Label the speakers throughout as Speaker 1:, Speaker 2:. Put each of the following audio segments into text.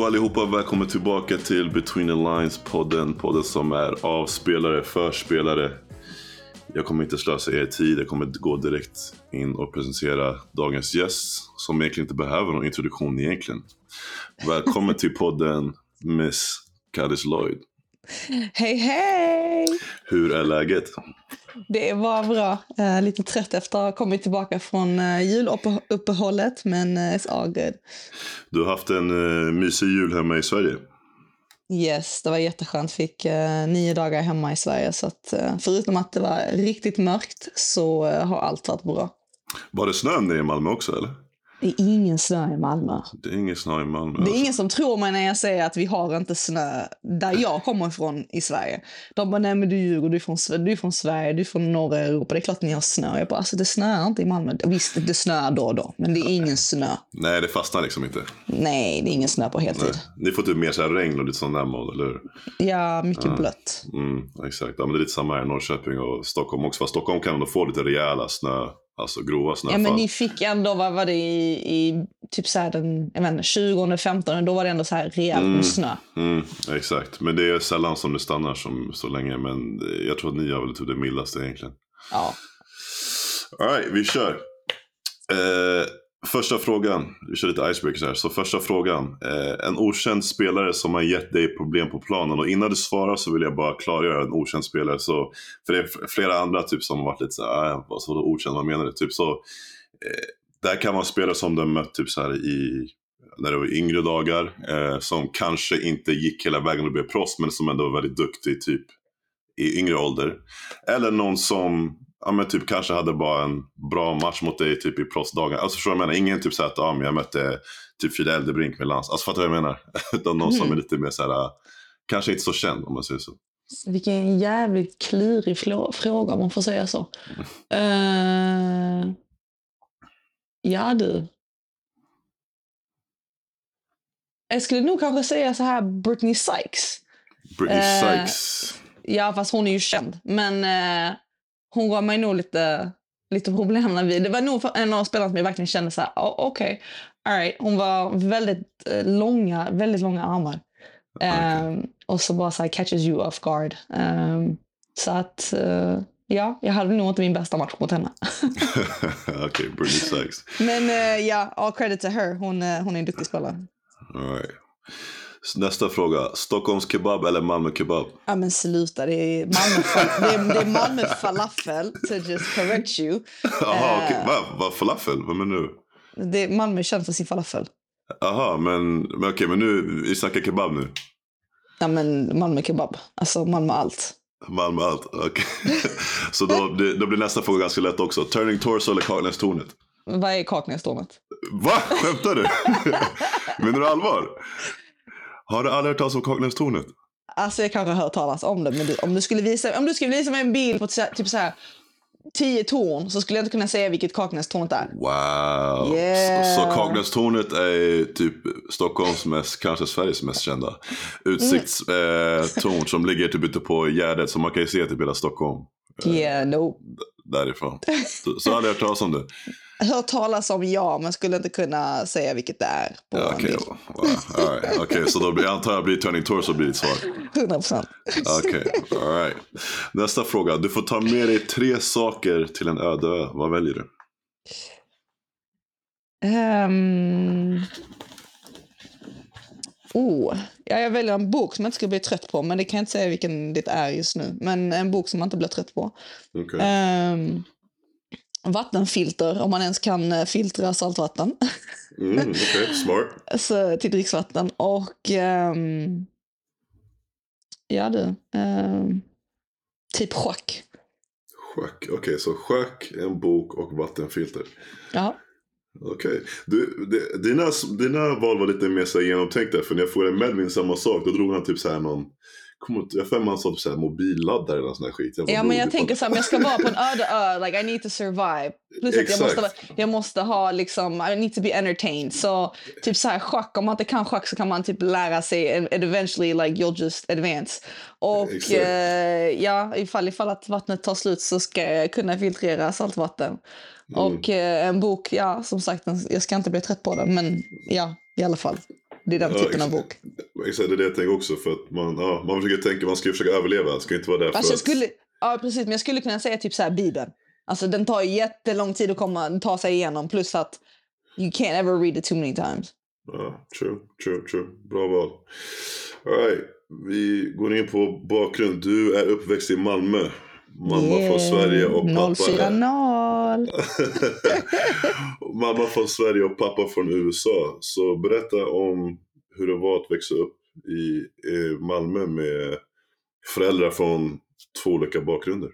Speaker 1: Tjo allihopa, välkommen tillbaka till Between the Lines-podden. Podden som är av spelare för spelare. Jag kommer inte slösa er tid, jag kommer gå direkt in och presentera dagens gäst. Som egentligen inte behöver någon introduktion egentligen. Välkommen till podden Miss Caddis Lloyd.
Speaker 2: Hej hej!
Speaker 1: Hur är läget?
Speaker 2: Det var bra. Uh, lite trött efter att ha kommit tillbaka från uh, juluppehållet, men uh, it's all good.
Speaker 1: Du har haft en uh, mysig jul hemma i Sverige.
Speaker 2: Yes, det var jätteskönt. Fick uh, nio dagar hemma i Sverige. Så att, uh, förutom att det var riktigt mörkt så har allt varit bra.
Speaker 1: Var det snö nere i Malmö också eller?
Speaker 2: Det är ingen snö i Malmö.
Speaker 1: Det är ingen snö i Malmö.
Speaker 2: Det är ingen som tror mig när jag säger att vi har inte snö där jag kommer ifrån i Sverige. De bara, nej men du ljuger, du är från, du är från Sverige, du är från norra Europa, det är klart ni har snö. Jag bara, alltså det snöar inte i Malmö. Visst, det snöar då och då, men det är ingen snö.
Speaker 1: Nej, det fastnar liksom inte.
Speaker 2: Nej, det är ingen snö på heltid.
Speaker 1: Ni får typ mer så här regn och lite sån där mode, eller hur?
Speaker 2: Ja, mycket ja. blött.
Speaker 1: Mm, exakt, ja, men det är lite samma här i Norrköping och Stockholm också. Fast Stockholm kan ändå få lite rejäla snö Alltså grova snöfall.
Speaker 2: Ja men ni fick ändå, vad var det i, i typ så här den, jag vet 20 15 då var det ändå så här rejält med mm, snö.
Speaker 1: Mm, exakt, men det är sällan som det stannar som, så länge. Men jag tror att ni har väl typ det mildaste egentligen.
Speaker 2: Ja.
Speaker 1: Alright, vi kör. Eh, Första frågan, vi kör lite icebreakers här. Så första frågan. Eh, en okänd spelare som har gett dig problem på planen. Och innan du svarar så vill jag bara klargöra en okänd spelare. Så, för det är flera andra typ som har varit lite såhär, äh, vad så okänd, vad menar du? Typ så, eh, där kan man spela som du har mött typ så här i när det var yngre dagar. Eh, som kanske inte gick hela vägen och blev proffs men som ändå var väldigt duktig typ i yngre ålder. Eller någon som ja, men typ kanske hade bara en bra match mot dig typ i proffsdagar. Alltså förstår du vad jag menar? Ingen typ såhär att ja, men jag mötte typ Fidel Eldebrink med lans. Alltså fattar du vad jag menar? Utan någon mm. som är lite mer såhär, kanske inte så känd om man säger så.
Speaker 2: Vilken jävligt klurig fråga om man får säga så. Mm. Uh, ja du. Jag skulle nog kanske säga så här Britney Sykes.
Speaker 1: Britney Sykes?
Speaker 2: Uh, ja, fast hon är ju känd. Men uh, hon gav mig nog lite, lite problem när vi... Det var nog en av spelarna som jag verkligen kände så här, oh, okej, okay, alright. Hon var väldigt eh, långa, väldigt långa armar. Okay. Um, och så bara så här, catches you off guard. Um, så att, uh, ja, jag hade nog inte min bästa match mot henne.
Speaker 1: Okej, okay, Britney Sykes.
Speaker 2: Men uh, ja, all credit to her. Hon, uh, hon är en duktig spelare.
Speaker 1: All right. Nästa fråga. Stockholms kebab eller Malmö kebab?
Speaker 2: Ja men sluta, det är Malmö, det är, det är Malmö falafel, to just correct you.
Speaker 1: Jaha, uh, okay. vad va, falafel? Vad menar du?
Speaker 2: Det, Malmö är känt för sin falafel.
Speaker 1: Jaha, men, men okej, okay, men nu, vi snackar kebab nu.
Speaker 2: Ja men Malmö kebab, alltså Malmö allt.
Speaker 1: Malmö allt, okej. Okay. Så då, det, då blir nästa fråga ganska lätt också. Turning Torso eller Kaknästornet?
Speaker 2: Vad är Kaknästornet?
Speaker 1: Va? Skämtar du? Menar du allvar? Har du aldrig hört talas om Kaknästornet?
Speaker 2: Alltså jag kanske har hört talas om det, men du, om, du skulle visa, om du skulle visa mig en bild på typ så här tio torn så skulle jag inte kunna säga vilket Kaknästornet är.
Speaker 1: Wow! Yeah. Så, så Kaknästornet är typ Stockholms mest, kanske Sveriges mest kända utsiktstorn mm. eh, som ligger typ ute på Gärdet så man kan ju se typ hela Stockholm.
Speaker 2: Yeah, no.
Speaker 1: Därifrån. Så, så hade jag hört talas om det
Speaker 2: hört talas om ja, men skulle inte kunna säga vilket det är.
Speaker 1: Ja, Okej, okay. wow. right. okay. så då blir, jag antar jag blir Turning Torso blir ditt svar?
Speaker 2: 100 procent.
Speaker 1: Okej, right. Nästa fråga. Du får ta med dig tre saker till en öde ö. Vad väljer du?
Speaker 2: Um... Oh, ja, jag väljer en bok som jag inte skulle bli trött på, men det kan jag inte säga vilken det är just nu. Men en bok som man inte blir trött på.
Speaker 1: Okay.
Speaker 2: Um, vattenfilter, om man ens kan eh, filtra saltvatten.
Speaker 1: Mm, okay. Smart.
Speaker 2: Så, till dricksvatten. Och um, ja du, um, typ schack.
Speaker 1: Schack, okej okay, så schack, en bok och vattenfilter.
Speaker 2: Ja.
Speaker 1: Okej. Okay. Dina, dina val var lite mer så genomtänkta. För när jag frågade Medvin samma sak, då drog han typ så här någon jag för mig han sa typ mobilladdare eller sån här skit.
Speaker 2: Jag ja men jag tänker så här, jag ska vara på en öde ö, like I need to survive. Plus att jag måste, jag måste ha liksom, I need to be entertained. Så typ så här schack, om man inte kan schack så kan man typ lära sig and, eventually like you'll just advance. Och eh, ja, ifall, ifall att vattnet tar slut så ska jag kunna filtrera saltvatten. Mm. Och eh, en bok, ja som sagt, jag ska inte bli trött på den men ja, i alla fall. Det är den
Speaker 1: Ja,
Speaker 2: typen av bok.
Speaker 1: Exakt, det är det jag tänker också. För att man, ja, man försöker tänka, man ska försöka överleva. Det ska inte vara där för
Speaker 2: Alltså jag
Speaker 1: att...
Speaker 2: skulle, ja, precis, men jag skulle kunna säga typ så här Bibeln. Alltså den tar jättelång tid att komma, ta sig igenom. Plus att you can't ever read it too many times.
Speaker 1: Ja, true, true, true. Bra val. All right. Vi går in på bakgrund. Du är uppväxt i Malmö. Mamma från Sverige och pappa
Speaker 2: 040.
Speaker 1: Mamma från Sverige och pappa från USA. Så berätta om hur det var att växa upp i eh, Malmö med föräldrar från två olika bakgrunder.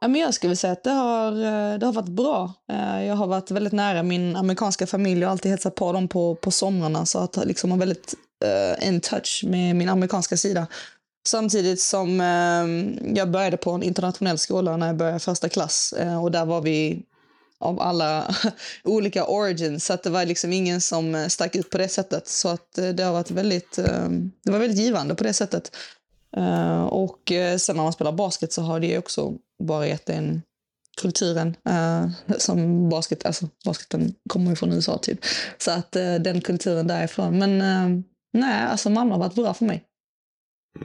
Speaker 2: Ja, men jag skulle säga att det har, eh, det har varit bra. Eh, Jag har varit väldigt nära min amerikanska familj och alltid hälsat på dem på, på somrarna. Så att liksom har väldigt uh, in touch med min amerikanska sida. Samtidigt som eh, jag började på en internationell skola när jag började första klass. Eh, och där var vi av alla olika origins. Så att det var liksom ingen som eh, stack ut på det sättet. Så att eh, det har varit väldigt, eh, det var väldigt givande på det sättet. Eh, och eh, sen när man spelar basket så har det ju också bara gett en kulturen eh, som basket, alltså basketen kommer ju från USA typ. Så att eh, den kulturen därifrån. Men eh, nej, alltså Malmö har varit bra för mig.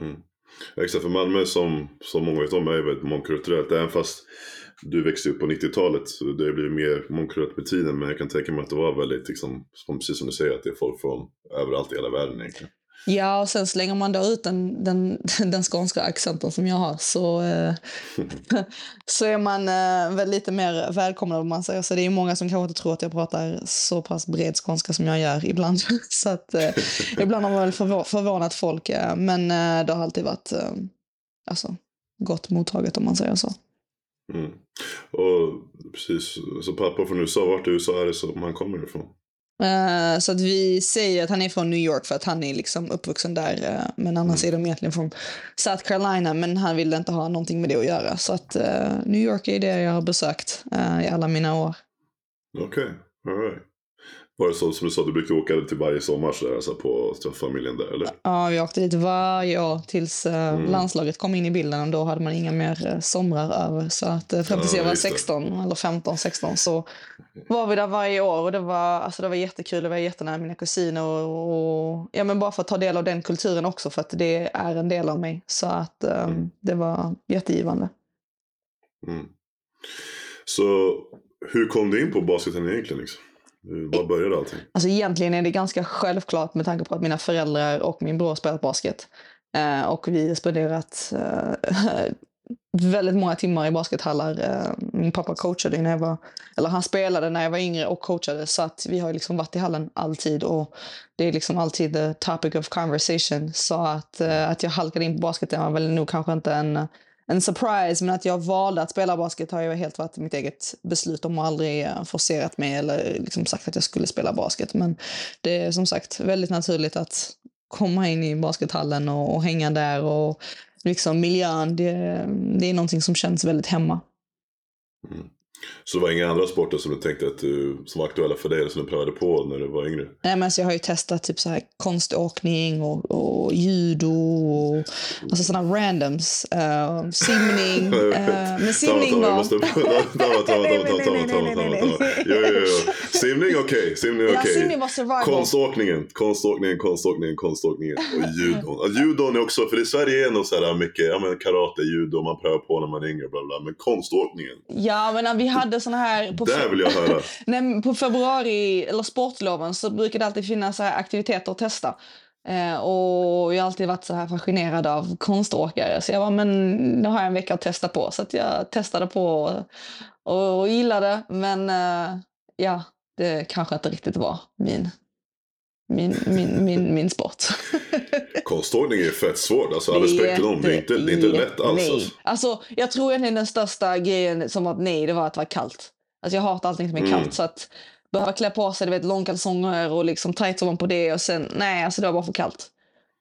Speaker 1: Mm. Exakt, för Malmö som, som många vet om är väldigt mångkulturellt. Även fast du växte upp på 90-talet så det blir mer mångkulturellt med tiden. Men jag kan tänka mig att det var väldigt, liksom, som, precis som du säger, att det är folk från överallt i hela världen egentligen.
Speaker 2: Ja, och sen slänger man då ut den, den, den skånska accenten som jag har så, eh, så är man eh, väl lite mer välkomnad om man säger så. Det är många som kanske inte tror att jag pratar så pass bred skånska som jag gör ibland. så att eh, ibland har man väl förvå- förvånat folk. Eh, men eh, det har alltid varit eh, alltså, gott mottaget om man säger så.
Speaker 1: Mm. Och precis, så pappa från USA, vart i USA är det som han kommer ifrån?
Speaker 2: Eh, så att vi säger att han är från New York för att han är liksom uppvuxen där. eh, men annars är de egentligen från South Carolina. Men han ville inte ha någonting med det att göra. Så att eh, New York är det jag har besökt i alla mina år.
Speaker 1: Okej, alright. Var det så som du sa, du brukar åka till varje sommar så där, alltså på träffa familjen där eller?
Speaker 2: Ja, vi åkte dit varje år tills eh,
Speaker 1: Mm.
Speaker 2: landslaget kom in i bilden. Och då hade man inga mer eh, somrar över. Så att eh, fram tills
Speaker 1: Ja,
Speaker 2: jag var
Speaker 1: just det.
Speaker 2: 16 eller 15, 16 så var vi där varje år. Och det var, alltså, det var jättekul. Det var jättenära mina kusiner. Och, och, ja, men bara för att ta del av den kulturen också. För att det är en del av mig. Så att
Speaker 1: Mm.
Speaker 2: det var jättegivande.
Speaker 1: Mm. Så hur kom du in på basketen egentligen? Liksom? Var började allting?
Speaker 2: Alltså egentligen är det ganska självklart med tanke på att mina föräldrar och min bror spelat basket. Eh, och vi har spenderat eh, väldigt många timmar i baskethallar. Eh, min pappa coachade när jag var, eller han spelade när jag var yngre och coachade. Så att vi har liksom varit i hallen alltid och det är liksom alltid the topic of conversation. Så att, eh, att jag halkade in på basketen var väl nog kanske inte en, en surprise. Men att jag valde att spela basket har ju helt varit mitt eget beslut. De har aldrig forcerat mig eller liksom sagt att jag skulle spela basket. Men det är som sagt väldigt naturligt att komma in i baskethallen och, och hänga där. och liksom miljön, det, det är någonting som känns väldigt hemma.
Speaker 1: Mm. Så det var inga andra sporter som du tänkte att du, som var aktuella för dig eller som du prövade på när du var yngre?
Speaker 2: Nej, men alltså jag har ju testat typ så här konståkning och, och judo och alltså sådana randoms. Uh, simning. Uh, men simning var...
Speaker 1: Simning okej, simning
Speaker 2: Ja,
Speaker 1: okej.
Speaker 2: simning var survival.
Speaker 1: Konståkningen, konståkningen, konståkningen, konståkningen och judon. Ja, judon är också, för i Sverige är nog så här mycket, ja men karate, judo, man prövar på när man är yngre, bla bla. Men konståkningen,
Speaker 2: Ja, men vi hade såna här... På
Speaker 1: där vill jag höra.
Speaker 2: Nej, på februari, eller sportloven, så brukar det alltid finnas så här aktiviteter att testa. Eh, och jag har alltid varit så här fascinerad av konståkare. Så jag var men nu har jag en vecka att testa på. Så jag testade på och, och gillade. Men eh, ja, det kanske inte riktigt var min, min, min, min, min sport.
Speaker 1: Konståkning är fett svårt, alltså all respekt till dem. Det är inte, det är inte lätt alls.
Speaker 2: Nej.
Speaker 1: Alltså.
Speaker 2: Alltså, jag tror egentligen den största grejen som var nej, det var att det var kallt. Alltså, jag hatar allting som är
Speaker 1: Mm.
Speaker 2: kallt. Så att behöva klä på sig du vet, långkalsonger och liksom tights ovanpå det och sen, nej, alltså det var bara för kallt.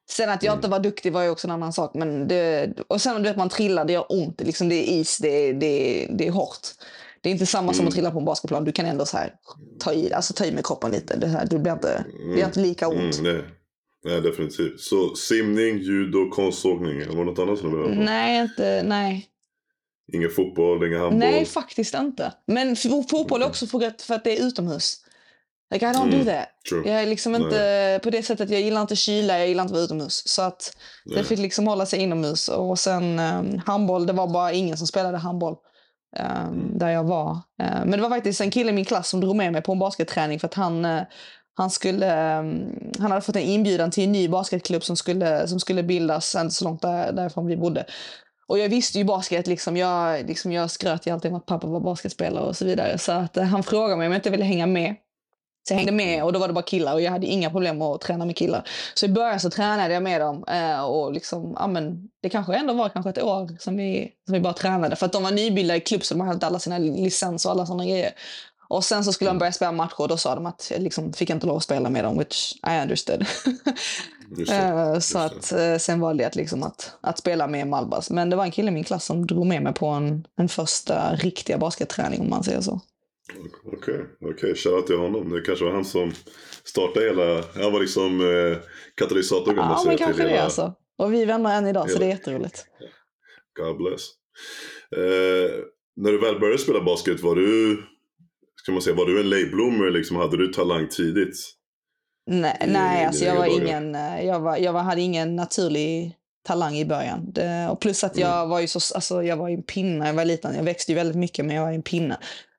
Speaker 2: Sen att jag
Speaker 1: Mm.
Speaker 2: inte var duktig var ju också en annan sak. Men det, och sen du vet, man trillar, det gör ont. Liksom, det är is, det det det är hårt. Det är inte samma som
Speaker 1: Mm.
Speaker 2: att trilla på en basketplan. Du kan ändå så här, ta, i, alltså, ta i med kroppen lite. Det, här, det, blir inte, det gör inte lika ont.
Speaker 1: Mm, nej. nej, definitivt. Så simning, judo, konståkning. Var det något annat som du behövde?
Speaker 2: Nej, inte, nej.
Speaker 1: Ingen fotboll, ingen handboll?
Speaker 2: Nej, faktiskt inte. Men fotboll är också för att, för att det är utomhus. Like I don't
Speaker 1: Mm.
Speaker 2: do that.
Speaker 1: True.
Speaker 2: Jag är liksom inte på det sättet, jag gillar inte kyla, jag gillar inte att vara utomhus. Så att det
Speaker 1: Nej.
Speaker 2: fick liksom hålla sig inomhus. Och sen um, handboll, det var bara ingen som spelade handboll um, där jag var. Eh, men det var faktiskt en kille i min klass som drog med mig på en basketträning för att han, eh, han, skulle, ehm, han hade fått en inbjudan till en ny basketklubb som skulle, som skulle bildas inte så långt där, därifrån vi bodde. Och jag visste ju basket, liksom. Jag, liksom, jag skröt ju alltid om att pappa var basketspelare och så vidare. Så att, eh, han frågade mig om jag inte ville hänga med. Så jag hängde med och då var det bara killar och jag hade inga problem att träna med killar. Så i början så tränade jag med dem eh, och liksom, ja men det kanske ändå var kanske ett år som vi, som vi bara tränade. För att de var nybildade i klubb så de hade inte alla sina licens och alla sådana grejer. Och sen så skulle de börja spela matcher och då sa de att jag liksom fick inte lov att spela med dem, which I understood.
Speaker 1: Det.
Speaker 2: Eh, så att eh, sen valde jag att, liksom att, att spela med Malbas. Men det var en kille i min klass som drog med mig på en, en första riktiga basketträning om man säger så.
Speaker 1: Okej, okej. Shoutout till honom. Det kanske var han som startade hela... Han var liksom eh, katalysatorn
Speaker 2: Ja, men kanske det
Speaker 1: hela...
Speaker 2: alltså. Och vi är vänner än idag, så
Speaker 1: hela-
Speaker 2: det är jätteroligt.
Speaker 1: God bless. Eh, när du väl började spela basket, var du... Ska man säga, var du en late liksom? Hade du talang tidigt?
Speaker 2: Nej,
Speaker 1: i
Speaker 2: nej alltså jag var
Speaker 1: dagar?
Speaker 2: ingen, eh, jag, var, jag var, hade ingen naturlig talang i början. Det, och plus att jag
Speaker 1: Mm.
Speaker 2: var ju så, alltså jag var en pinne jag var liten. Jag växte ju väldigt mycket men jag var en pinne.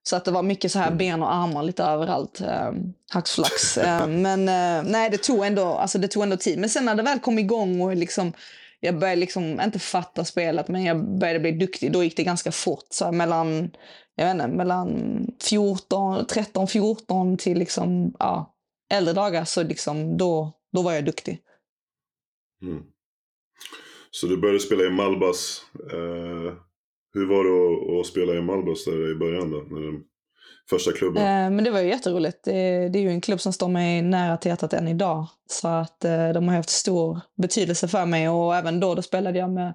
Speaker 2: Så att det var mycket så här
Speaker 1: Mm.
Speaker 2: ben och armar lite överallt. Um, hacksflax. Eh, men eh, nej, det tog, ändå, alltså det tog ändå tid. Men sen när det väl kom igång och liksom, jag började liksom, inte fatta spelet, men jag började bli duktig. Då gick det ganska fort. Så här, mellan, jag vet inte, mellan 14, 13, 14 till liksom, ja, äldre dagar så liksom, då, då var jag duktig.
Speaker 1: Mm. Så du började spela i Malbas. Eh, hur var det att, att spela i Malbos där i början då? När den första klubben?
Speaker 2: Eh, men det var ju jätteroligt. Det, det är ju en klubb som står mig nära till hjärtat än idag. Så att eh, de har haft stor betydelse för mig och även då, då spelade jag med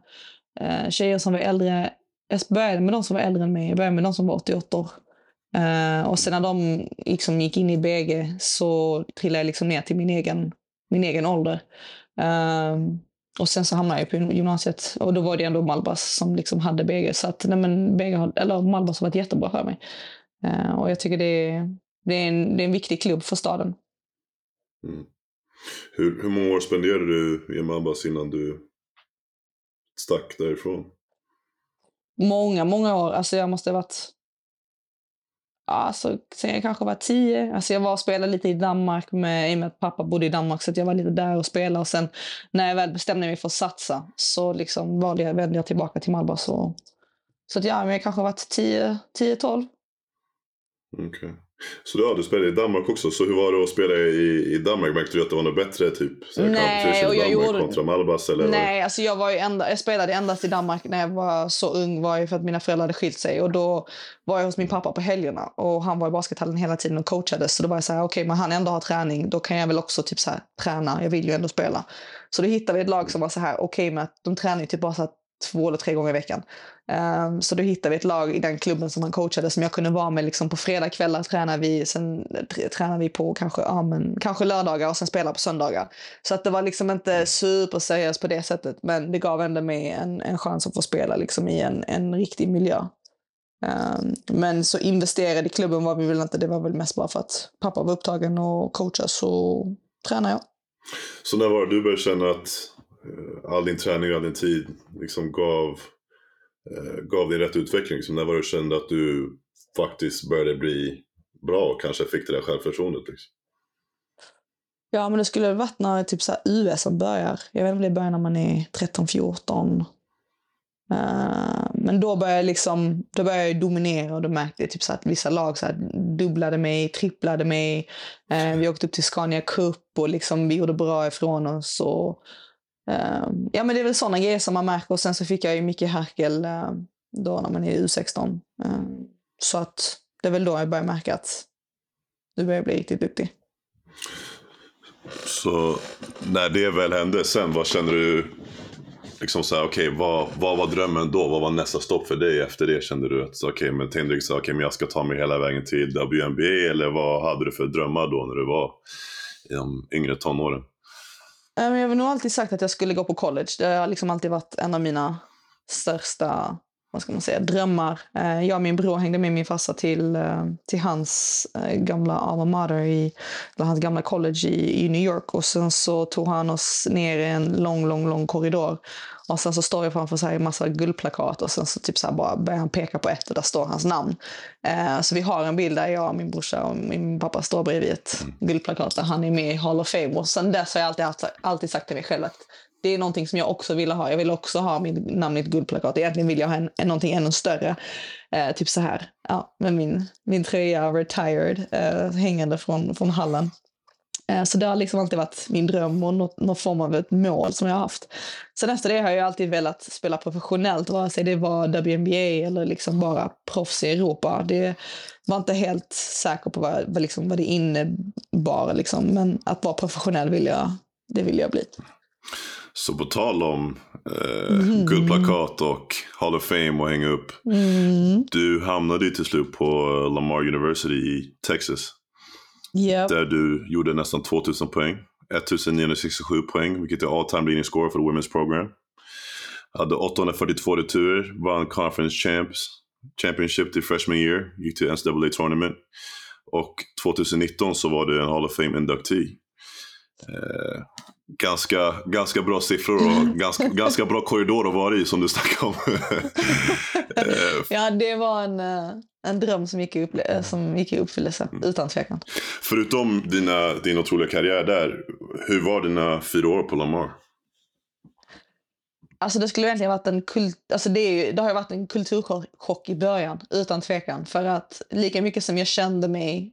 Speaker 2: eh, tjejer som var äldre. Jag började med de som var äldre än mig. Jag började med de som var 88 år. Eh, och sen när de liksom gick in i BG så trillade jag liksom ner till min egen, min egen ålder. Eh, och sen så hamnade jag på gymnasiet och då var det ändå Malbas som liksom hade BG. Så att nej men, BG har, eller Malbas har varit jättebra för mig. Eh, och jag tycker det är, det, är en, det är en viktig klubb för staden.
Speaker 1: Mm. Hur, hur många år spenderade du i Malbas innan du stack därifrån?
Speaker 2: Många, många år. Alltså jag måste ha varit... Alltså, sen jag kanske var tio. Alltså jag var och spelade lite i Danmark med, i och med att pappa bodde i Danmark. Så att jag var lite där och spelade. Och sen när jag väl bestämde mig för att satsa så liksom valde jag, vände jag tillbaka till Malmö. Så, så att ja, men jag kanske varit 10-12.
Speaker 1: Okej. Så ja, du spelade i Danmark också. Så hur var det att spela i, i Danmark? Märkte du att det var något bättre? Typ så
Speaker 2: Nej, och jag
Speaker 1: Danmark
Speaker 2: gjorde-
Speaker 1: kontra Malbas? Eller?
Speaker 2: Nej, alltså jag, var ju enda, jag spelade endast i Danmark när jag var så ung var ju för att mina föräldrar hade skilt sig. Och då var jag hos min pappa på helgerna och han var i baskethallen hela tiden och coachade. Så då var jag så här, okej, men han ändå har träning, då kan jag väl också typ så här, träna. Jag vill ju ändå spela. Så då hittade vi ett lag som var så här, okej med att de tränar ju typ bara så här två eller tre gånger i veckan. Um, så då hittade vi ett lag i den klubben som han coachade som jag kunde vara med. Liksom på fredagskvällar tränar vi, sen tränar vi på kanske, ja, men, kanske lördagar och sen spelar på söndagar. Så att det var liksom inte superseriöst på det sättet. Men det gav ändå mig en, en chans att få spela liksom i en, en riktig miljö. Um, men så investerade i klubben var vi väl inte. Det var väl mest bara för att pappa var upptagen och coachade så tränade jag.
Speaker 1: Så när var det du började känna att Eh, all din träning och all din tid liksom gav, eh, gav dig rätt utveckling? Liksom, när var det du kände att du faktiskt började bli bra och kanske fick det där självförtroendet? Liksom?
Speaker 2: Ja, men det skulle varit när typ så US som börjar. Jag vet inte om det börjar när man är 13-14. Uh, eh, men då började jag liksom, då började jag dominera och då märkte jag typ så att vissa lag så här dubblade mig, tripplade mig. Uh, vi åkte upp till Scania Cup och liksom vi gjorde bra ifrån oss. Och, Ehm, ja, men det är väl sådana grejer som man märker. Och sen så fick jag ju Micke Herkel ehm, då när man är i U16. Ehm, så att det är väl då jag börjar märka att du börjar bli riktigt duktig.
Speaker 1: Så när det väl hände sen, vad kände du? Liksom så här, okay, vad, vad var drömmen då? Vad var nästa stopp för dig efter det? Kände du att, okej, men tänkte du så, okay, men jag ska ta mig hela vägen till WNBA? Eller vad hade du för drömmar då när du var i de yngre tonåren?
Speaker 2: Eh, jag har nog alltid sagt att jag skulle gå på college. Det har liksom alltid varit en av mina största vad ska man säga, drömmar. Eh, jag och min bror hängde med min farsa till, eh, till hans eh, gamla alma mater, i, eller hans gamla college i, i New York. Och sen så tog han oss ner i en lång, lång, lång korridor. Och sen så står jag framför så här en massa guldplakat och sen så typ så här bara börjar han peka på ett och där står hans namn. Så vi har en bild där jag, min brorsa och min pappa står bredvid ett guldplakat där han är med i Hall of Fame. Och sen dess har jag alltid, alltid sagt till mig själv att det är någonting som jag också ville ha. Jag ville också ha mitt namn i ett guldplakat. Egentligen vill jag ha en, en, någonting ännu större. Eh, typ så här, ja, med min, min tröja retired eh, hängande från, från hallen. Eh, så det har liksom alltid varit min dröm och något, någon form av ett mål som jag har haft. Sen efter det har jag alltid velat spela professionellt, vare sig det var WNBA eller liksom bara proffs i Europa. Det var inte helt säker på vad, vad, liksom, vad det innebar, liksom. men att vara professionell vill jag, det vill jag bli.
Speaker 1: Så på tal om eh, mm. guldplakat och Hall of Fame och hänga upp. Mm. Du hamnade ju till slut på Lamar University i Texas.
Speaker 2: Yep.
Speaker 1: Där du gjorde nästan 2000 poäng. 1967 poäng, vilket är all time leading score för women's program. Hade 842 returer, vann conference champs, championship till freshman year, gick till NCAA tournament. Och 2019 så var du en Hall of Fame inductee. Eh, ganska, ganska bra siffror och ganska, ganska bra korridor att vara i som du snackade om.
Speaker 2: Eh, ja, det var en, eh, en dröm som gick i, upple- som gick i uppfyllelse, mm. utan tvekan.
Speaker 1: Förutom dina, din otroliga karriär där, hur var dina fyra år på Lamar?
Speaker 2: Alltså det skulle egentligen varit en kult, alltså det, är ju, det har ju varit en kulturchock i början, utan tvekan. För att lika mycket som jag kände mig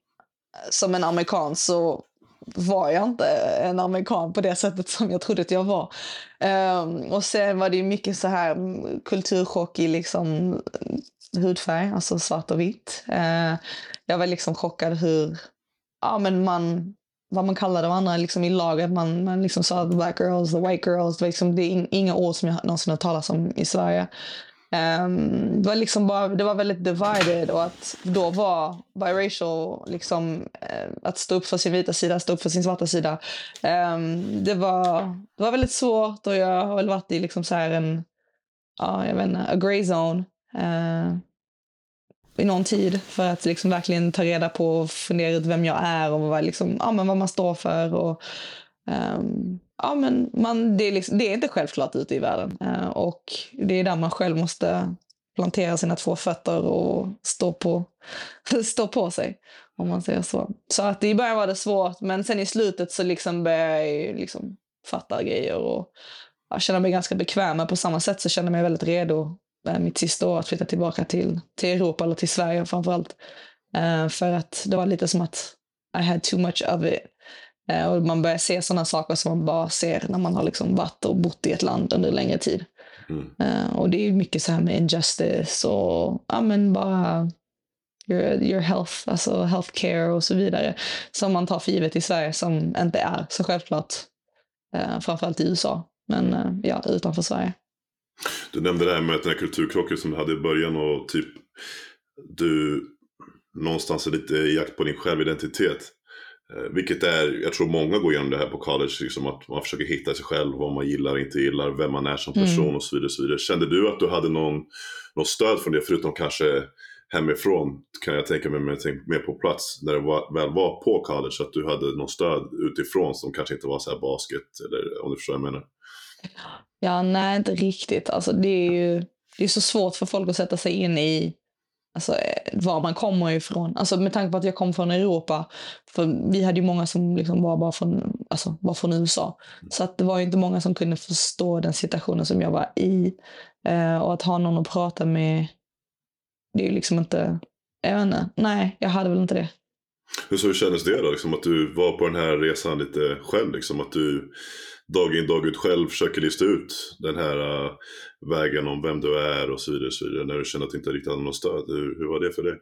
Speaker 2: som en amerikan så var jag inte en amerikan på det sättet som jag trodde att jag var. Um, och sen var det mycket så här kulturchock i liksom hudfärg, alltså svart och vitt. Uh, jag var liksom chockad hur ja, men man, vad man kallade de andra liksom i laget. Man, man liksom sa the black girls, the white girls. Det, liksom, det är inga ord som jag någonsin har talat om i Sverige. Um, det, var liksom bara, det var väldigt divided och att då var biracial, liksom, uh, att stå upp för sin vita sida, stå upp för sin svarta sida. Um, det, var, det var väldigt svårt och jag har väl varit i liksom så här en, ja, jag vet inte, a grey zone. Uh, i någon tid för att liksom verkligen ta reda på och fundera ut vem jag är och vad, liksom, ja, men vad man står för. Och, um, ja, men man, det, är liksom, det är inte självklart ute i världen. Uh, och det är där man själv måste plantera sina två fötter och stå på, stå på sig. Om man säger så. Så att i början var det svårt, men sen i slutet så liksom började jag liksom fatta grejer och jag känner mig ganska bekväm. Men på samma sätt så känner jag mig väldigt redo eh, mitt sista år att flytta tillbaka till, till Europa, eller till Sverige framförallt. Uh, för att det var lite som att I had too much of it. Uh, och man börjar se sådana saker som man bara ser när man har liksom varit och bott i ett land under längre tid. Mm. Uh, och det är mycket så här med injustice och ja, men bara your, your health, alltså healthcare och så vidare. Som man tar för givet i Sverige som inte är så självklart. Uh, framförallt i USA, men uh, ja, utanför Sverige.
Speaker 1: Du nämnde det här med den här kulturkrocken som du hade i början och typ du någonstans är lite i jakt på din självidentitet. Eh, vilket är, jag tror många går igenom det här på college, liksom att man försöker hitta sig själv, vad man gillar och inte gillar, vem man är som person mm. och så vidare, så vidare. Kände du att du hade någon, någon stöd från det, förutom kanske hemifrån, kan jag tänka mig, mer på plats, när du var, väl var på college, att du hade någon stöd utifrån som kanske inte var så här basket, eller om du förstår vad jag menar?
Speaker 2: Ja, nej, inte riktigt. Alltså, det är ju det är så svårt för folk att sätta sig in i alltså, var man kommer ifrån. Alltså, med tanke på att jag kom från Europa. För vi hade ju många som liksom var bara från, alltså, var från USA. Så att det var inte många som kunde förstå den situationen som jag var i. Eh, och att ha någon att prata med, det är ju liksom inte... Jag vet inte. Nej, jag hade väl inte det.
Speaker 1: Hur så kändes det då? Liksom, att du var på den här resan lite själv? Liksom, att du dag in dag ut själv försöker lista ut den här uh, vägen om vem du är och så vidare, så vidare när du känner att du inte riktigt hade något stöd. Hur, hur var det för dig?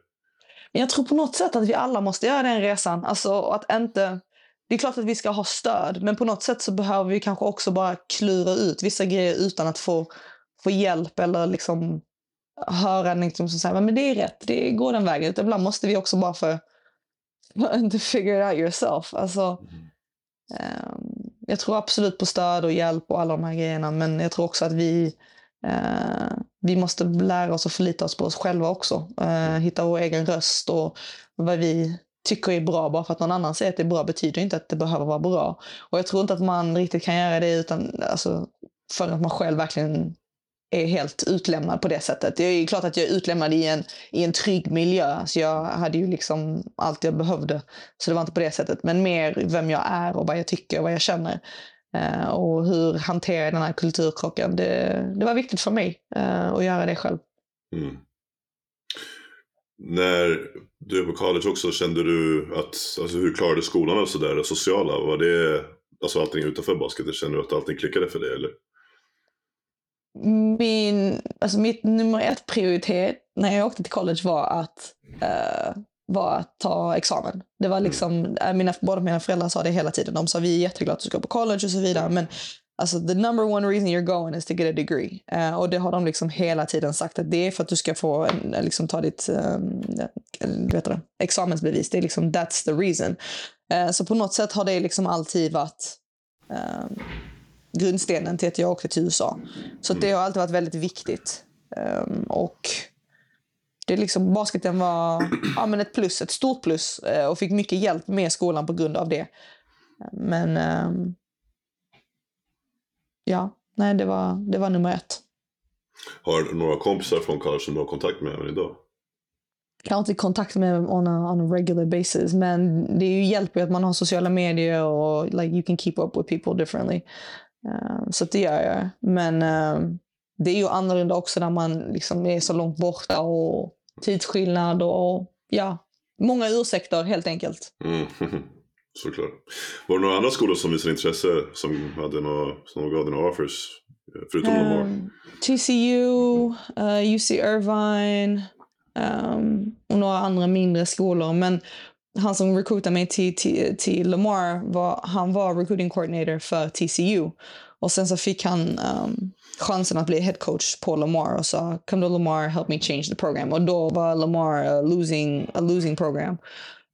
Speaker 2: Jag tror på något sätt att vi alla måste göra den resan. Alltså att inte... Det är klart att vi ska ha stöd, men på något sätt så behöver vi kanske också bara klura ut vissa grejer utan att få, få hjälp eller liksom höra liksom som säger men det är rätt, det går den vägen. Utan ibland måste vi också bara för to figure it out yourself. Alltså, um, jag tror absolut på stöd och hjälp och alla de här grejerna. Men jag tror också att vi, vi måste lära oss att förlita oss på oss själva också. Eh, hitta vår egen röst och vad vi tycker är bra. Bara för att någon annan säger att det är bra betyder inte att det behöver vara bra. Och jag tror inte att man riktigt kan göra det utan, alltså, för att man själv verkligen är helt utlämnad på det sättet. Det är klart att jag är utlämnad i en, i en trygg miljö. Så jag hade ju liksom allt jag behövde. Så det var inte på det sättet. Men mer vem jag är och vad jag tycker och vad jag känner. Uh, och hur hanterar jag den här kulturkrocken. Det, det var viktigt för mig uh, att göra det själv.
Speaker 1: Mm. När du är på college också, kände du att, alltså hur klarade skolan och sådär, det sociala? Var det, alltså allting utanför basket, kände du att allting klickade för dig eller?
Speaker 2: Min, alltså mitt nummer ett prioritet när jag åkte till college var att, uh, var att ta examen. Det var liksom, mina, båda mina föräldrar sa det hela tiden. De sa vi är jätteglada att du ska på college och så vidare. Men Alltså the number one reason you're going is to get a degree. Uh, och det har de liksom hela tiden sagt att det är för att du ska få en, liksom ta ditt um, vet du, examensbevis. Det är liksom that's the reason. Uh, så på något sätt har det liksom alltid varit um, grundstenen till att jag åkte till USA. Så det har alltid varit väldigt viktigt. Um, och det liksom, basketen var ja, men ett plus, ett stort plus uh, och fick mycket hjälp med skolan på grund av det. Men um, ja, nej, det var, det var nummer ett.
Speaker 1: Har du några kompisar från college som du har kontakt med även idag?
Speaker 2: Jag har inte kontakt med on a, on a regular basis, men det är ju hjälper att man har sociala medier och like you can keep up with people differently. Uh, så det gör jag. Men uh, det är ju annorlunda också när man liksom är så långt borta och tidsskillnad och ja, många ursäkter helt enkelt.
Speaker 1: Mm. Såklart. Var det några andra skolor som visade intresse som hade några, som gav några offers? Förutom um, Lamar?
Speaker 2: TCU, uh, UC Irvine um, och några andra mindre skolor. Men han som recruitade mig till, till, till Lamar var, han var recruiting coordinator för TCU. Och sen så fick han um, chansen att bli head coach på Lamar och sa come to Lamar, help me change the program. Och då var Lamar a losing, a losing program.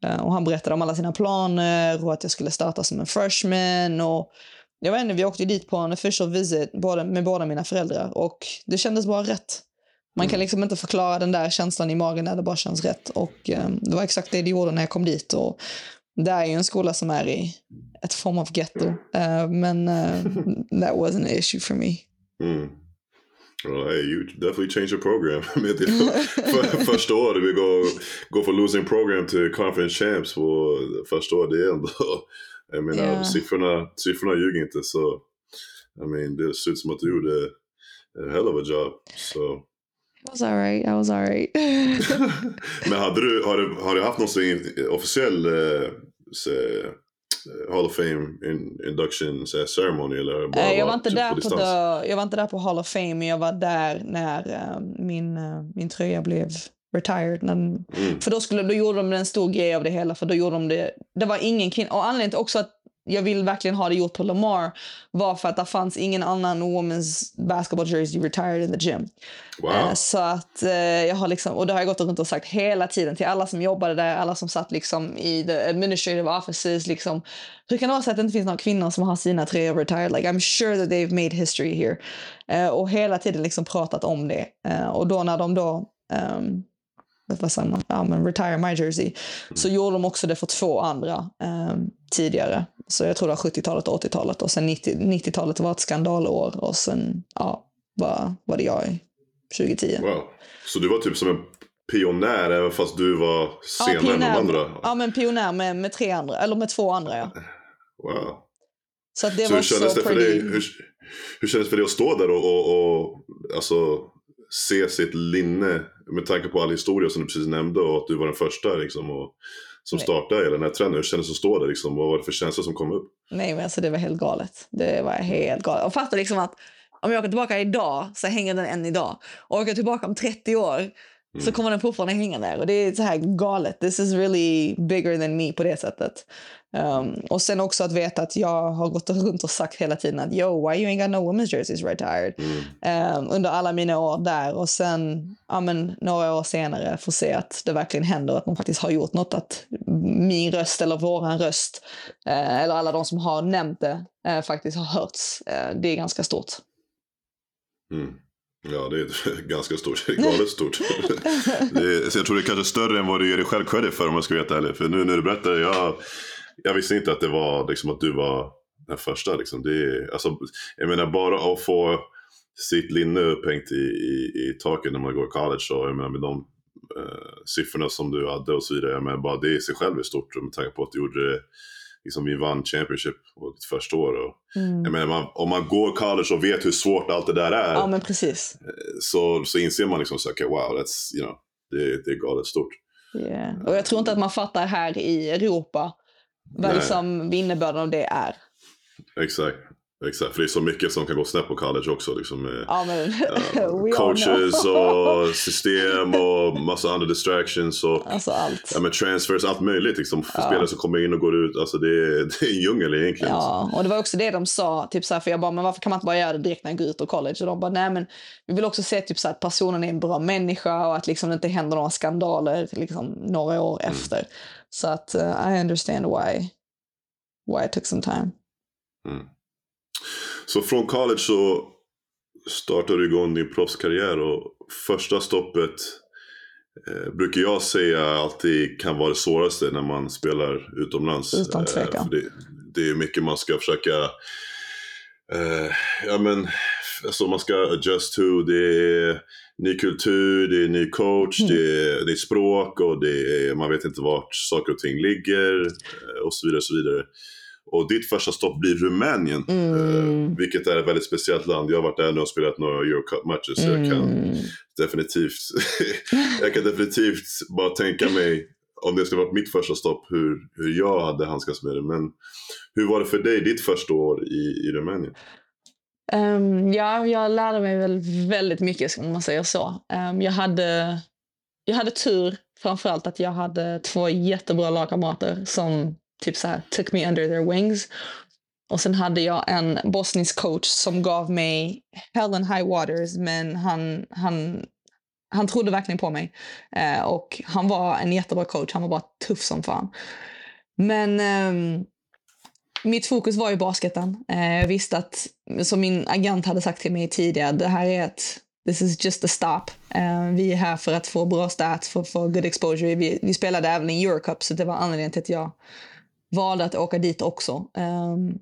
Speaker 2: Uh, och han berättade om alla sina planer och att jag skulle starta som en freshman. Och jag vet inte, vi åkte dit på en official visit både, med båda mina föräldrar och det kändes bara rätt. Man kan liksom inte förklara den där känslan i magen när det bara känns rätt. Och um, det var exakt det det gjorde när jag kom dit. Och det är ju en skola som är i ett form av ghetto. Uh, men uh, that wasn't an issue for me.
Speaker 1: Mm. Well, hey, you definitely changed your program. Första året, vi går, går från losing program till conference champs på första året. Det är ändå, jag menar, yeah. siffrorna, siffrorna ljuger inte. Så, I mean, det ser ut som att du gjorde a hell of a job. So.
Speaker 2: I was alright, I was alright.
Speaker 1: Men hade du, har, du, har du haft någon officiell eh, Hall of Fame in, induction ceremony? Eller bara
Speaker 2: jag, var inte typ där på, på the, jag var inte där på Hall of Fame, men jag var där när uh, min, uh, min tröja blev retired. När, mm. För då, skulle, då gjorde de en stor grej av det hela. För då gjorde de det, det var ingen kvinna. Och anledningen till också att jag vill verkligen ha det gjort på Lamar var för att det fanns ingen annan women's basketball jersey retired in the gym.
Speaker 1: Wow.
Speaker 2: Uh, så att uh, jag har liksom, och det har jag gått runt och sagt hela tiden till alla som jobbade där, alla som satt liksom i the administrative offices. Liksom, hur kan det vara så att det inte finns några kvinnor som har sina tre retired? Like, I'm sure that they've made history here. Uh, och hela tiden liksom pratat om det. och då när de då um, vad säger man? Ja, men retire my jersey. Mm. Så gjorde de också det för två andra um, tidigare. Så jag tror det var 70-talet och 80-talet. Och sen 90, 90-talet var ett skandalår. Och sen ja, var, var det jag 2010.
Speaker 1: Wow. Så du var typ som en pionjär även fast du var senare ja, än de andra?
Speaker 2: Ja, men pionjär med, med tre andra. Eller med två andra, ja.
Speaker 1: Wow.
Speaker 2: Så det så var hur
Speaker 1: kändes så det för dig, hur, hur kändes det för dig att stå där och, och, och alltså, se sitt linne med tanke på all historia som du precis nämnde och att du var den första liksom, och, som Nej. startade hela den här trenden. Hur kändes det att stå där? Liksom? Vad var det för känslor som kom upp?
Speaker 2: Nej, men alltså det var helt galet. Det var helt galet. Och fatta liksom att om jag åker tillbaka idag så hänger den än idag. Och åker jag tillbaka om 30 år så mm. kommer den fortfarande hänga där. Och det är så här galet. This is really bigger than me på det sättet. Um, och sen också att veta att jag har gått runt och sagt hela tiden att yo, why you ain't got no women's jerseys retired? Mm. Um, under alla mina år där. Och sen ja, men, några år senare få se att det verkligen händer. Att man faktiskt har gjort något. Att min röst eller våran röst, uh, eller alla de som har nämnt det, uh, faktiskt har hörts. Uh, det är ganska stort.
Speaker 1: Mm. Ja, det är ganska stort. Galet stort. är, så jag tror det är kanske större än vad du ger dig själv credit för om jag ska veta ärligt. För nu när du berättar, jag, jag visste inte att det var liksom att du var den första. Liksom. Det är, alltså, jag menar bara att få sitt linne upphängt i, i, i taket när man går i college. Så, jag menar, med de eh, siffrorna som du hade och så vidare. Men bara det i sig själv är stort med tanke på att du gjorde det liksom vi vann Championship ditt första år. Och,
Speaker 2: Mm.
Speaker 1: jag menar, man, om man går college och vet hur svårt allt det där är
Speaker 2: Ja, men precis.
Speaker 1: så, så inser man liksom så okay, wow, that's, you know, det, det är galet stort.
Speaker 2: Yeah. Och jag tror inte att man fattar här i Europa vad liksom innebörden av det är.
Speaker 1: Exakt. Exakt, för det är så mycket som kan gå snett på college också. Liksom, med,
Speaker 2: Ja, men all
Speaker 1: coaches och system och massa andra distractions. Och,
Speaker 2: Alltså allt.
Speaker 1: ja, men transfers, allt möjligt. Liksom,
Speaker 2: Ja.
Speaker 1: spelare som kommer in och går ut. Alltså, det, är, det är en djungel egentligen.
Speaker 2: Ja, och det var också det de sa, typ så här, för jag bara, men varför kan man inte bara göra det direkt när jag går ut och college? Och de bara, nej men vi vill också se typ så här, att personen är en bra människa och att liksom det inte händer några skandaler liksom, några år
Speaker 1: Mm.
Speaker 2: efter. Så att uh, I understand why, why it took some time.
Speaker 1: Mm. Så från college så startade du igång din proffskarriär och första stoppet eh, brukar jag säga alltid kan vara det svåraste när man spelar utomlands.
Speaker 2: Utan tvekan.
Speaker 1: Eh, det, det är mycket man ska försöka eh, ja men alltså man ska adjust to. Det är ny kultur, det är ny coach,
Speaker 2: Mm.
Speaker 1: det, är, det är språk och det är, man vet inte vart saker och ting ligger eh, och så vidare. Och så vidare. Och ditt första stopp blir Rumänien.
Speaker 2: Mm.
Speaker 1: Eh, vilket är ett väldigt speciellt land. Jag har varit där nu och spelat några Eurocup-matcher. Så jag kan
Speaker 2: Mm.
Speaker 1: definitivt jag kan definitivt bara tänka mig om det skulle varit mitt första stopp hur, hur jag hade handskats med det. Men hur var det för dig ditt första år i, i Rumänien?
Speaker 2: Ehm, ja, jag lärde mig väl väldigt mycket om man säger så. Ehm, jag, hade, jag hade tur framförallt att jag hade två jättebra lagkamrater som typ så här took me under their wings. Och sen hade jag en bosnisk coach som gav mig hell and high waters men han, han, han trodde verkligen på mig. Eh, och han var en jättebra coach, han var bara tuff som fan. Men eh, mitt fokus var ju basketen. Eh, jag visste att, som min agent hade sagt till mig tidigare, det här är ett This is just a stop. Uh, vi är här för att få bra stats, för att få good exposure. Vi, vi spelade även i Eurocup, så det var anledningen till att jag valde att åka dit också. Um,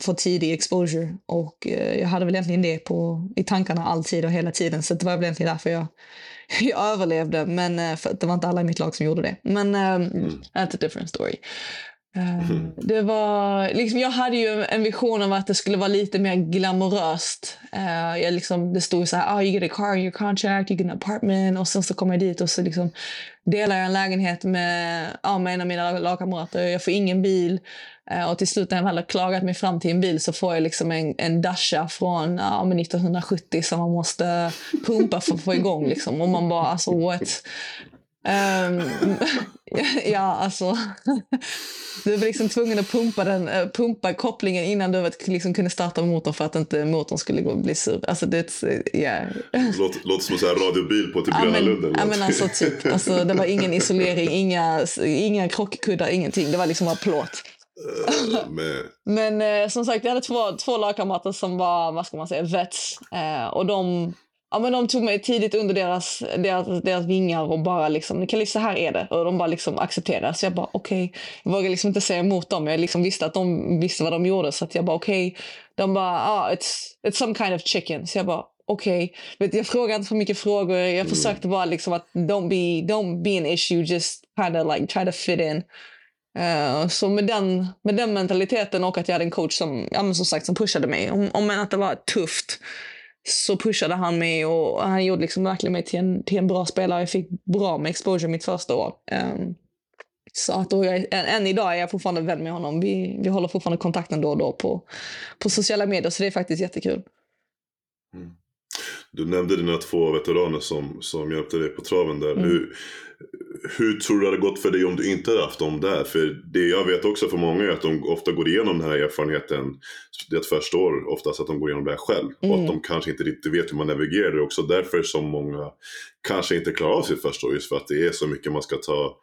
Speaker 2: få tidig exposure. Och eh, jag hade väl egentligen det på, i tankarna alltid och hela tiden. Så det var väl egentligen därför jag, jag överlevde. Men eh, för det var inte alla i mitt lag som gjorde det. Men um, that's a different story. Eh,
Speaker 1: Mm.
Speaker 2: Det var, liksom, jag hade ju en vision av att det skulle vara lite mer glamoröst. Eh, jag liksom, det stod så här, oh, you get a car in your contract, you get an apartment. Och sen så kommer jag dit och så liksom delar jag en lägenhet med, ja, med en av mina lagkamrater. Jag får ingen bil. Eh, och till slut när jag väl har klagat mig fram till en bil så får jag liksom en, en Dacia från men 1970 som man måste pumpa för att få igång. Liksom. Och man bara, alltså what? Ehm, ja, alltså. Du var liksom tvungen att pumpa, den, eh, pumpa kopplingen innan du liksom kunde starta motorn för att inte motorn skulle gå, bli sur. Alltså det, yeah.
Speaker 1: Låter, låter som en radiobil på typ
Speaker 2: Ja,
Speaker 1: Gröna Lund eller
Speaker 2: ja, men alltså, typ, alltså, det var ingen isolering, inga, inga krockkuddar, ingenting. Det var liksom bara plåt.
Speaker 1: Eh, med,
Speaker 2: Men eh, som sagt, jag hade två, två lagkamrater som var, vad ska man säga, vets. Eh, och de, ja, men de tog mig tidigt under deras, deras, deras vingar och bara liksom, Niklas, så här är det. Och de bara liksom accepterade. Så jag bara okej, jag vågade liksom inte säga emot dem. Jag liksom visste att de visste vad de gjorde. Så att jag bara okej. De bara, ah, it's, it's some kind of chicken. Så jag bara okej. Vet, Jag frågade inte för mycket frågor. Jag försökte bara liksom att don't be, don't be an issue, just kind of like try to fit in. Eh, så med den, med den mentaliteten och att jag hade en coach som, ja, som sagt som pushade mig. Om, om än att det var tufft så pushade han mig och han gjorde liksom verkligen mig till en, till en bra spelare. Jag fick bra med exposure mitt första år. Um, så att då jag, än, än idag är jag fortfarande vän med honom. Vi, vi håller fortfarande kontakten då och då på, på sociala medier så det är faktiskt jättekul.
Speaker 1: du nämnde dina två veteraner som, som hjälpte dig på traven där.
Speaker 2: Mm.
Speaker 1: Hur, hur tror du det hade gått för dig om du inte hade haft dem där? För det jag vet också för många är att de ofta går igenom den här erfarenheten. Det första år oftast att de går igenom det här själv. Och
Speaker 2: Mm.
Speaker 1: att de kanske inte riktigt vet hur man navigerar det. är också därför som många kanske inte klarar av sitt första år. Just för att det är så mycket man ska ta,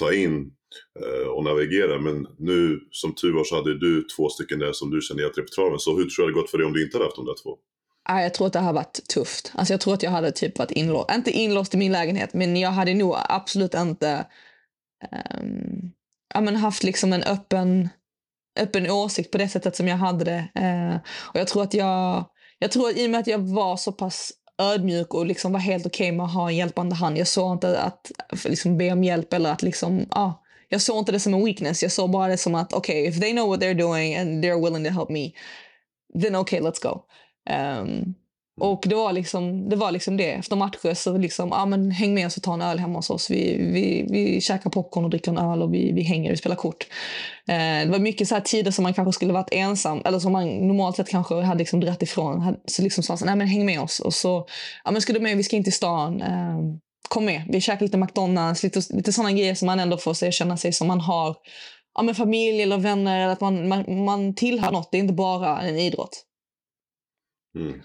Speaker 1: ta in eh, och navigera. Men nu som tur var så hade du två stycken där som du kände hjälpte dig på traven. Så hur tror du det hade gått för dig om du inte hade haft de där två?
Speaker 2: Nej, jag tror att det har varit tufft. Alltså jag tror att jag hade typ varit inlåst. Inte inlåst i min lägenhet, men jag hade nog absolut inte um, ja, men haft liksom en öppen, öppen åsikt på det sättet som jag hade det. Uh, och jag tror att jag, jag tror att i och med att jag var så pass ödmjuk och liksom var helt okej okay med att ha en hjälpande hand. Jag såg inte att liksom be om hjälp eller att liksom, ah, jag såg inte det som en weakness. Jag såg bara det som att okej, okay, if they know what they're doing and they're willing to help me, then okay, let's go. Um, och det var liksom det. Var liksom det. Efter matcher så liksom, ah, men häng med oss och ta en öl hemma hos oss. Vi, vi, vi käkar popcorn och dricker en öl och vi, vi hänger och spelar kort. Eh, det var mycket så här tider som man kanske skulle varit ensam eller som man normalt sett kanske hade liksom dratt ifrån. Så liksom sa nej men häng med oss. Och så, ja men ska du med, vi ska in till stan. Eh, kom med, vi käkar lite McDonalds, lite, lite sådana grejer som man ändå får sig känna sig som man har ja, men familj eller vänner, eller att man, man, man tillhör något. Det är inte bara en idrott. Mm.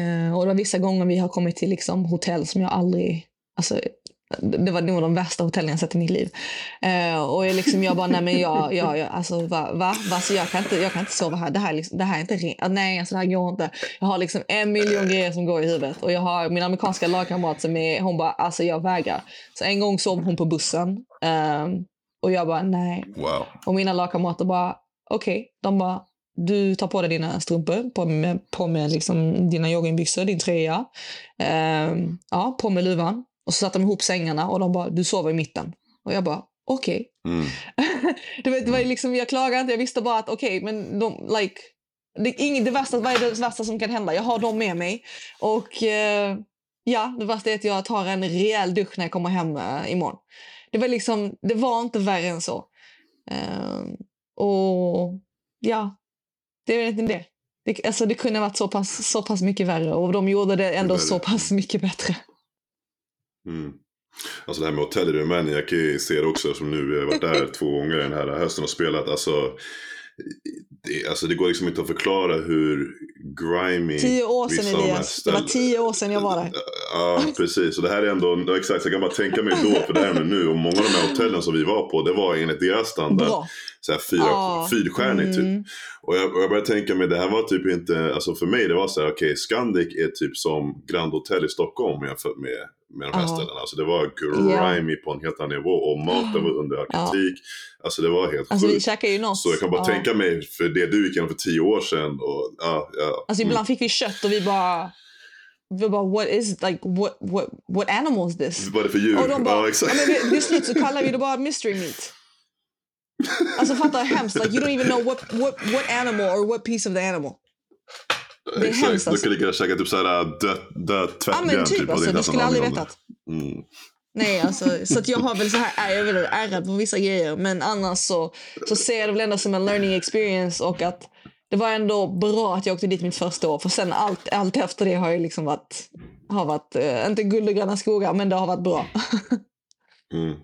Speaker 2: Uh, och det var vissa gånger vi har kommit till liksom hotell som jag aldrig... Alltså, det var nog de värsta hotellen jag sett i mitt liv. Uh, och jag, liksom, jag bara, nej men jag, jag, jag alltså va? va? Alltså, jag, kan inte, jag kan inte sova här. Det här, liksom, det här är inte rent. Nej, alltså, det här går inte. Jag har liksom en miljon grejer som går i huvudet. Och jag har min amerikanska lagkamrat som är, hon bara, alltså jag vägrar. Så en gång sov hon på bussen. Um, och jag bara, nej.
Speaker 1: Wow.
Speaker 2: Och mina lagkamrater bara, okej. Okay. De bara, du tar på dig dina strumpor, på med, på med liksom dina joggingbyxor, din tröja. Eh, ja, på med luvan. Och så satte de ihop sängarna och de bara, du sover i mitten. Och jag bara, okej. Okay. Mm. det, det var liksom, jag klagade inte, jag visste bara att okej, okay, men de, like, det, ing, det värsta, vad är det värsta som kan hända? Jag har dem med mig. Och eh, ja, det värsta är att jag tar en rejäl dusch när jag kommer hem eh, imorgon. Det var liksom, det var inte värre än så. Eh, och ja, det är inte det. Det, alltså det kunde ha varit så pass, så pass mycket värre och de gjorde det ändå så pass mycket bättre.
Speaker 1: Mm. Alltså det här med hotell i Rumänien, jag kan ju se det också som nu, jag har varit där två gånger den här hösten och spelat. Alltså det, alltså det går liksom inte att förklara hur grimy
Speaker 2: Tio år sedan Elias. Det var tio år sedan jag var där.
Speaker 1: Ja, precis. Och det här är ändå, exakt, jag kan bara tänka mig då för det här med nu. Och många av de här hotellen som vi var på, det var enligt deras standard Bra. Så här fyra, ah. fyrstjärnig typ. mm. typ. Och jag, och jag började tänka mig, det här var typ inte, alltså för mig det var så här, okej, okay, Scandic är typ som Grand Hotel i Stockholm jämfört med med de här oh. ställena. Alltså det var grimy yeah. på en helt annan nivå och maten var under all kritik. Ja. Alltså det var helt
Speaker 2: alltså,
Speaker 1: sjukt.
Speaker 2: Vi käkade ju något.
Speaker 1: Så jag kan bara ja. tänka mig för det du gick igenom för tio år sedan. Och, ja, ja.
Speaker 2: Alltså ibland mm. fick vi kött och vi bara vi bara, what is, like, what, what, what animal is this?
Speaker 1: Vad är det för djur?
Speaker 2: Och de bara, ja, exakt. Ja, men till slut så kallar vi det bara mystery meat. Alltså fatta hemskt. Like, you don't even know what, what, what animal or what piece of the animal.
Speaker 1: Det är Exakt, hemskt. Alltså. Du kan lika käka typ såhär dött, dött tvättbjörn.
Speaker 2: Ja men typ, typ alltså, du skulle aldrig vetat. Mm. Nej, alltså, så att jag har väl så här, jag är väl ärrad på vissa grejer. Men annars så, så ser jag det väl ändå som en learning experience och att det var ändå bra att jag åkte dit mitt första år. För sen allt, allt efter det har ju liksom varit, har varit, eh, inte guld och gröna skogar, men det har varit bra.
Speaker 1: mm.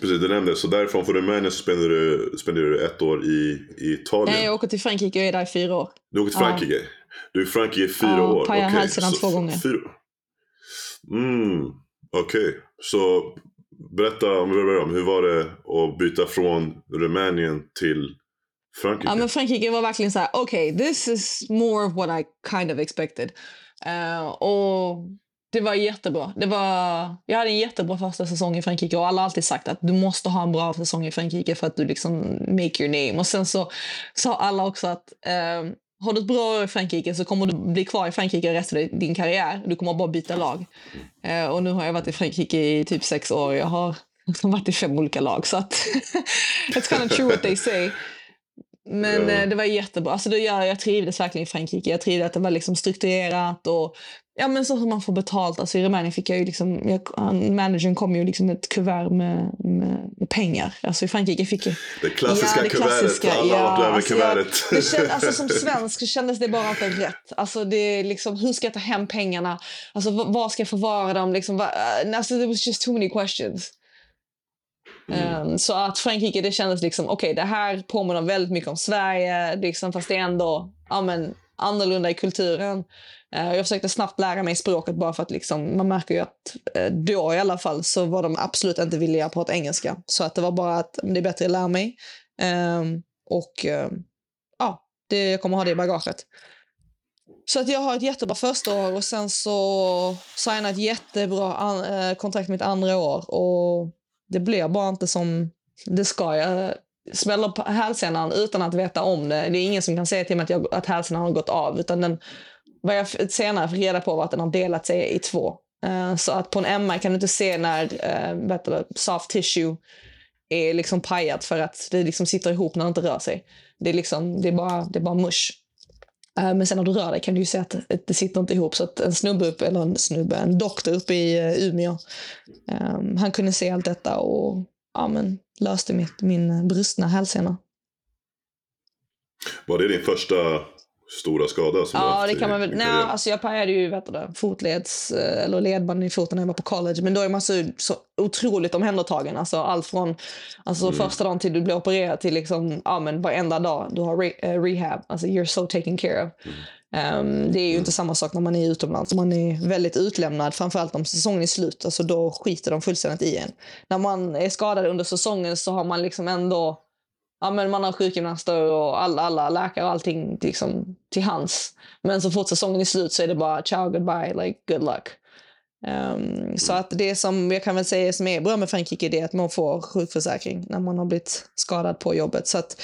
Speaker 1: Precis, du nämnde så därifrån från Rumänien så spenderar du, spenderar du ett år i, i Italien.
Speaker 2: Nej, jag åker till Frankrike och är där i fyra år.
Speaker 1: Du åker till Frankrike? Ja. Du är i Frankrike i fyra ja, år?
Speaker 2: Ja, okay. hälsenan två gånger. Fyra...
Speaker 1: Mm, okej. Okay. Så berätta om, hur var det att byta från Rumänien till Frankrike?
Speaker 2: Ja, men Frankrike var verkligen så här, okej, okay, this is more of what I kind of expected. Uh, och det var jättebra. Det var, jag hade en jättebra första säsong i Frankrike och alla har alltid sagt att du måste ha en bra säsong i Frankrike för att du liksom make your name. Och sen så sa alla också att uh, har du ett bra år i Frankrike så kommer du bli kvar i Frankrike resten av din karriär. Du kommer bara byta lag. Uh, och nu har jag varit i Frankrike i typ sex år. Jag har varit i fem olika lag. Så att it's kind of true what they say. Men ja. Eh, det var jättebra. Alltså, jag, jag trivdes verkligen i Frankrike. Jag trivdes att det var liksom strukturerat och ja, men så som man får betalt. Alltså, I Rumänien fick jag ju liksom, jag, managern kom ju liksom ett kuvert med, med, med, pengar. Alltså, I Frankrike fick jag...
Speaker 1: Det klassiska ja, det klassiska, kuvertet. Alla ja, över alltså, kuvertet.
Speaker 2: Jag, känd, alltså, som svensk kändes det bara inte rätt. Alltså, det är liksom, hur ska jag ta hem pengarna? Alltså, var ska jag förvara dem? Liksom, var, alltså, there was just too many questions. Mm. Um, så att Frankrike, det kändes liksom, okej, okay, det här påminner väldigt mycket om Sverige, liksom, fast det är ändå ja, men, annorlunda i kulturen. Eh, jag försökte snabbt lära mig språket bara för att liksom, man märker ju att eh, då i alla fall så var de absolut inte villiga att prata engelska. Så att det var bara att det är bättre att lära mig. Ehm, och ehm, ja, det, jag kommer ha det i bagaget. Så att jag har ett jättebra första år och sen så signar ett jättebra an, eh, kontrakt mitt andra år. Och det blir bara inte som det ska. Jag smäller på hälsenan utan att veta om det. Det är ingen som kan säga till mig att, jag, att hälsenan har gått av. Utan den, vad jag senare fick reda på var att den har delat sig i två. Uh, så att på en MR kan du inte se när uh, vet du, soft tissue är liksom pajat för att det liksom sitter ihop när det inte rör sig. Det är, liksom, det är, bara, det är bara mush. Uh, men sen när du rör dig kan du ju se att det sitter inte ihop. Så att en snubbe, upp, eller en snubbe, en doktor uppe i eh, Umeå, um, han kunde se allt detta och ja, men, löste mitt, min brustna hälsena.
Speaker 1: Var det din första stora skada? Som
Speaker 2: ja, det kan man väl. Nej, alltså jag pajade ju vet du, fotleds eh, eller ledbanden i foten när jag var på college. Men då är man så, så otroligt omhändertagen. Alltså allt från alltså, mm. första dagen till du blir opererad till liksom, ja, men varenda dag du har re, uh, rehab. Alltså you're so taken care of. Mm. Um, det är ju mm. inte samma sak när man är utomlands. Man är väldigt utlämnad, framförallt om säsongen är slut. Alltså då skiter de fullständigt i en. När man är skadad under säsongen så har man liksom ändå ja, men man har sjukgymnaster och alla, alla läkare och allting liksom, till hands. Men så fort säsongen är slut så är det bara ciao, goodbye, like good luck. Um, så att det som jag kan väl säga som är bra med Frankrike är att man får sjukförsäkring när man har blivit skadad på jobbet. Så att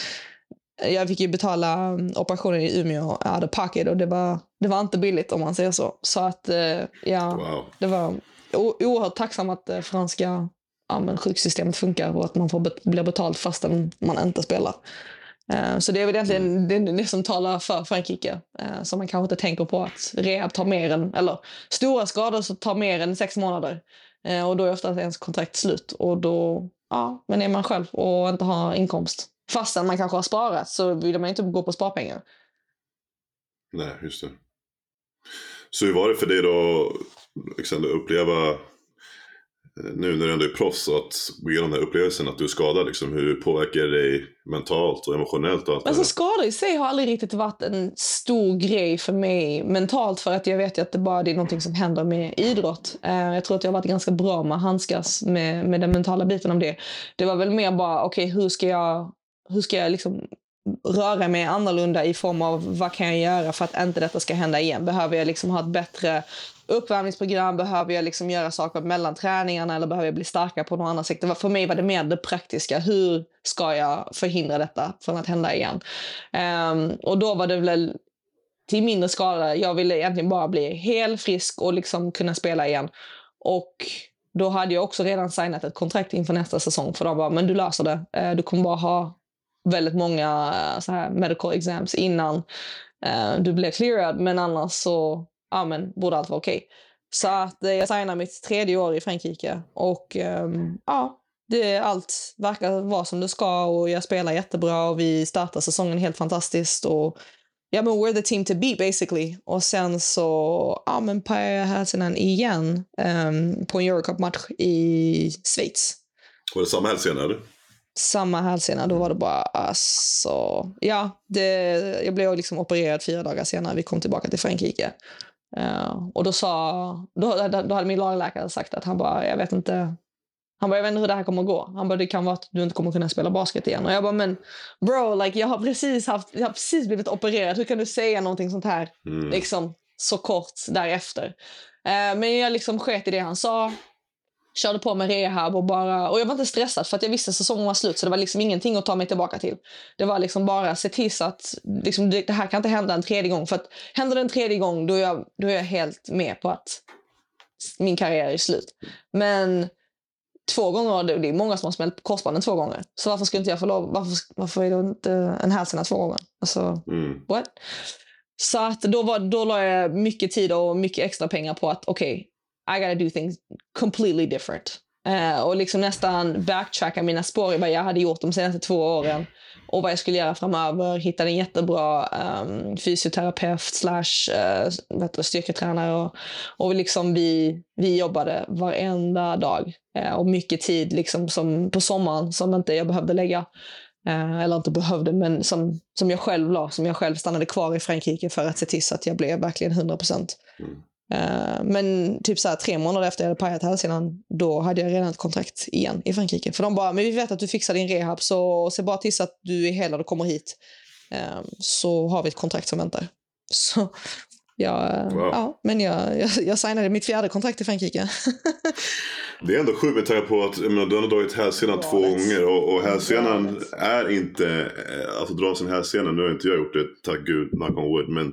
Speaker 2: jag fick ju betala um, operationen i Umeå out of pocket och det var, det var inte billigt om man säger så. Så att uh, ja, wow. det var oerhört tacksam att uh, franska ja, men sjuksystemet funkar och att man får blir betalt fastän man inte spelar. Uh, så det är väl egentligen det, det som talar för Frankrike. Uh, som man kanske inte tänker på att rehab tar mer än, eller stora skador så tar mer än sex månader. Uh, och då är oftast ens kontrakt slut. Och då, ja, men är man själv och inte har inkomst. Fastän man kanske har sparat så vill man inte gå på sparpengar.
Speaker 1: Nej, just det. Så hur var det för dig då, Alexander, uppleva nu när du ändå är proffs att gå igenom den här upplevelsen att du är skadad, liksom, hur påverkar det dig mentalt och emotionellt? Och allt
Speaker 2: alltså, skador i sig har aldrig riktigt varit en stor grej för mig mentalt för att jag vet ju att det bara är någonting som händer med idrott. Uh, jag tror att jag har varit ganska bra med att handskas med, med den mentala biten om det. Det var väl mer bara, okej okay, hur ska jag, hur ska jag liksom röra mig annorlunda i form av vad kan jag göra för att inte detta ska hända igen? Behöver jag liksom ha ett bättre uppvärmningsprogram? Behöver jag liksom göra saker mellan träningarna eller behöver jag bli starkare på något annat sätt? För mig var det mer det praktiska. Hur ska jag förhindra detta från att hända igen? Um, och då var det väl till mindre skala. Jag ville egentligen bara bli helt frisk och liksom kunna spela igen. Och då hade jag också redan signat ett kontrakt inför nästa säsong. För de bara, men du löser det. Eh, du kommer bara ha väldigt många eh, så här medical exams innan eh, du blev clearad. Men annars så ja, men, borde allt vara okej. Okay. Så att uh, jag signade mitt tredje år i Frankrike och um, ja, det, allt verkar vara som det ska och jag spelar jättebra och vi startar säsongen helt fantastiskt. Och, ja, men we're the team to beat basically. Och sen så ja, men pajade jag hälsenan igen um, på en Eurocup-match i Schweiz.
Speaker 1: Var det samma hälsena eller?
Speaker 2: samma hälsena, då var det bara alltså... Ja, det, jag blev liksom opererad fyra dagar senare. Vi kom tillbaka till Frankrike. Uh, och då sa... Då, då hade min lagläkare sagt att han bara, jag vet inte... Han bara, jag vet inte hur det här kommer att gå. Han bara, det kan vara att du inte kommer kunna spela basket igen. Och jag bara, men bro, like, jag, har precis haft, jag har precis blivit opererad. Hur kan du säga någonting sånt här mm. liksom, så kort därefter? Uh, men jag liksom sket i det han sa körde på med rehab och bara... Och jag var inte stressad för att jag visste att säsongen var slut så det var liksom ingenting att ta mig tillbaka till. Det var liksom bara se till så att liksom, det, det, här kan inte hända en tredje gång. För att händer det en tredje gång då är jag, då är jag helt med på att min karriär är slut. Men två gånger, det är många som har smält korsbanden två gånger. Så varför skulle inte jag få lov, varför, varför är det inte en hälsena två gånger? Alltså, mm. what? Så att då, var, då la jag mycket tid och mycket extra pengar på att okej, okay, i gotta do things completely different. Eh, och liksom nästan backtracka mina spår i vad jag hade gjort de senaste två åren och vad jag skulle göra framöver. Hittade en jättebra um, fysioterapeut slash uh, styrketränare. Och, och liksom vi, vi jobbade varenda dag uh, och mycket tid liksom som på sommaren som inte jag behövde lägga. Uh, eller inte behövde, men som, som jag själv la. Som jag själv stannade kvar i Frankrike för att se till så att jag blev verkligen 100 procent. Mm. Uh, men typ så här, tre månader efter jag hade pajat hälsenan, då hade jag redan ett kontrakt igen i Frankrike. För de bara, men vi vet att du fixar din rehab, så se bara till så att du är hel du kommer hit. Uh, så har vi ett kontrakt som väntar. Så jag,
Speaker 1: Wow.
Speaker 2: ja, men jag, jag, jag signade mitt fjärde kontrakt i Frankrike.
Speaker 1: Det är ändå sjukt med tanke på att menar, du har dragit hälsenan två gånger och, och hälsenan är inte, eh, alltså dra sin hälsena, nu har inte jag gjort det, tack gud, knock on wood, men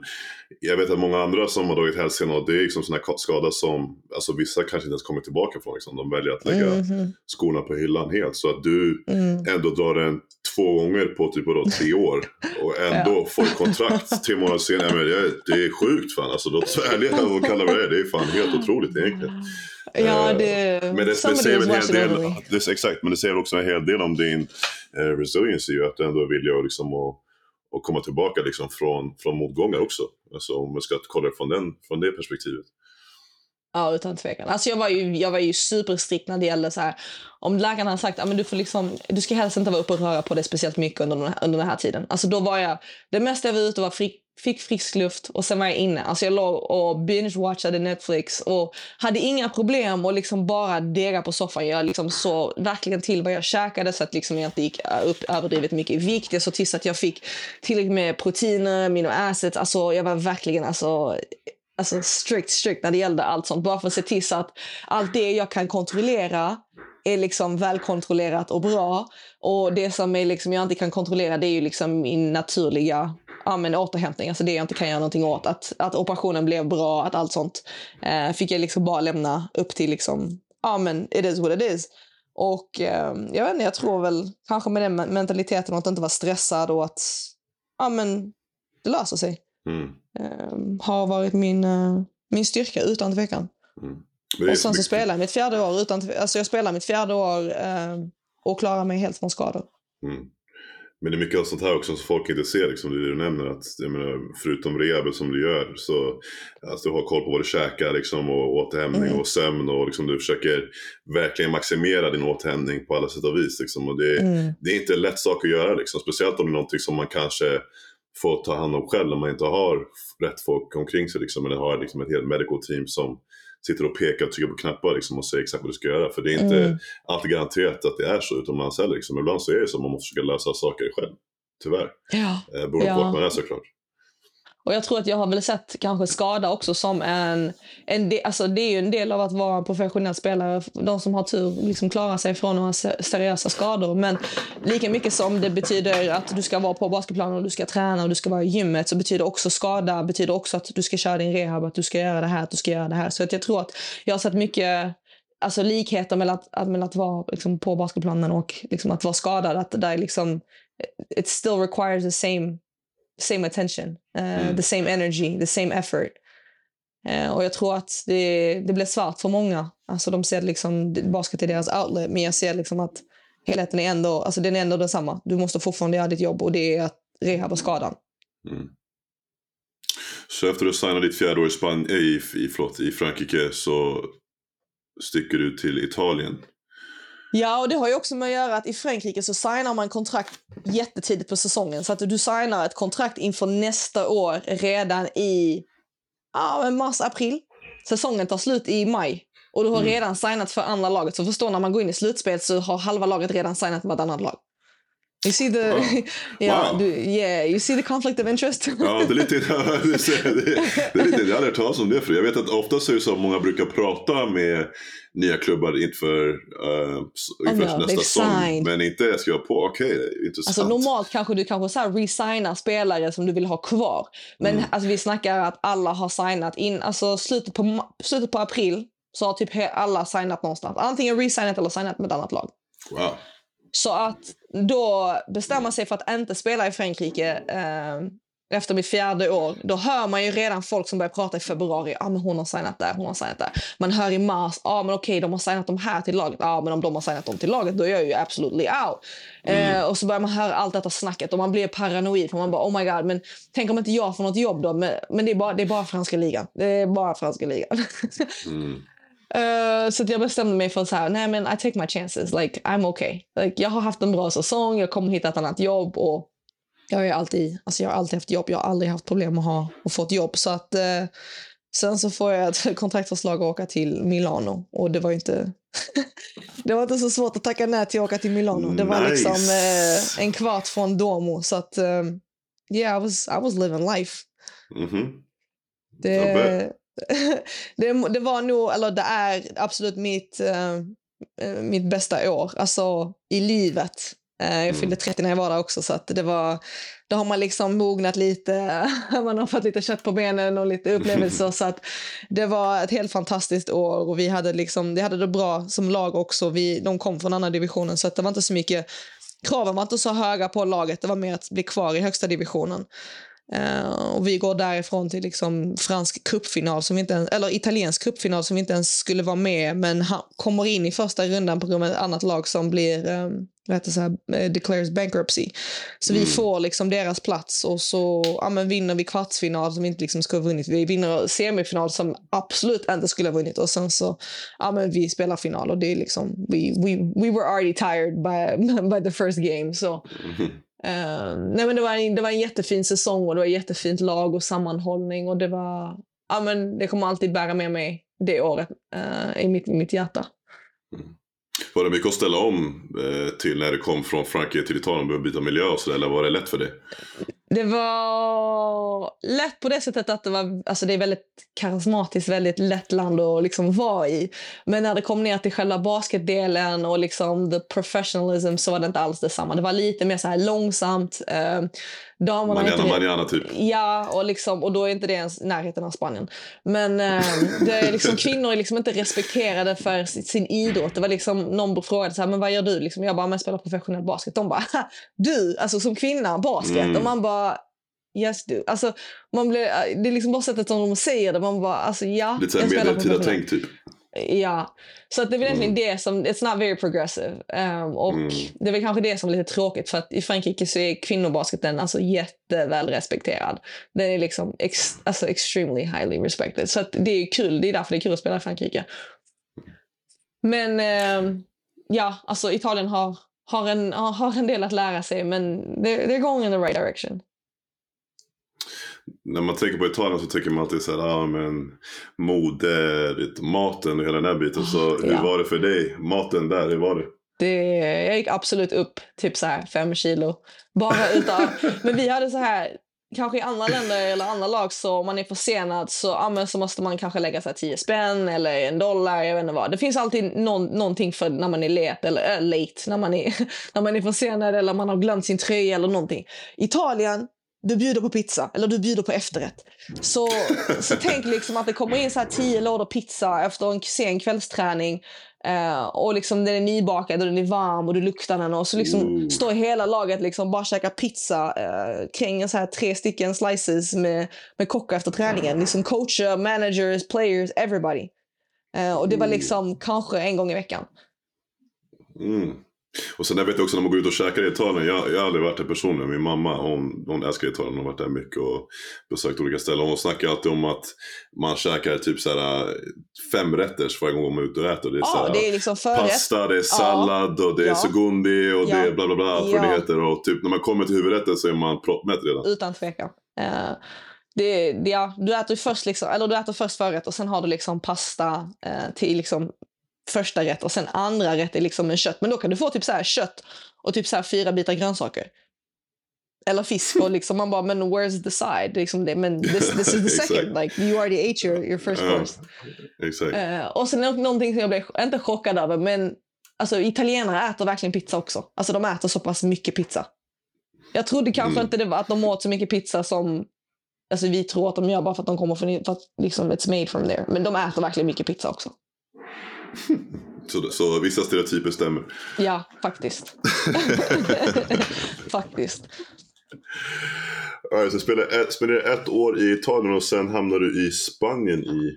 Speaker 1: jag vet att många andra som har dragit hälsenan och det är liksom sån här skada som, alltså vissa kanske inte ens kommer tillbaka från, liksom. de väljer att lägga
Speaker 2: Mhm,
Speaker 1: skorna på hyllan helt. Så att du
Speaker 2: mm.
Speaker 1: ändå drar den två gånger på typ vadå, tre år och ändå får ett kontrakt tre månader senare. Men det, är, det är sjukt fan, alltså låt oss vara ärliga och kalla det det är fan helt otroligt egentligen.
Speaker 2: Ja,
Speaker 1: Eh,
Speaker 2: det...
Speaker 1: Men det, det säger en hel del, det, exakt, men det säger också en hel del om din eh, resilience ju, att du ändå är villig att, liksom, att, och komma tillbaka liksom, från, från motgångar också. Alltså om man ska kolla från, den, från det perspektivet.
Speaker 2: Ja, utan tvekan. Alltså jag var ju, jag var ju superstrikt när det gällde så här, om läkaren hade sagt att du får liksom, du ska helst inte vara uppe och röra på dig speciellt mycket under den här, under den här tiden. Alltså då var jag, det mesta jag var ute var fri, fick frisk luft och sen var jag inne. Alltså jag låg och binge-watchade Netflix och hade inga problem att liksom bara dega på soffan. Jag liksom såg verkligen till vad jag käkade så att liksom jag inte gick upp överdrivet mycket i vikt. Jag såg till så att jag fick tillräckligt med proteiner, aminoacids. Alltså jag var verkligen alltså alltså strikt, strikt när det gällde allt sånt. Bara för att se till så att allt det jag kan kontrollera är liksom välkontrollerat och bra. Och det som är liksom jag inte kan kontrollera det är ju liksom min naturliga ja, men återhämtning. Alltså det jag inte kan göra någonting åt. Att, att operationen blev bra, att allt sånt eh, fick jag liksom bara lämna upp till liksom, ja men it is what it is. Och eh, jag vet inte, jag tror väl kanske med den mentaliteten att inte vara stressad och att ja men det löser sig
Speaker 1: Mm.
Speaker 2: eh, har varit min, eh, min styrka utan tvekan.
Speaker 1: Mm.
Speaker 2: Och sen så spelar jag mitt fjärde år utan alltså jag spelar mitt fjärde år eh, och klarar mig helt från skador.
Speaker 1: Mm. Men det är mycket av sånt här också som folk inte ser, liksom det du nämner. Att, jag menar, förutom rehab som du gör så alltså, du har koll på vad du käkar liksom, och återhämtning
Speaker 2: Mm.
Speaker 1: och sömn och liksom, du försöker verkligen maximera din återhämtning på alla sätt och vis. Liksom, och det,
Speaker 2: Mm.
Speaker 1: det är inte en lätt sak att göra, liksom, speciellt om det är någonting som man kanske får ta hand om själv när man inte har rätt folk omkring sig. Liksom, eller har liksom, ett helt medical team som sitter och pekar och trycker på knappar liksom, och säger exakt vad du ska göra. För det är inte
Speaker 2: Mm.
Speaker 1: alltid garanterat att det är så utomlands heller. Liksom. Ibland så är det så att man måste försöka lösa saker själv. Tyvärr.
Speaker 2: Ja.
Speaker 1: Eh, beroende
Speaker 2: Ja.
Speaker 1: på vart man är såklart.
Speaker 2: Och jag tror att jag har väl sett kanske skada också som en... en de, alltså det är ju en del av att vara en professionell spelare. De som har tur liksom klarar sig från några seriösa skador. Men lika mycket som det betyder att du ska vara på basketplanen och du ska träna och du ska vara i gymmet så betyder också skada betyder också att du ska köra din rehab, att du ska göra det här, att du ska göra det här. Så att jag tror att jag har sett mycket alltså likheter mellan att, att, mellan att vara liksom på basketplanen och liksom att vara skadad. Att där är liksom, it still requires the same same attention, uh,
Speaker 1: Mm.
Speaker 2: the same energy, the same effort. Eh, och jag tror att det, det blir svart för många. Alltså de ser liksom basket är deras outlet, men jag ser liksom att helheten är ändå, alltså den är ändå densamma. Du måste fortfarande göra ditt jobb och det är att rehabba skadan.
Speaker 1: Mm. Så efter att du signade ditt fjärde år i, Span- eh, i, i, förlåt, i Frankrike så sticker du till Italien.
Speaker 2: Ja, och det har ju också med att göra att i Frankrike så signar man kontrakt jättetidigt på säsongen. Så att du signar ett kontrakt inför nästa år redan i men mars, april. Säsongen tar slut i maj. Och du har
Speaker 1: Mm.
Speaker 2: redan signat för andra laget. Så förstå när man går in i slutspel så har halva laget redan signat med ett annat lag. You see the,
Speaker 1: Wow.
Speaker 2: ja,
Speaker 1: Wow.
Speaker 2: du, yeah, you see the conflict of interest?
Speaker 1: Ja, det är lite, det är, lite, jag har aldrig hört talas om det för Jag vet att oftast är det så att många brukar prata med nya klubbar inför, uh, inför
Speaker 2: ja,
Speaker 1: nästa säsong. Men inte skriva på, okej, intressant.
Speaker 2: Alltså normalt kanske du kanske så här resignar spelare som du vill ha kvar. Men
Speaker 1: Mm.
Speaker 2: alltså, vi snackar att alla har signat in, alltså slutet på, slutet på april så har typ alla signat någonstans. Antingen resignat eller signat med ett annat lag.
Speaker 1: Wow.
Speaker 2: Så att då bestämma sig för att inte spela i Frankrike eh, efter mitt fjärde år, då hör man ju redan folk som börjar prata i februari. Ah, men hon har signat där, hon har signat där. Man hör i mars, ah, men okej, de har signat de här till laget. Ah, men om de har signat dem till laget, då är jag ju absolutely out.
Speaker 1: Mm.
Speaker 2: Eh, och så börjar man höra allt detta snacket och man blir paranoid. För man bara, oh my god, men tänk om inte jag får något jobb då? Men, men det, är bara, det är bara franska ligan. Det är bara franska ligan.
Speaker 1: Mm.
Speaker 2: Eh, så att jag bestämde mig för så här, nej men I take my chances, like I'm okay. Like, jag har haft en bra säsong, jag kommer hitta ett annat jobb och jag ju alltid, alltså jag har alltid haft jobb, jag har aldrig haft problem att ha och få ett jobb. Så att eh, sen så får jag ett kontraktförslag att åka till Milano och det var inte det var inte så svårt att tacka nej till att åka till Milano. Det var
Speaker 1: Nice.
Speaker 2: liksom eh, en kvart från Domo så att yeah I was, I was living life.
Speaker 1: Mhm.
Speaker 2: Det,
Speaker 1: Jag
Speaker 2: det, det var nog, eller det är absolut mitt, eh, eh, mitt bästa år, alltså i livet. Eh, jag
Speaker 1: Mm.
Speaker 2: fyllde 30 när jag var där också, så att det var, då har man liksom mognat lite, man har fått lite kött på benen och lite upplevelser. så att det var ett helt fantastiskt år och vi hade, liksom, vi hade det bra som lag också. Vi, de kom från andra divisionen, så att det var inte så mycket kraven var inte så höga på laget. Det var mer att bli kvar i högsta divisionen. Eh, och vi går därifrån till liksom fransk cupfinal, som vi inte ens, eller italiensk cupfinal som vi inte ens skulle vara med, men ha, kommer in i första rundan på grund av ett annat lag som blir um, vad så här, eh, declares bankruptcy. Så vi
Speaker 1: Mm.
Speaker 2: får liksom deras plats och så ja, men vinner vi kvartsfinal som vi inte liksom skulle ha vunnit. Vi vinner semifinal som absolut inte skulle ha vunnit och sen så ja, men vi spelar final och det är liksom we, we, we were already tired by, by the first game. Så Uh, nej men det, var en, det var en jättefin säsong och det var ett jättefint lag och sammanhållning. Och det, var, ja men det kommer alltid bära med mig det året uh, i, mitt, mitt hjärta. Mm.
Speaker 1: Var det mycket att ställa om eh, till när du kom från Frankrike till Italien? och började byta miljö och sådär, eller var det lätt för dig?
Speaker 2: Det var lätt på det sättet att det, var, alltså det är väldigt karismatiskt, väldigt lätt land att liksom vara i. Men när det kom ner till själva basketdelen och liksom the professionalism så var det inte alls detsamma. Det var lite mer så här långsamt. Eh, damerna var inte
Speaker 1: manana typ.
Speaker 2: Ja, och, liksom, och då är inte det ens närheten av Spanien. Men eh, det är liksom, kvinnor är liksom inte respekterade för sin, idrott. Det var liksom, någon frågade så här, men vad gör du? Liksom, jag bara, men jag spelar professionell basket. De bara, "Ha, du, alltså som kvinna, basket.
Speaker 1: Mm.
Speaker 2: Och man bara, yes du. Alltså, man blir, det är liksom bara sättet som de säger det. Man bara, alltså ja.
Speaker 1: Lite såhär medeltida tänk typ.
Speaker 2: Ja, så att det är väl egentligen
Speaker 1: Mm.
Speaker 2: det som, it's not very progressive. Um, och
Speaker 1: Mm.
Speaker 2: det är väl kanske det som är lite tråkigt för att i Frankrike så är kvinnobasketen alltså jätteväl respekterad. Den är liksom ex, alltså extremely highly respected. Så att det är kul, det är därför det är kul att spela i Frankrike. Men ehm, ja, alltså Italien har, har, en, har en del att lära sig men they're, they're going in the right direction.
Speaker 1: När man tänker på Italien så tycker man alltid såhär, ja ah, men mode, maten och hela den här biten. Så hur
Speaker 2: Ja.
Speaker 1: var det för dig? Maten där, hur var det?
Speaker 2: Det, jag gick absolut upp typ så här fem kilo. Bara utav, men vi hade så här, kanske i andra länder eller andra lag så om man är försenad så, ja, men så måste man kanske lägga så här 10 spänn eller en dollar. Jag vet inte vad. Det finns alltid någon, någonting för när man är late eller äh, late, när man, är, när man är försenad eller man har glömt sin tröja eller någonting. Italien, du bjuder på pizza eller du bjuder på efterrätt. Så, så tänk liksom att det kommer in så här 10 lådor pizza efter en sen kvällsträning. Eh, och liksom den är nybakad och den är varm och du luktar den. Och så liksom
Speaker 1: Ooh.
Speaker 2: står hela laget liksom bara käkar pizza eh, kring så här tre stycken slices med, med kockar efter träningen. Liksom coacher, managers, players, everybody. Eh, och det var
Speaker 1: Mm.
Speaker 2: liksom kanske en gång i veckan.
Speaker 1: Mm. Och sen jag vet jag också när man går ut och käkar i Italien. Jag, jag har aldrig varit där personligen. Min mamma hon, hon älskar Italien. Hon har varit där mycket och besökt olika ställen. Hon snackar alltid om att man käkar typ såhär fem rätters varje gång man är ute och äter. Det är,
Speaker 2: Ja,
Speaker 1: såhär,
Speaker 2: det är liksom förrätt.
Speaker 1: pasta, det är sallad och det är
Speaker 2: Ja.
Speaker 1: segundi och det
Speaker 2: Ja.
Speaker 1: är bla bla bla.
Speaker 2: Ja.
Speaker 1: det heter. Och typ när man kommer till huvudrätten så är man proppmätt redan.
Speaker 2: Utan tvekan. Eh, det, det, ja, du, äter först liksom, eller du äter först förrätt och sen har du liksom pasta eh, till liksom första rätt och sen andra rätt är liksom en kött. Men då kan du få typ så här kött och typ så här fyra bitar grönsaker. Eller fisk och liksom man bara, men where's the side? Liksom det, men this, this is the second. Like you already ate your, your first course.
Speaker 1: Exakt.
Speaker 2: Eh, och sen nå- någonting som jag blev, inte chockad över, men alltså italienare äter verkligen pizza också. Alltså de äter så pass mycket pizza. Jag trodde kanske
Speaker 1: Mm.
Speaker 2: inte det var att de åt så mycket pizza som alltså, vi tror att de gör bara för att de kommer från, för att liksom it's made from there. Men de äter verkligen mycket pizza också.
Speaker 1: Så, så vissa stereotyper stämmer.
Speaker 2: Ja, faktiskt. faktiskt.
Speaker 1: Alright, så spenderar ett, spenderar ett år i Italien och sen hamnar du i Spanien i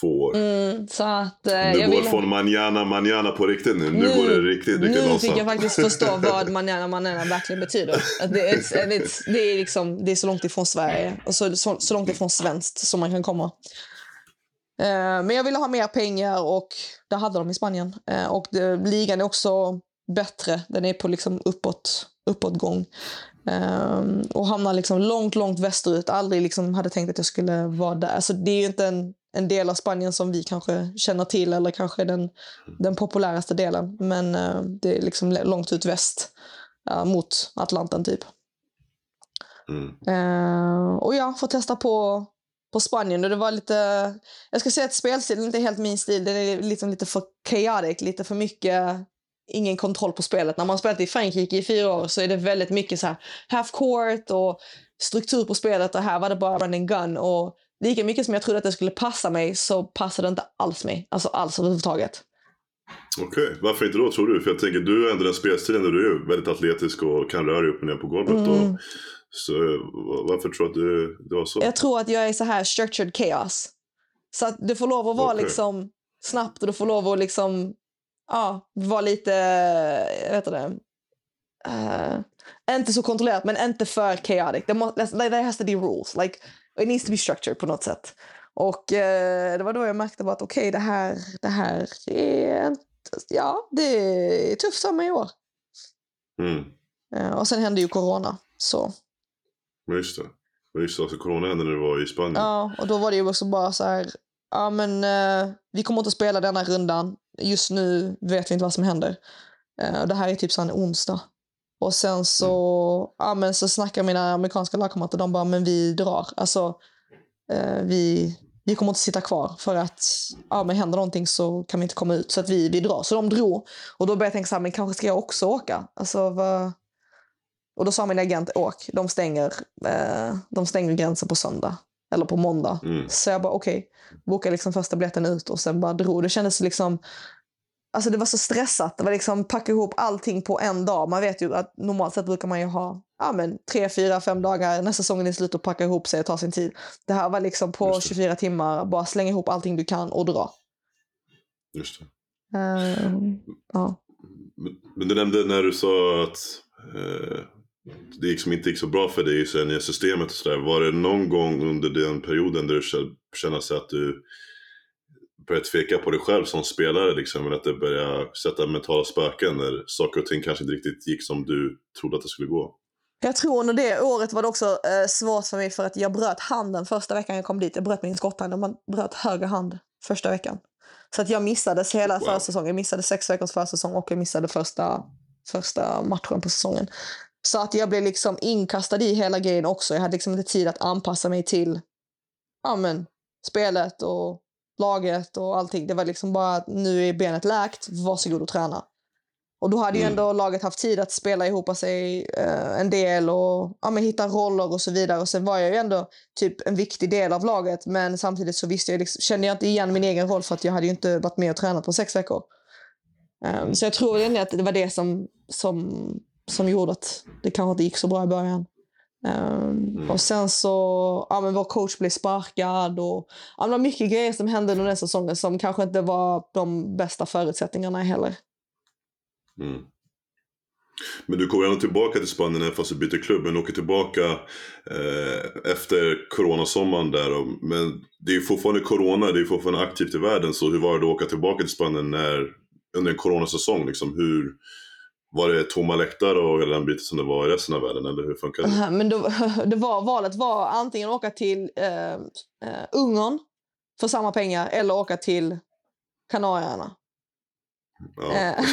Speaker 1: två år.
Speaker 2: Mm, så att eh,
Speaker 1: Du går
Speaker 2: vill...
Speaker 1: från manana manana på riktigt nu. Nu,
Speaker 2: Nu-
Speaker 1: går det riktigt, riktigt
Speaker 2: Nu fick jag faktiskt förstå vad manana manana verkligen betyder. Det, är, it's- det, är liksom, det är så långt ifrån Sverige och så, så, så långt ifrån svenskt som man kan komma. Eh, men jag ville ha mer pengar och det hade de i Spanien. Eh, och det, ligan är också bättre. Den är på liksom uppåt, uppåtgång. Eh, och hamnar liksom långt, långt västerut. Aldrig liksom hade tänkt att jag skulle vara där. Alltså, det är ju inte en, en del av Spanien som vi kanske känner till eller kanske den, den populäraste delen. Men eh, det är liksom långt ut väst eh, mot Atlanten typ.
Speaker 1: Mm.
Speaker 2: Eh, och ja, får testa på på Spanien och det var lite, jag ska säga att spelstilen inte är helt min stil, den är liksom lite för chaotic, lite för mycket ingen kontroll på spelet. När man har spelat i Frankrike i fyra år så är det väldigt mycket så här half court och struktur på spelet och här var det bara run and gun och lika mycket som jag trodde att det skulle passa mig så passade det inte alls mig, alltså alls överhuvudtaget.
Speaker 1: Okej, okay. varför inte då tror du? För jag tänker du den spelstilen där du är väldigt atletisk och kan röra dig upp och ner på golvet. Mm. Och, så varför tror du att det, det var så?
Speaker 2: Jag tror att jag är så här structured chaos. Så att det får lov att vara okay. liksom snabbt och det får lov att liksom, ja, vara lite, jag vet det, uh, inte så kontrollerat men inte för chaotic. There has to be rules. Like, it needs to be structured på något sätt. Och uh, det var då jag märkte att okej, okay, det, här, det här är ja, det är tufft samma i år.
Speaker 1: Mm.
Speaker 2: Uh, och sen hände ju corona. Så
Speaker 1: men just det. just det, alltså corona hände när du var i Spanien.
Speaker 2: Ja, och då var det ju också bara så här, ja men eh, vi kommer inte att spela denna rundan. Just nu vet vi inte vad som händer. Eh, det här är typ så en onsdag. Och sen så, mm. ja men så snackar mina amerikanska lagkamrater, de bara, men vi drar. Alltså, eh, vi, vi kommer inte sitta kvar för att ja, men händer någonting så kan vi inte komma ut. Så att vi, vi drar. Så de drog. Och då började jag tänka så här, men kanske ska jag också åka? Alltså vad, och då sa min agent, åk, de stänger, eh, de stänger gränsen på söndag. Eller på måndag.
Speaker 1: Mm.
Speaker 2: Så jag bara okej, okay. bokade liksom första biljetten ut och sen bara drog. Det kändes liksom, alltså det var så stressat. Det var liksom packa ihop allting på en dag. Man vet ju att normalt sett brukar man ju ha ja, men, tre, fyra, fem dagar när säsongen är slut och packa ihop sig och ta sin tid. Det här var liksom på 24 timmar, bara slänga ihop allting du kan och dra.
Speaker 1: Just
Speaker 2: det. Uh, ja.
Speaker 1: Men, du nämnde när du sa att uh det liksom inte gick så bra för dig i systemet och sådär. Var det någon gång under den perioden där du kände sig att du började tveka på dig själv som spelare liksom? Eller att det började sätta mentala spöken när saker och ting kanske inte riktigt gick som du trodde att det skulle gå?
Speaker 2: Jag tror under det året var det också eh, svårt för mig för att jag bröt handen första veckan jag kom dit. Jag bröt min skotthand och man bröt höger hand första veckan. Så att jag missade hela wow. försäsongen. Jag missade sex veckors försäsong och jag missade första, första matchen på säsongen. Så att jag blev liksom inkastad i hela grejen också. Jag hade liksom inte tid att anpassa mig till ja, men, spelet och laget och allting. Det var liksom bara att nu är benet läkt, varsågod och träna. Och då hade mm. ju ändå laget haft tid att spela ihop sig eh, en del och ja, men, hitta roller och så vidare. Och sen var jag ju ändå typ en viktig del av laget. Men samtidigt så visste jag liksom, kände jag inte igen min egen roll för att jag hade ju inte varit med och tränat på sex veckor. Um, så jag tror ändå att det var det som, som som gjorde att det kanske inte gick så bra i början. Um, mm. Och sen så, ja men vår coach blev sparkad och ja, det var mycket grejer som hände under den säsongen som kanske inte var de bästa förutsättningarna heller.
Speaker 1: Mm. Men du kommer ändå tillbaka till Spanien även fast du byter klubb. Men du åker tillbaka eh, efter coronasommaren där. Och, men det är fortfarande corona, det är fortfarande aktivt i världen. Så hur var det att åka tillbaka till Spanien när, under en coronasäsong? Liksom, hur, var det tomma läktare och hela den biten som det var i resten av världen? Eller hur funkar det?
Speaker 2: Men då, det var, valet var antingen åka till eh, eh, Ungern för samma pengar eller åka till Kanarieöarna.
Speaker 1: Ja. Eh.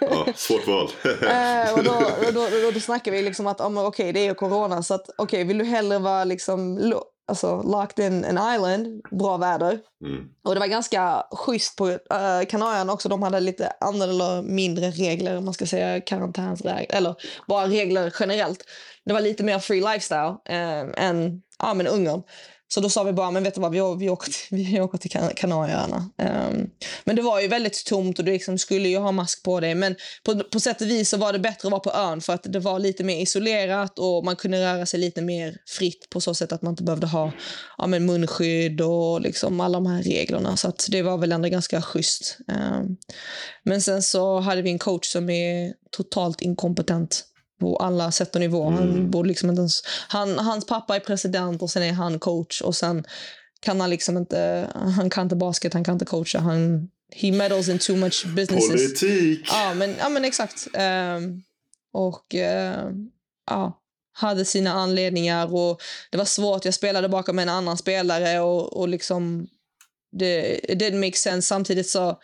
Speaker 1: ja, svårt val.
Speaker 2: eh, och då, då, då, då, snackar vi liksom att oh, okay, det är corona, så att, okay, vill du hellre vara liksom, alltså, locked in an island, bra väder.
Speaker 1: Mm.
Speaker 2: Och det var ganska schysst på uh, Kanarieöarna också. De hade lite andra eller mindre regler, om man ska säga karantänsregler, eller bara regler generellt. Det var lite mer free lifestyle uh, än ja, men Ungern. Så då sa vi bara, men vet du vad, vi, vi, åker, till, vi åker till Kanarieöarna. Um, men det var ju väldigt tomt och du liksom skulle ju ha mask på dig. Men på, på sätt och vis så var det bättre att vara på ön för att det var lite mer isolerat och man kunde röra sig lite mer fritt på så sätt att man inte behövde ha ja, men munskydd och liksom alla de här reglerna. Så att det var väl ändå ganska schysst. Um, men sen så hade vi en coach som är totalt inkompetent på alla sätt och nivåer. Han mm. borde liksom inte ens, han, hans pappa är president och sen är han coach och sen kan han liksom inte, han kan inte basket, han kan inte coacha. Han, he meddles in too much businesses.
Speaker 1: Politik!
Speaker 2: Ja, men, ja, men exakt. Um, och uh, ja, hade sina anledningar och det var svårt. Jag spelade bakom en annan spelare och, och liksom det it didn't make sense. Samtidigt så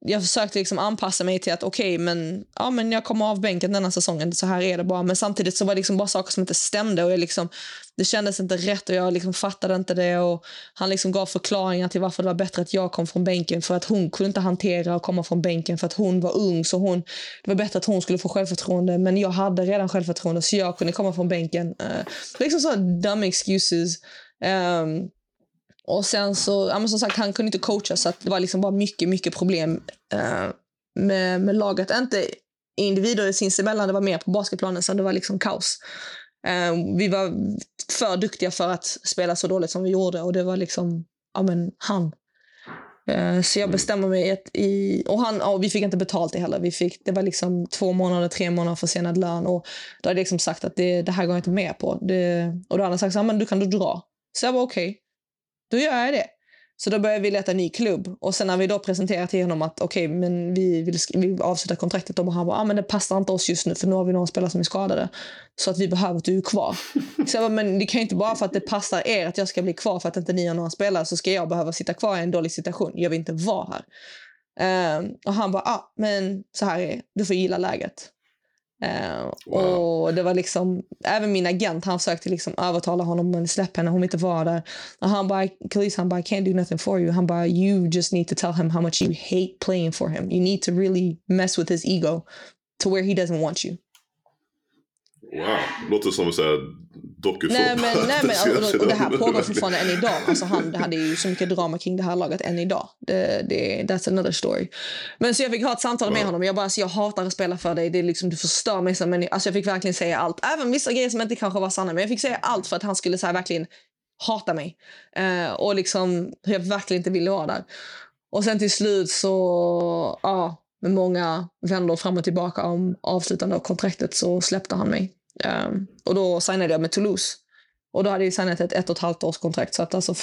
Speaker 2: jag försökte liksom anpassa mig till att okej, okay, men, ja, men jag kommer av bänken denna säsongen. Så här är det bara. Men samtidigt så var det liksom bara saker som inte stämde. Och jag liksom, det kändes inte rätt och jag liksom fattade inte det. Och han liksom gav förklaringar till varför det var bättre att jag kom från bänken. För att hon kunde inte hantera att komma från bänken för att hon var ung. Så hon, det var bättre att hon skulle få självförtroende. Men jag hade redan självförtroende så jag kunde komma från bänken. Uh, liksom så dumb excuses. Um, och sen så, ja, men som sagt, han kunde inte coacha så det var liksom bara mycket, mycket problem eh, med, med laget. Inte individer sinsemellan, det var mer på basketplanen så det var liksom kaos. Eh, vi var för duktiga för att spela så dåligt som vi gjorde och det var liksom, ja men han. Eh, så jag bestämmer mig ett, i, och han, och vi fick inte betalt det heller. Vi fick, det var liksom två månader, tre månader försenad lön och då hade jag liksom sagt att det, det här går jag inte med på. Det, och då hade han sagt så men du kan du dra. Så jag var okej. Okay då gör jag det. Så då började vi leta ny klubb. Och sen när vi då presenterade till honom att okej, okay, men vi vill, vi avsluta kontraktet. Och han bara, ah, men det passar inte oss just nu för nu har vi några spelare som är skadade. Så att vi behöver att du är kvar. så jag bara, men det kan ju inte bara för att det passar er att jag ska bli kvar för att inte ni har några spelare så ska jag behöva sitta kvar i en dålig situation. Jag vill inte vara här. Um, och han bara, ah, men så här är Du får gilla läget. Uh, wow. Och det var liksom, även min agent han försökte liksom övertala honom att släppa henne, hon vill inte vara där. Och han bara, Khalees, han bara, I can't do nothing for you. Han bara, you just need to tell him how much you hate playing for him. You need to really mess with his ego to where he doesn't want you.
Speaker 1: Wow, låter som en dokusåpa.
Speaker 2: Nej men, nej, men och, och, det här pågår fortfarande än idag. Alltså han hade ju så mycket drama kring det här laget än idag. Det, det, that's another story. Men så jag fick ha ett samtal med honom. Jag bara, alltså, jag hatar att spela för dig. Det är liksom, du förstör mig som människa. Alltså jag fick verkligen säga allt. Även vissa grejer som inte kanske var sanna. Men jag fick säga allt för att han skulle så här, verkligen hata mig. Uh, och liksom hur jag verkligen inte ville vara där. Och sen till slut så, ja, med många vändor fram och tillbaka om avslutande av kontraktet så släppte han mig. Um, och då signade jag med Toulouse. Och då hade jag signat ett ett och ett halvt års kontrakt. Så att alltså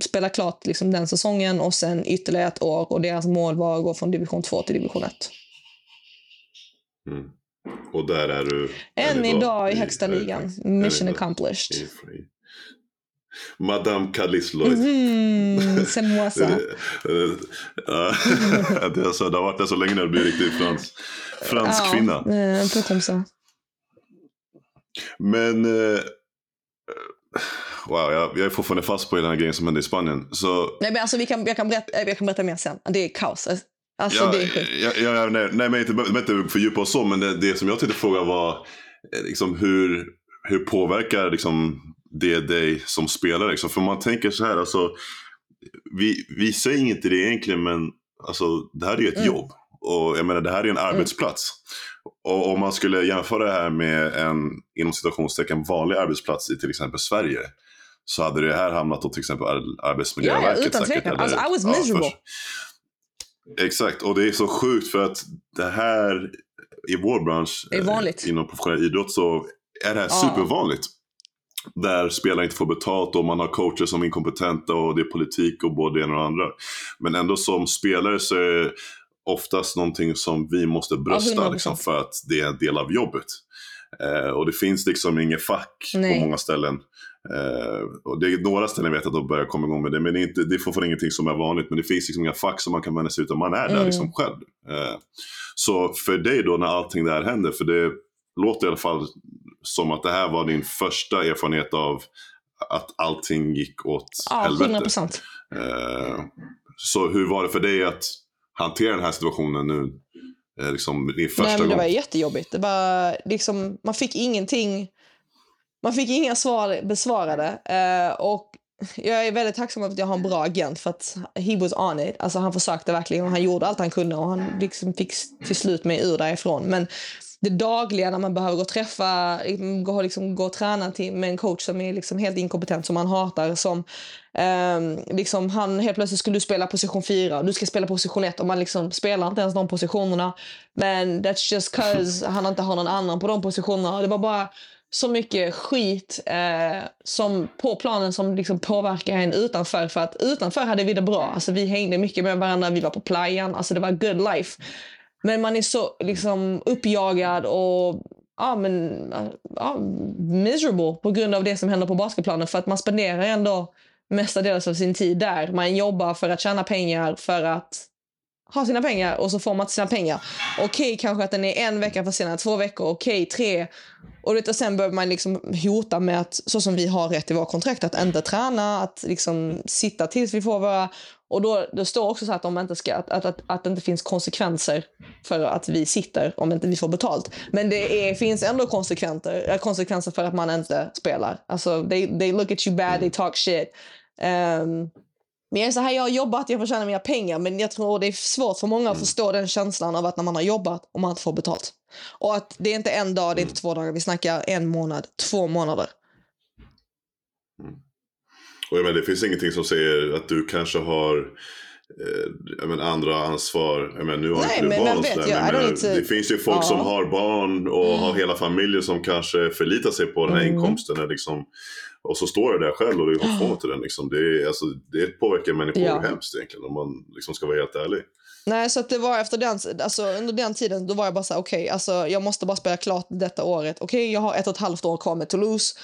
Speaker 2: spela klart liksom den säsongen och sen ytterligare ett år. Och deras mål var att gå från division 2 till division 1.
Speaker 1: Mm. Och där är du?
Speaker 2: Än idag, idag i högsta ligan. Mission accomplished.
Speaker 1: Madame Kalisloid.
Speaker 2: Mm, c'est moi ça.
Speaker 1: det, har varit det så länge när du blir riktigt fransk, fransk ja, kvinna.
Speaker 2: Un peu comme ça.
Speaker 1: Men... Eh, wow, jag, jag är fortfarande fast på den här grejen som hände i Spanien. Så...
Speaker 2: Nej, men alltså, vi kan, jag, kan berätta, jag kan berätta mer sen. Det är kaos. Alltså,
Speaker 1: ja,
Speaker 2: det är
Speaker 1: ja, ja, nej, nej, men inte, inte fördjupa oss så, men det, det som jag tänkte fråga var eh, liksom, hur, hur påverkar liksom, det dig som spelare? Liksom? För man tänker så här, alltså, vi, vi säger inte det egentligen, men alltså, det här är ju ett mm. jobb. Och jag menar, det här är en mm. Och om man skulle jämföra det här med en inom citationstecken vanlig arbetsplats i till exempel Sverige så hade det här hamnat åt till exempel Arbetsmiljöverket.
Speaker 2: Ja, utan tvekan. Alltså, I was miserable. Ja,
Speaker 1: för, exakt, och det är så sjukt för att det här i vår bransch,
Speaker 2: det är vanligt.
Speaker 1: Eh, inom professionell idrott, så är det här ja. supervanligt. Där spelare inte får betalt och man har coacher som är inkompetenta och det är politik och både det ena och det andra. Men ändå som spelare så är oftast någonting som vi måste brösta ja, liksom, för att det är en del av jobbet. Eh, och det finns liksom inget fack Nej. på många ställen. Eh, och det är några ställen jag vet att de börjar komma igång med det, men det är, inte, det är fortfarande ingenting som är vanligt. Men det finns liksom inga fack som man kan vända sig utan man är där mm. liksom själv. Eh, så för dig då när allting det här händer, för det låter i alla fall som att det här var din första erfarenhet av att allting gick åt
Speaker 2: ja,
Speaker 1: helvete.
Speaker 2: 100%.
Speaker 1: Eh, så hur var det för dig att hantera den här situationen nu? Eh, liksom din första Nej, men
Speaker 2: det var jättejobbigt. Det var, liksom, man fick ingenting. Man fick inga svar besvarade. Eh, och jag är väldigt tacksam att jag har en bra agent för att he was on it. Alltså han försökte verkligen och han gjorde allt han kunde och han liksom fick till slut mig ur därifrån. Men det dagliga när man behöver gå och träffa, gå, liksom, gå och träna till, med en coach som är liksom helt inkompetent, som man hatar. Som, eh, liksom, han helt plötsligt skulle du spela position 4 och du ska spela position 1 och man liksom spelar inte ens de positionerna. Men that's just cause han inte har någon annan på de positionerna. Det var bara så mycket skit eh, som på planen som liksom påverkar en utanför. För att utanför hade vi det bra. Alltså, vi hängde mycket med varandra, vi var på playan. Alltså, det var good life. Men man är så liksom uppjagad och ja, men, ja, miserable på grund av det som händer på basketplanen. För att man spenderar ändå mestadels av sin tid där. Man jobbar för att tjäna pengar för att ha sina pengar och så får man inte sina pengar. Okej, okay, kanske att den är en vecka försenad, två veckor, okej, okay, tre. Och, vet, och sen börjar man liksom hota med att, så som vi har rätt i våra kontrakt, att inte träna, att liksom sitta tills vi får våra... Och då, det står också så att, om inte ska, att, att, att, att det inte finns konsekvenser för att vi sitter om inte vi får betalt. Men det är, finns ändå konsekvenser, konsekvenser för att man inte spelar. Alltså, they, they look at you bad, they talk shit. Um, men jag är så här, jag har jobbat, jag får tjäna mina pengar, men jag tror det är svårt för många att mm. förstå den känslan av att när man har jobbat och man inte får betalt. Och att det är inte en dag, det är inte två dagar, vi snackar en månad, två månader.
Speaker 1: Och jag menar, det finns ingenting som säger att du kanske har eh, men, andra ansvar. Jag menar, nu har
Speaker 2: Nej,
Speaker 1: inte du
Speaker 2: barn.
Speaker 1: Och
Speaker 2: vet, jag, menar,
Speaker 1: to... Det finns ju folk ja. som har barn och mm. har hela familjer som kanske förlitar sig på den här mm. inkomsten. Liksom, och så står jag där själv och det är till den. Liksom. Det, är, alltså, det påverkar människor ja. hemskt egentligen om man liksom ska vara helt ärlig.
Speaker 2: Nej, så det var efter den, alltså under den tiden då var jag bara så okej, okay, alltså jag måste bara spela klart detta året. Okej, okay, jag har ett och ett halvt år kvar med Toulouse.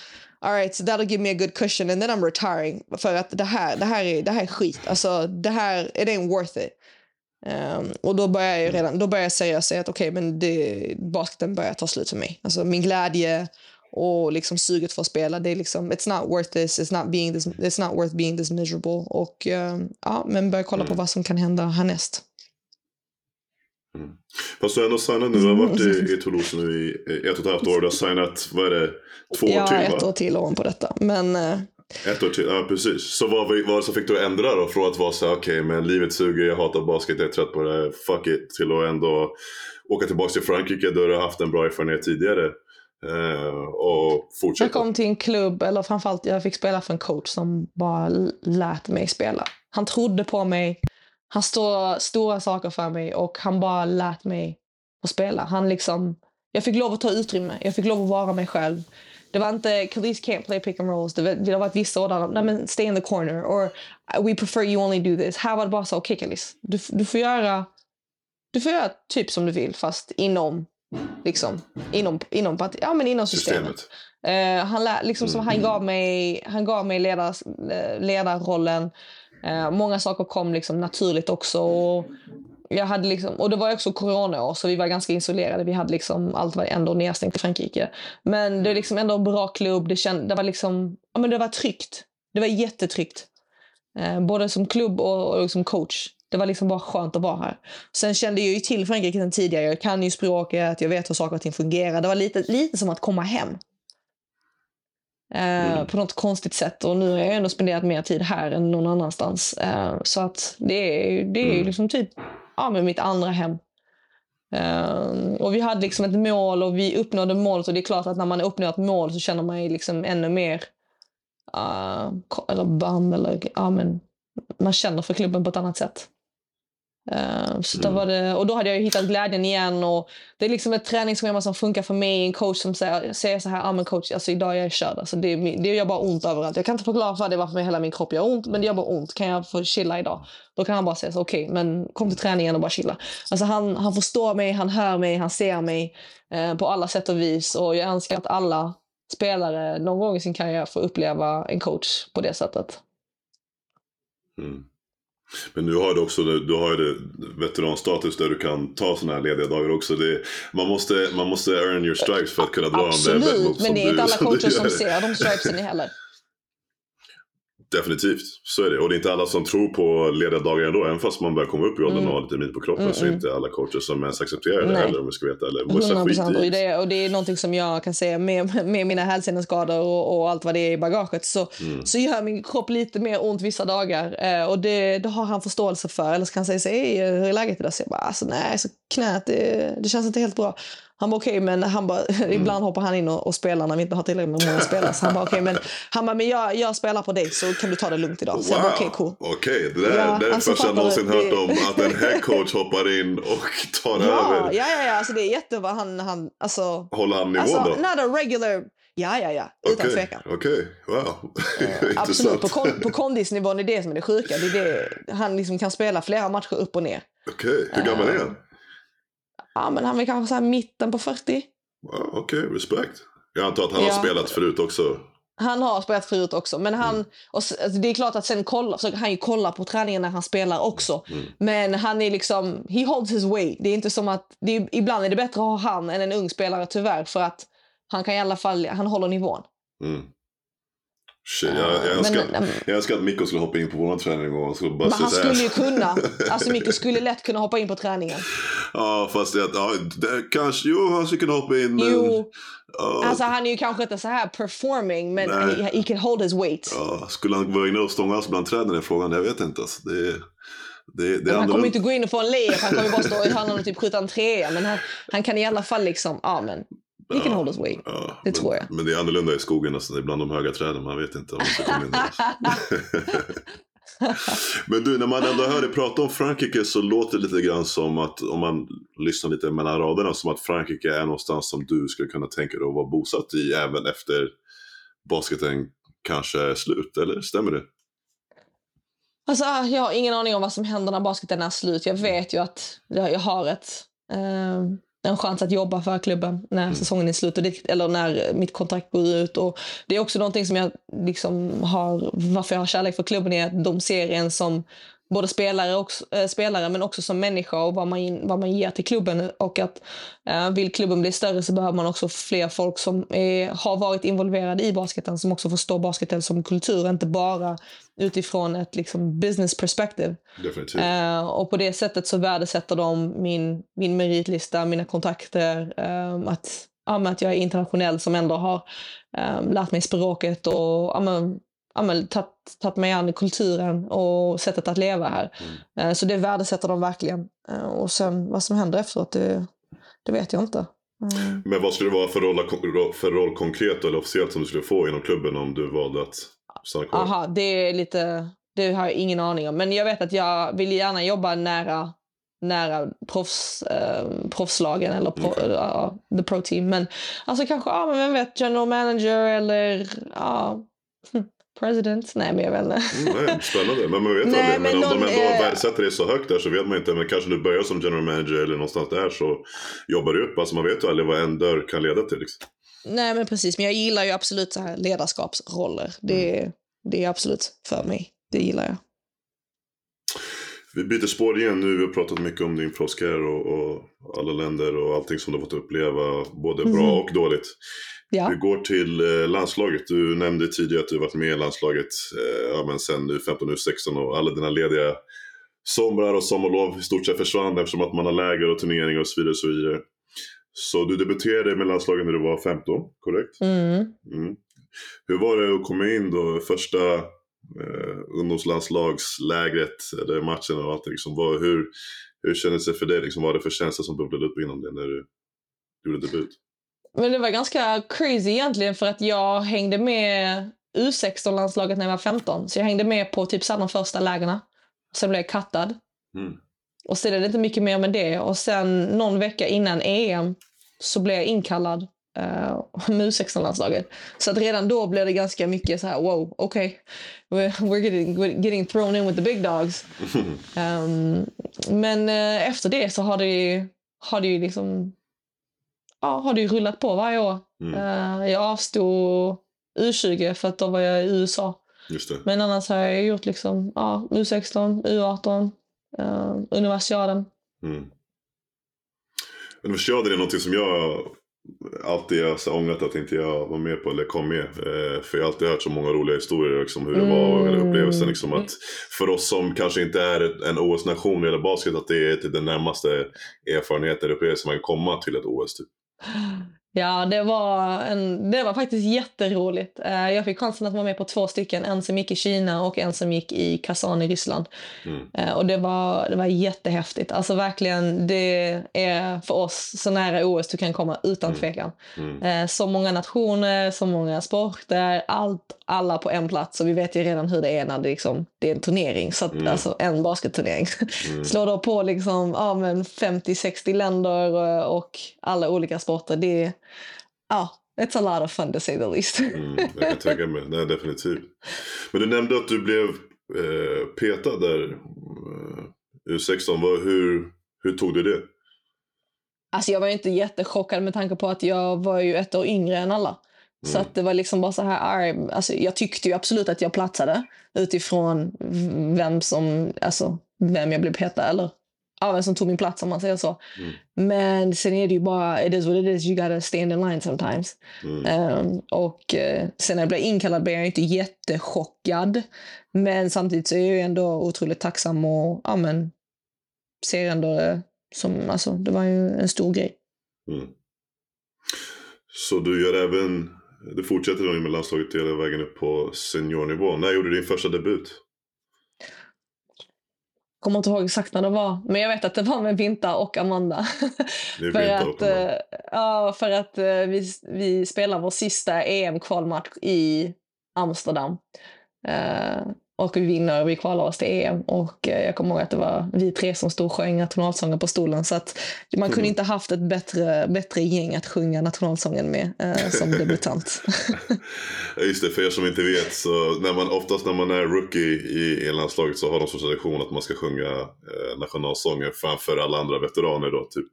Speaker 2: Alright, so that'll give me a good cushion and then I'm retiring. För att det här, det här, är, det här är skit. Alltså det här, it ain't worth it. Um, och då börjar jag redan, då börjar jag säga, säga att okej, okay, men det, basketen börjar ta slut för mig. Alltså min glädje och liksom suget för att spela. Det är liksom, it's not worth this, it's not, being this, it's not worth being this miserable. Och um, ja, men börja kolla mm. på vad som kan hända härnäst.
Speaker 1: Mm. Fast du har ändå signat nu, du har varit i, i Toulouse nu i ett och ett halvt år. Du har signat, vad är det, två
Speaker 2: ja,
Speaker 1: år till? Ja,
Speaker 2: ett år till på detta. Men, uh...
Speaker 1: Ett år till, ja precis. Så vad var det som fick du ändra då? Från att vara så okej okay, men livet suger, jag hatar basket, jag är trött på det, fuck it. Till att ändå åka tillbaka till Frankrike där du har haft en bra erfarenhet tidigare. Uh, och fortsätta.
Speaker 2: Jag kom till en klubb, eller framförallt jag fick spela för en coach som bara lät mig spela. Han trodde på mig, han stod stora saker för mig och han bara lät mig få spela. Han liksom, jag fick lov att ta utrymme, jag fick lov att vara mig själv. Det var inte “Khalees can't play pick and rolls”. Det var, det var vissa sådana, “Nej men stay in the corner” or “We prefer you only do this”. Här var det bara så, okej okay, Khalees, du, du får göra du får göra typ som du vill fast inom liksom, inom, inom, ja, men inom systemet. systemet. Uh, han, liksom, som han mm. gav mig, han gav mig ledar, ledarrollen. Eh, många saker kom liksom naturligt också. Och jag hade liksom, och det var också coronaår så vi var ganska isolerade. Vi hade liksom, allt var ändå nedstängt i Frankrike. Men det var liksom ändå en bra klubb. Det, känd, det, var liksom, ja, men det var tryggt. Det var jättetryggt. Eh, både som klubb och, och som coach. Det var liksom bara skönt att vara här. Sen kände jag ju till Frankrike sen tidigare. Jag kan ju språket, jag vet hur saker och ting fungerar. Det var lite, lite som att komma hem. Eh, mm. På något konstigt sätt. Och nu har jag ändå spenderat mer tid här än någon annanstans. Eh, så att det är, det är mm. liksom typ ja, med mitt andra hem. Uh, och vi hade liksom ett mål och vi uppnådde målet och det är klart att när man uppnår ett mål så känner man ju liksom ännu mer uh, eller band eller ja, men man känner för klubben på ett annat sätt. Uh, så då mm. var det, och då hade jag hittat glädjen igen. Och det är liksom ett träningsschema som funkar för mig. En coach som säger, säger så här, ah, men coach, alltså idag är jag körd. Alltså det, det gör bara ont överallt. Jag kan inte förklara för det varför hela min kropp gör ont, men det gör bara ont. Kan jag få chilla idag? Då kan han bara säga okej, okay, men kom till träningen och bara chilla. Alltså han, han förstår mig, han hör mig, han ser mig uh, på alla sätt och vis. Och jag önskar att alla spelare någon gång i sin karriär får uppleva en coach på det sättet.
Speaker 1: Mm. Men nu har du också du har ju veteranstatus där du kan ta sådana här lediga dagar också. Det, man, måste, man måste earn your stripes för att kunna dra
Speaker 2: Absolut, de där men det är inte alla coacher som ser de stripesen heller.
Speaker 1: Definitivt, så är det. Och det är inte alla som tror på lediga dagar ändå. Även fast man börjar komma upp i åldern mm. och har lite mit på kroppen mm, så är mm. inte alla coacher som ens accepterar det heller om vi ska veta. Eller 100%
Speaker 2: och det, och det är någonting som jag kan säga med, med mina hälseneskador och, och allt vad det är i bagaget så, mm. så gör min kropp lite mer ont vissa dagar. Eh, och det, det har han förståelse för. Eller så kan han säga så, hur är läget idag? Så jag bara, alltså nej, så knät, det, det känns inte helt bra. Han bara okej, okay, men han bara, mm. ibland hoppar han in och, och, spelar när vi inte har tillräckligt många spelare. Så han bara okej, okay, men, han bara, men jag, jag spelar på dig så kan du ta det lugnt idag. Så wow. jag bara okej, okay, cool.
Speaker 1: Okej, det, där, ja, det är alltså, första jag någonsin det, hört om att en headcoach hoppar in och tar
Speaker 2: ja,
Speaker 1: över.
Speaker 2: Ja, ja, ja, alltså det är jättebra. Han, han, alltså,
Speaker 1: Håller han nivån
Speaker 2: alltså,
Speaker 1: då?
Speaker 2: Not a regular Ja, ja, ja. Utan
Speaker 1: okay,
Speaker 2: tvekan.
Speaker 1: Okej, okay. wow.
Speaker 2: Uh, absolut, på, kon på kondisnivån är det som är det sjuka. Det är det, han liksom kan spela flera matcher upp och ner.
Speaker 1: Okej, okay. hur gammal uh, är han?
Speaker 2: Ja, men han är kanske så här mitten på 40.
Speaker 1: Okej, okay, respekt. Jag antar att han ja. har spelat förut också.
Speaker 2: Han har spelat förut också. Men han,
Speaker 1: Mm.
Speaker 2: och, alltså, det är klart att sen kolla, försöker han ju kolla på träningen när han spelar också.
Speaker 1: Mm.
Speaker 2: Men han är liksom, he holds his weight. Det är inte som att, är, ibland är det bättre att ha han än en ung spelare tyvärr. För att han kan i alla fall, han håller nivån.
Speaker 1: Mm. Shit, jag, jag,
Speaker 2: Eh,
Speaker 1: önskar,
Speaker 2: men-
Speaker 1: jag önskar att Mikko skulle hoppa in på vår träning och skulle bara
Speaker 2: Men han skulle ju kunna. Alltså Mikko skulle lätt kunna hoppa in på träningen.
Speaker 1: Ja, fast det, ja, det kanske, jo han skulle kunna hoppa in. Men,
Speaker 2: Jo,
Speaker 1: ja,
Speaker 2: alltså han är ju kanske inte så här performing, men he, he can hold his weight.
Speaker 1: ja, skulle han vara inne och stångas bland träden i frågan? Jag vet inte. Alltså. Det, det, det är
Speaker 2: Men han kommer inte gå in och få en layup, han kommer bara stå i hörnan och typ skjuta en trea. Men han, han kan i alla fall liksom, ja men, he can
Speaker 1: Ja.
Speaker 2: hold his weight.
Speaker 1: Ja,
Speaker 2: Det
Speaker 1: men,
Speaker 2: tror jag.
Speaker 1: Men det är annorlunda i skogen, alltså, bland de höga träden. Man vet inte om man ska komma in. Men du, när man ändå hör dig prata om Frankrike så låter det lite grann som att, om man lyssnar lite mellan raderna, som att Frankrike är någonstans som du skulle kunna tänka dig att vara bosatt i även efter basketen kanske är slut, eller stämmer det?
Speaker 2: Alltså, jag har ingen aning om vad som händer när basketen är slut. Jag vet ju att jag har ett, eh, en chans att jobba för klubben när säsongen är slut, och det, eller när mitt kontrakt går ut. Och det är också någonting som jag liksom har, varför jag har kärlek för klubben är att de ser en som både spelare, och, äh, spelare men också som människa och vad man, vad man ger till klubben. Och att eh, vill klubben bli större så behöver man också fler folk som är, har varit involverade i basketen som också förstår basketen som kultur, inte bara utifrån ett liksom, business perspective.
Speaker 1: Definitivt.
Speaker 2: Eh, och på det sättet så värdesätter de min, min meritlista, mina kontakter, eh, att, ja, att jag är internationell som ändå har eh, lärt mig språket och ja, men, ja, men, tagit, mig an kulturen och sättet att leva här.
Speaker 1: Mm.
Speaker 2: Eh, så det värdesätter de verkligen. Eh, och sen vad som händer efteråt, det, det vet jag inte. Mm.
Speaker 1: Men vad skulle det vara för roll, för roll konkret eller officiellt som du skulle få inom klubben om du valde att stanna kvar?
Speaker 2: Aha, det är lite, det har jag ingen aning om. Men jag vet att jag vill gärna jobba nära, nära proffs, eh, proffslagen eller pro,
Speaker 1: Okej.
Speaker 2: ja, the pro team. Men alltså kanske, ja men vem vet, general manager eller ja, president. Nej men jag vet inte.
Speaker 1: Mm, nej, spännande, men man vet
Speaker 2: Nej,
Speaker 1: aldrig. Men,
Speaker 2: men
Speaker 1: om de ändå
Speaker 2: eh,
Speaker 1: värdesätter det så högt där så vet man inte. Men kanske du börjar som general manager eller någonstans där så jobbar du upp. Alltså man vet ju aldrig vad en dörr kan leda till. Liksom.
Speaker 2: Nej men precis, men jag gillar ju absolut så här ledarskapsroller. Det, det är absolut för mig. Det gillar jag.
Speaker 1: Vi byter spår igen nu. Vi har pratat mycket om din proffskarriär och, och alla länder och allting som du har fått uppleva. Både bra
Speaker 2: Mhm.
Speaker 1: och dåligt.
Speaker 2: Ja.
Speaker 1: Vi går till eh, landslaget. Du nämnde tidigare att du varit med i landslaget eh, ja, men sen nu 15, nu 16 och alla dina lediga somrar och sommarlov i stort sett försvann eftersom att man har läger och turneringar och så vidare. Och så, vidare. så du debuterade med landslaget när du var 15, korrekt?
Speaker 2: Mm.
Speaker 1: Mm. Hur var det att komma in då första eh, ungdomslandslagslägret, eller matchen och allt liksom, vad, hur, hur kändes det för dig? Liksom, vad var det för känsla som bubblade upp inom dig när du gjorde debut?
Speaker 2: Men det var ganska crazy egentligen för att jag hängde med U16-landslaget när jag var 15. Så jag hängde med på typ så de första lägena. Sen blev jag kattad.
Speaker 1: Mm.
Speaker 2: Och sen är det inte mycket mer med det. Och sen någon vecka innan EM så blev jag inkallad uh, med U16-landslaget. Så att redan då blev det ganska mycket så här, wow, okej. We're, we're getting, we're getting thrown in with the big dogs. Um, men eh, efter det så har det ju, har det ju liksom ja, har det ju rullat på varje år.
Speaker 1: Mm.
Speaker 2: Eh, jag avstod U20 för att då var jag i USA. Men annars har jag gjort liksom, ja, U16, U18, uh, universiaden.
Speaker 1: Mm. Universiaden är någonting som jag alltid har så ångrat att inte jag var med på eller kom med. Eh, för jag har alltid hört så många roliga historier liksom, hur det var, eller
Speaker 2: Mm.
Speaker 1: upplevelsen. Liksom, att för oss som kanske inte är en OS-nation eller basket, att det är till den närmaste erfarenheten eller upplevelsen man kan komma till ett OS. Typ.
Speaker 2: Ja, det var, en, det var faktiskt jätteroligt. Eh, jag fick chansen att vara med på två stycken. En som gick i Kina och en som gick i Kazan i Ryssland.
Speaker 1: Mm.
Speaker 2: Eh, och det var, det var jättehäftigt. Alltså verkligen, det är för oss så nära OS du kan komma utan
Speaker 1: Mm.
Speaker 2: tvekan.
Speaker 1: Mm.
Speaker 2: Eh, så många nationer, så många sporter, allt, alla på en plats. Och vi vet ju redan hur det är när det, liksom, det är en turnering. Så att,
Speaker 1: Mm.
Speaker 2: Alltså en basketturnering.
Speaker 1: Mm.
Speaker 2: Slår då på liksom, ja, men 50-60 länder eh, och alla olika sporter. Det är, ja, it's a lot of fun to say the least.
Speaker 1: Mm, jag kan tänka mig. Nej, definitivt. Men du nämnde att du blev eh, petad där. Eh, U16. Vad, hur, hur tog du det?
Speaker 2: Alltså jag var ju inte jättechockad med tanke på att jag var ju ett år yngre än alla. Så att det var liksom bara så här, alltså jag tyckte ju absolut att jag platsade utifrån vem som, alltså vem jag blev petad eller ja, vem som tog min plats om man säger så.
Speaker 1: Mm.
Speaker 2: Men sen är det ju bara, it is what it is, you gotta stand in line sometimes.
Speaker 1: Mm.
Speaker 2: Ehm, och eh, sen när jag blev inkallad blev jag inte jättechockad. Men samtidigt så är jag ju ändå otroligt tacksam och ja, men, ser ändå det som, alltså det var ju en stor grej.
Speaker 1: Mm. Så du gör även, du fortsätter då med landslaget hela vägen upp på seniornivå. När gjorde du din första debut?
Speaker 2: kommer inte ihåg exakt när det var, men jag vet att det var med Vinta och Amanda.
Speaker 1: Det
Speaker 2: för, att, eh, ja, för att eh, vi, vi spelar vår sista EM-kvalmatch i Amsterdam. Eh, och vi vinner, vi kvalar oss till EM. Och eh, jag kommer ihåg att det var vi tre som stod och sjöng nationalsången på stolen. Så att man kunde
Speaker 1: Mm.
Speaker 2: inte haft ett bättre, bättre gäng att sjunga nationalsången med eh, som debutant.
Speaker 1: Just det, för er som inte vet så när man, oftast när man är rookie i, i landslaget så har de som tradition att man ska sjunga eh, nationalsången framför alla andra veteraner då typ.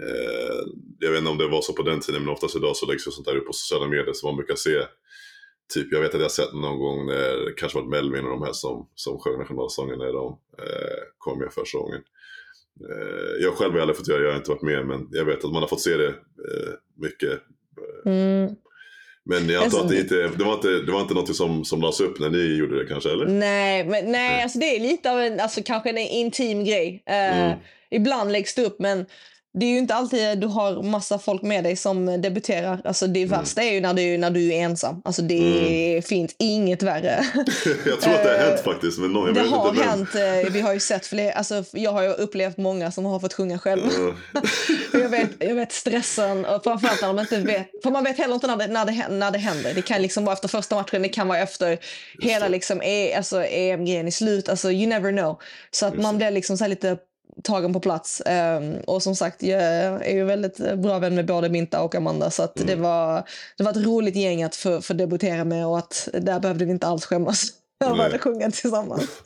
Speaker 1: Eh, jag vet inte om det var så på den tiden men oftast idag så läggs ju sånt där upp på sociala medier så man brukar se Typ, jag vet att jag sett någon gång när det kanske var Melvin och de här som, som sjöng nationalsången när de eh, kom med första gången. Eh, jag själv har aldrig fått göra, jag har inte varit med men jag vet att man har fått se det eh, mycket.
Speaker 2: Mm.
Speaker 1: Men jag antar
Speaker 2: Alltså,
Speaker 1: att det inte, det var inte, det var inte något som, som lades upp när ni gjorde det kanske eller?
Speaker 2: Nej, men, nej alltså det är lite av en, alltså kanske en intim grej. Eh,
Speaker 1: Mm.
Speaker 2: Ibland läggs det upp, men det är ju inte alltid du har massa folk med dig som debuterar. Alltså det
Speaker 1: Mm.
Speaker 2: värsta är ju när du, när du är ensam. Alltså det
Speaker 1: Mm.
Speaker 2: finns inget värre.
Speaker 1: jag tror att det har hänt faktiskt men någon,
Speaker 2: det har
Speaker 1: inte
Speaker 2: hänt. eh, Vi har ju sett fler, alltså jag har ju upplevt många som har fått sjunga själva. Jag, vet, jag vet stressen, och framförallt när de inte vet. För man vet heller inte när det, när det, när det händer. Det kan liksom vara efter första matchen, det kan vara efter hela liksom, e, alltså, EM-grejen i slut. Alltså, you never know. Så att
Speaker 1: Just
Speaker 2: man blir liksom så här lite tagen på plats. Ehm, och som sagt, jag är ju väldigt bra vän med både Minta och Amanda. Så att det,
Speaker 1: Mm.
Speaker 2: var, det var ett roligt gäng att få, få debutera med och att där behövde vi inte alls skämmas.
Speaker 1: Nej.
Speaker 2: började sjunga tillsammans.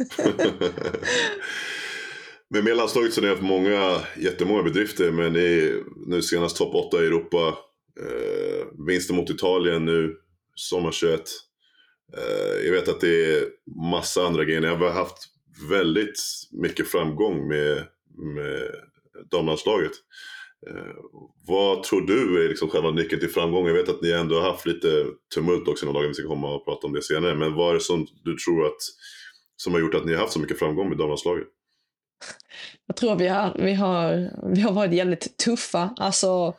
Speaker 1: Men med landslaget så har ni haft många, jättemånga bedrifter men ni nu senast topp 8 i Europa. Eh, vinsten mot Italien nu, sommar 21. Eh, jag vet att det är massa andra grejer. Ni har haft väldigt mycket framgång med, med damlandslaget. Eh, vad tror du är liksom själva nyckeln till framgång? Jag vet att ni ändå har haft lite tumult också några dagar, vi ska komma och prata om det senare. Men vad är det som du tror att som har gjort att ni har haft så mycket framgång med damlandslaget?
Speaker 2: Jag tror vi har, vi har, vi har varit jävligt tuffa. Alltså,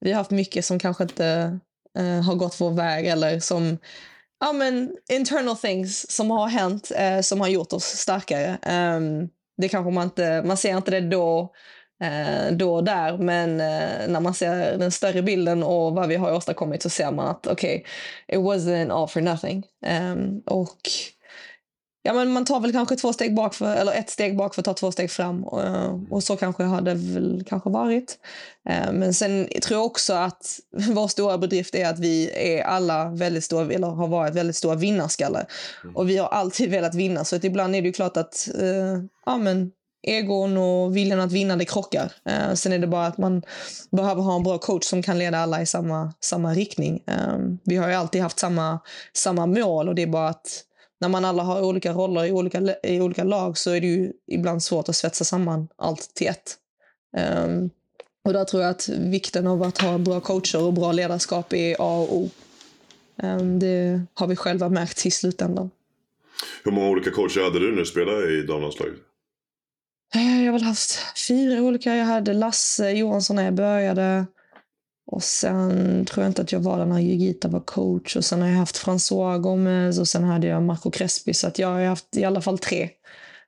Speaker 2: vi har haft mycket som kanske inte eh, har gått vår väg eller som ja, men internal things som har hänt eh, som har gjort oss starkare. Um, det kanske man inte, man ser inte det då, eh, då och där, men eh, när man ser den större bilden och vad vi har åstadkommit så ser man att okej, it wasn't all for nothing. Ehm, och Ja, men man tar väl kanske två steg bak för, eller ett steg bak för att ta två steg fram. Och, eh, och så kanske har det väl kanske varit. Eh, Men sen tror jag också att vår stora bedrift är att vi är alla väldigt stora, eller har varit väldigt stora vinnarskallar.
Speaker 1: Mm.
Speaker 2: Och vi har alltid velat vinna. Så att ibland är det ju klart att eh, ja, men, egon och viljan att vinna det krockar. Eh, sen är det bara att man behöver ha en bra coach som kan leda alla i samma, samma riktning. Eh, vi har ju alltid haft samma, samma mål och det är bara att när man alla har olika roller i olika, i olika lag så är det ju ibland svårt att svetsa samman allt till ett. Ehm, och där tror jag att vikten av att ha bra coacher och bra ledarskap är A och O. Ehm, det har vi själva märkt i slutändan.
Speaker 1: Hur många olika coacher hade du när du spelade i damlandslaget?
Speaker 2: Eh, Jag har väl haft fyra olika. Jag hade Lasse Johansson när jag började. Och sen tror jag inte att jag var där när Jugita var coach. Och sen har jag haft François Gomez och sen hade jag Marco Crespi. Så att jag har haft i alla fall tre.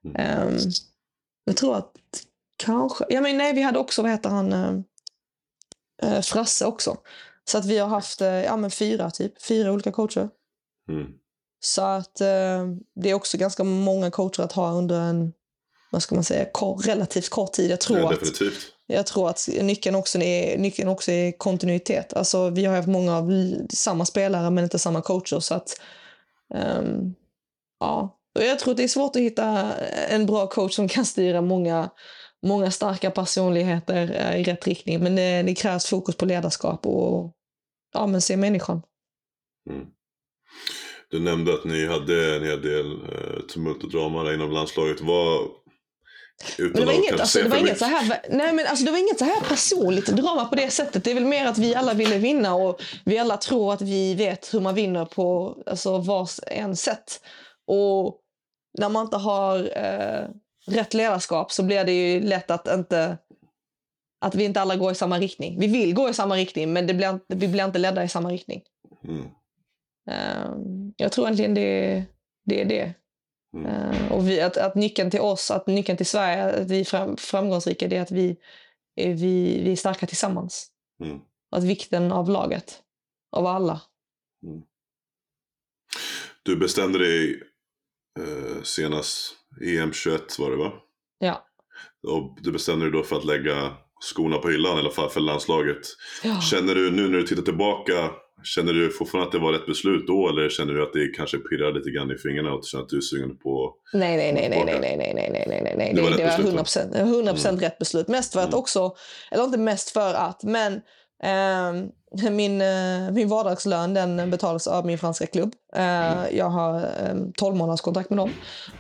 Speaker 1: Mm.
Speaker 2: Ehm, jag tror att kanske... Ja, men nej, vi hade också, vad heter han, eh, Frasse också. Så att vi har haft eh, ja, men fyra, typ. Fyra olika coacher.
Speaker 1: Mm.
Speaker 2: Så att eh, det är också ganska många coacher att ha under en, vad ska man säga, kor, relativt kort tid. Jag tror
Speaker 1: Ja,
Speaker 2: att jag tror att nyckeln också är, nyckeln också är kontinuitet. Alltså, vi har haft många av samma spelare men inte samma coacher. Så att, um, ja. Och jag tror att det är svårt att hitta en bra coach som kan styra många, många starka personligheter eh, i rätt riktning. Men det, det krävs fokus på ledarskap och ja, men se människan.
Speaker 1: Mm. Du nämnde att ni hade en eh, hel del tumult och drama inom landslaget. Vad,
Speaker 2: men det var inget, alltså, det var inget så här, nej men alltså, det var inget så här personligt drama på det sättet. Det är väl mer att vi alla ville vinna och vi alla tror att vi vet hur man vinner på alltså, vars en sätt. Och när man inte har eh, rätt ledarskap så blir det ju lätt att inte att vi inte alla går i samma riktning. Vi vill gå i samma riktning, men det blir, vi blir inte ledda i samma riktning. Mm. Uh, jag tror egentligen det, det är det. Mm. Uh, och vi, att, att nyckeln till oss, att nyckeln till Sverige, att vi är fram, framgångsrika, det är att vi är, vi, vi är starka tillsammans. Mm. att vikten av laget, av alla. Mm.
Speaker 1: Du bestämde dig eh, senast EM21 var det va?
Speaker 2: Ja.
Speaker 1: Och du bestämde dig då för att lägga skorna på hyllan i alla fall för landslaget. Ja. Känner du nu när du tittar tillbaka, känner du fortfarande att det var rätt beslut då eller känner du att det kanske pirrar lite grann i fingrarna och känner att du är sugen på
Speaker 2: Nej, nej, nej, nej, nej, nej, nej, nej, nej, nej, nej. Det, var, det var 100%, 100 mm. rätt beslut. Mest för att mm. också, eller inte mest för att, men Um, min, uh, min vardagslön den betalas av min franska klubb. Uh, mm. Jag har um, 12 månaders kontrakt med dem.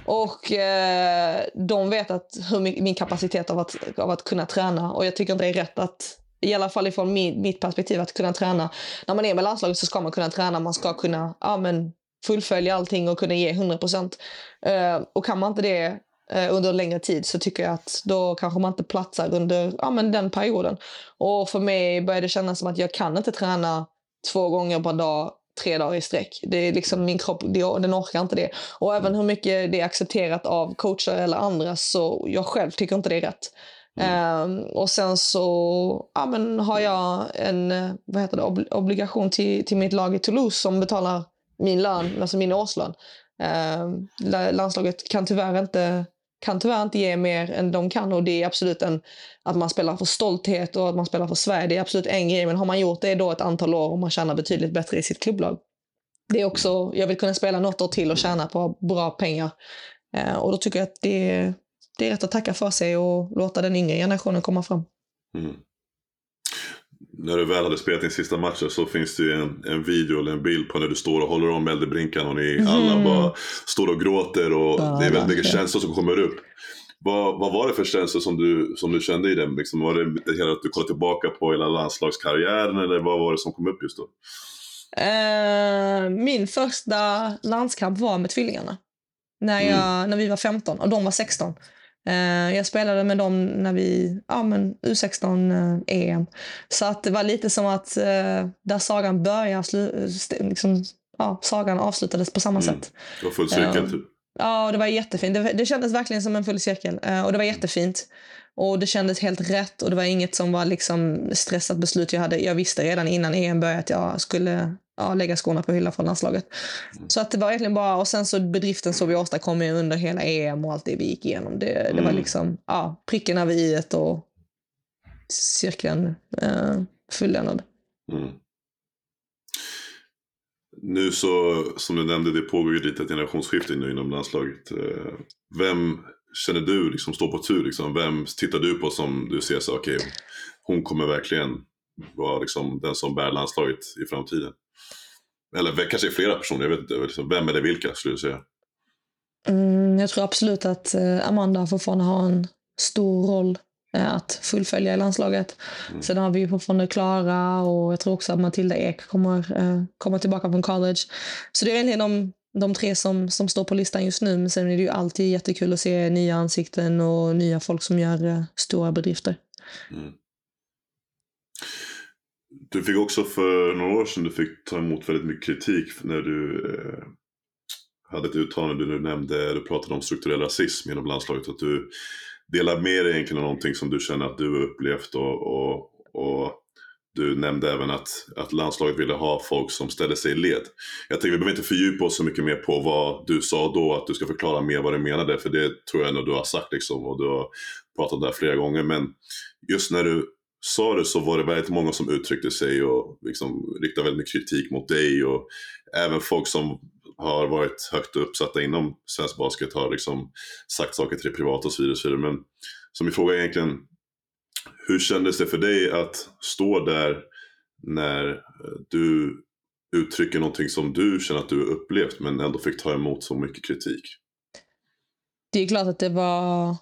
Speaker 2: Och uh, de vet att hur min, min kapacitet av att, av att kunna träna. Och jag tycker inte det är rätt att, i alla fall ifrån min, mitt perspektiv, att kunna träna. När man är med landslaget så ska man kunna träna. Man ska kunna ja, men, fullfölja allting och kunna ge 100 procent. Eh, och kan man inte det uh, under en längre tid så tycker jag att då kanske man inte platsar under ja, men den perioden. Och för mig börjar det kännas som att jag kan inte träna två gånger per dag tre dagar i sträck. Det är liksom min kropp, den orkar inte det. Och även hur mycket det är accepterat av coacher eller andra så jag själv tycker inte det är rätt. Mm. Um, och sen så ja, men har jag en vad heter det, ob obligation till, till mitt lag i Toulouse som betalar min lön, alltså min årslön. Um, landslaget kan tyvärr inte kan tyvärr inte ge mer än de kan och det är absolut en, att man spelar för stolthet och att man spelar för Sverige. Det är absolut en grej, men har man gjort det då ett antal år och man tjänar betydligt bättre i sitt klubblag. Det är också, jag vill kunna spela något år till och tjäna på bra pengar. Uh, och då tycker jag att det, det är rätt att tacka för sig och låta den yngre generationen komma fram. Mm
Speaker 1: när du väl hade spelat din sista match så finns det ju en, en video eller en bild på när du står och håller om äldrebrinkan och ni mm. alla bara står och gråter och ja, det är väldigt mycket känslor som kommer upp. Vad, vad var det för känslor som du, som du kände i den? Liksom, var det hela att du kollade tillbaka på hela landslagskarriären eller vad var det som kom upp just då?
Speaker 2: Uh, min första landskamp var med tvillingarna. När, jag, mm. när vi var 15 och de var 16. Uh, jag spelade med dem när vi, ja men U16-EM. Uh, så att det var lite som att uh, där sagan började, liksom, ja, sagan avslutades på samma mm. sätt.
Speaker 1: Det var full cirkel typ.
Speaker 2: Ja, det var jättefint. Det, det kändes verkligen som en full cirkel och det var jättefint. Och det kändes helt rätt och det var inget som var liksom stressat beslut jag hade. Jag visste redan innan EM började att jag skulle ja, lägga skorna på hyllan från landslaget. Mm. Så att det var egentligen bara, och sen så bedriften som vi åstadkom under hela EM och allt det vi gick igenom. Det, det mm. var liksom, ja, pricken över i och cirkeln eh, fulländad. Mm.
Speaker 1: Nu så, som du nämnde, det pågår ju lite ett generationsskifte nu inom landslaget. Eh, vem känner du liksom står på tur? Liksom? Vem tittar du på som du ser så okej, okay, hon kommer verkligen vara liksom den som bär landslaget i framtiden? Eller kanske flera personer, jag vet inte. Liksom, vem eller vilka skulle du säga?
Speaker 2: Mm, jag tror absolut att eh, Amanda fortfarande har en stor roll eh, att fullfölja i landslaget. Mm. Sen har vi fortfarande Klara och jag tror också att Matilda Ek kommer eh, komma tillbaka från college. Så det är egentligen de, de tre som, som står på listan just nu. Men sen är det ju alltid jättekul att se nya ansikten och nya folk som gör eh, stora bedrifter. Mm.
Speaker 1: Du fick också för några år sedan du fick ta emot väldigt mycket kritik när du eh, hade ett uttalande du nu nämnde, du pratade om strukturell rasism inom landslaget. Att du delar med dig egentligen av någonting som du känner att du har upplevt och, och, och du nämnde även att, att landslaget ville ha folk som ställer sig i led. Jag tänker vi behöver inte fördjupa oss så mycket mer på vad du sa då, att du ska förklara mer vad du menade, för det tror jag ändå du har sagt liksom, och du har pratat om det här flera gånger. Men just när du sa det så var det väldigt många som uttryckte sig och liksom riktade väldigt mycket kritik mot dig och även folk som har varit högt uppsatta inom svensk basket har liksom sagt saker till det privata och så vidare. Och så vidare. Men så min fråga är egentligen, hur kändes det för dig att stå där när eh, du uttrycker någonting som du känner att du har upplevt men ändå fick ta emot så mycket kritik?
Speaker 2: Det är klart att det var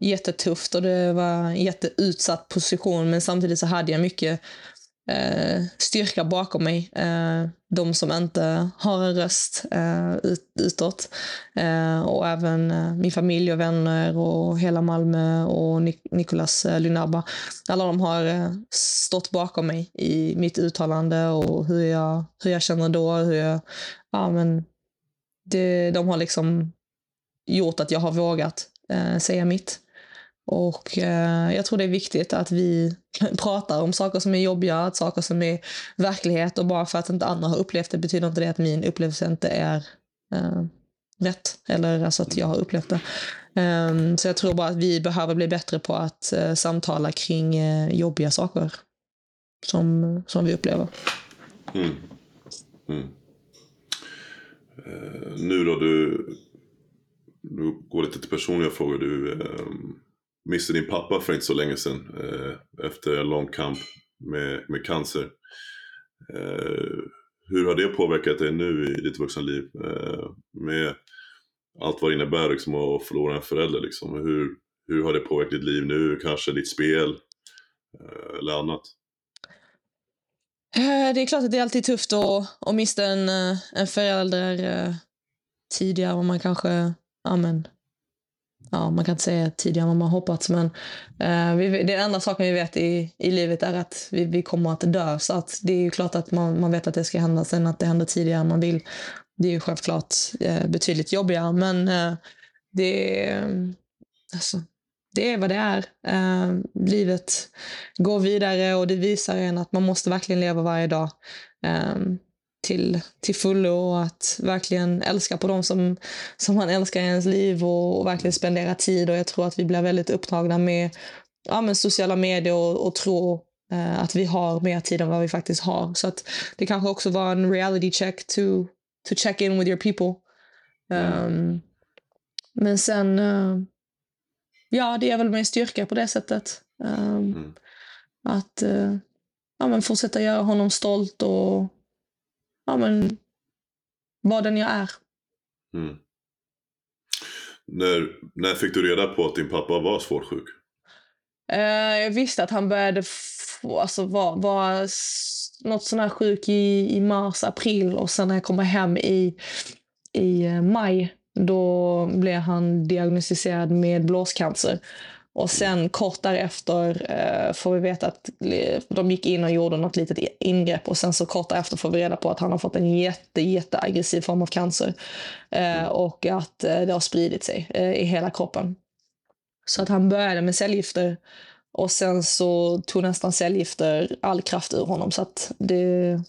Speaker 2: jättetufft och det var en jätteutsatt position men samtidigt så hade jag mycket eh, styrka bakom mig. Eh, de som inte har en röst eh, ut, utåt. Eh, och även eh, min familj och vänner och hela Malmö och Nik Nicolas eh, Alla de har eh, stått bakom mig i mitt uttalande och hur jag, hur jag känner då. Hur jag, ja, men det, de har liksom gjort att jag har vågat eh, säga mitt. Och eh, jag tror det är viktigt att vi pratar om saker som är jobbiga, att saker som är verklighet och bara för att inte andra har upplevt det betyder inte det att min upplevelse inte är eh, rätt. Eller alltså att jag har upplevt det. Eh, så jag tror bara att vi behöver bli bättre på att eh, samtala kring eh, jobbiga saker som, som vi upplever.
Speaker 1: Mm. Mm. Eh, nu då, du, du går lite till personliga frågor. Du ehm, miste din pappa för inte så länge sedan eh, efter en lång kamp med, med cancer. Eh, hur har det påverkat dig nu i ditt vuxna liv? Eh, med allt vad det innebär liksom, att förlora en förälder. Liksom. Hur, hur har det påverkat ditt liv nu? Kanske ditt spel eh, eller annat?
Speaker 2: Eh, det är klart att det är alltid tufft att, att mista en, eh, en förälder eh, tidigare än man kanske amen, ja, man kan inte säga tidigare än vad man hoppats, men eh, vi, det enda saken vi vet i, i livet är att vi, vi kommer att dö. Så att det är ju klart att man, man vet att det ska hända. Sen att det händer tidigare än man vill, det är ju självklart eh, betydligt jobbigare. Men eh, det, alltså, det är vad det är. Eh, livet går vidare och det visar en att man måste verkligen leva varje dag. Eh, till, till fullo och att verkligen älska på dem som, som man älskar i ens liv och, och verkligen spendera tid. Och jag tror att vi blir väldigt upptagna med ja, men sociala medier och, och tror eh, att vi har mer tid än vad vi faktiskt har. Så att det kanske också var en reality check to, to check in with your people. Um, men sen, uh, ja, det är väl min styrka på det sättet. Um, mm. Att uh, ja, men fortsätta göra honom stolt och ja, men, vara den jag är.
Speaker 1: Mm. När, när fick du reda på att din pappa var svårt sjuk?
Speaker 2: Uh, jag visste att han började få, alltså, vara var något sån här sjuk i, i mars, april och sen när jag kommer hem i, i uh, maj då blev han diagnostiserad med blåscancer. Och sen kort därefter eh, får vi veta att de gick in och gjorde något litet ingrepp och sen så kort därefter får vi reda på att han har fått en jätte, jätteaggressiv form av cancer. Eh, och att eh, det har spridit sig eh, i hela kroppen. Så att han började med cellgifter och sen så tog nästan cellgifter all kraft ur honom. Så att det,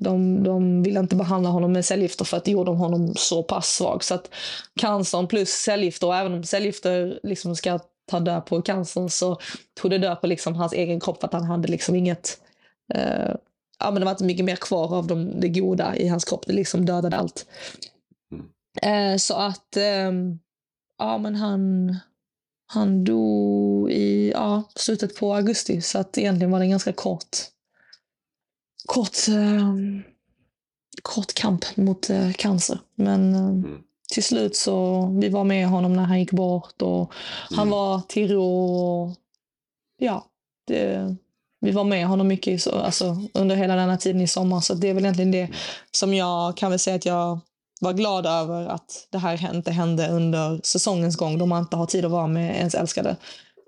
Speaker 2: de, de ville inte behandla honom med cellgifter för att det gjorde honom så pass svag. Så att cancern plus cellgifter, och även om cellgifter liksom ska ta död på cancern så tog det död på liksom hans egen kropp för att han hade liksom inget... Eh, ja, men det var inte mycket mer kvar av de, det goda i hans kropp. Det liksom dödade allt. Mm. Eh, så att... Eh, ja, men han... Han dog i ja, slutet på augusti, så att egentligen var det en ganska kort... Kort... Eh, kort kamp mot eh, cancer. Men eh, mm till slut så vi var med honom när han gick bort och mm. han var till ro. Och, ja, det, vi var med honom mycket i, alltså, under hela denna tiden i sommar. Så det är väl egentligen det som jag kan väl säga att jag var glad över att det här inte hände under säsongens gång då man inte har tid att vara med ens älskade.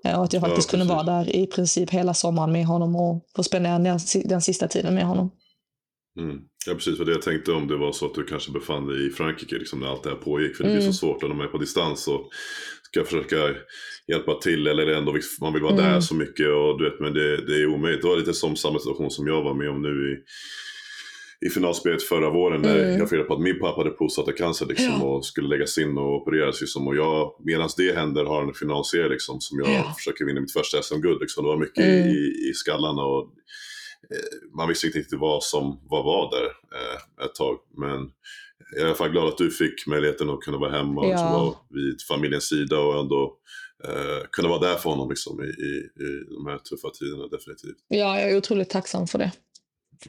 Speaker 2: Eh, och att jag faktiskt ja, kunde vara där i princip hela sommaren med honom och få spendera den, den sista tiden med honom.
Speaker 1: Mm. Ja precis, för det jag tänkte om det var så att du kanske befann dig i Frankrike liksom, när allt det här pågick. För det mm. blir så svårt när de är på distans och ska försöka hjälpa till eller ändå man vill vara mm. där så mycket. Och, du vet, men det, det är omöjligt. Det var lite som samma situation som jag var med om nu i, i finalspelet förra våren när mm. jag fick reda på att min pappa hade prostatacancer liksom, ja. och skulle läggas in och opereras. Liksom, och jag, medan det händer, har en finalserie liksom, som jag ja. försöker vinna mitt första SM-guld. Liksom. Det var mycket mm. i, i skallarna. Och, man visste inte riktigt vad som vad var där eh, ett tag. Men jag är i alla fall glad att du fick möjligheten att kunna vara hemma och liksom vara vid familjens sida och ändå eh, kunna vara där för honom liksom, i, i, i de här tuffa tiderna definitivt.
Speaker 2: Ja, jag är otroligt tacksam för det.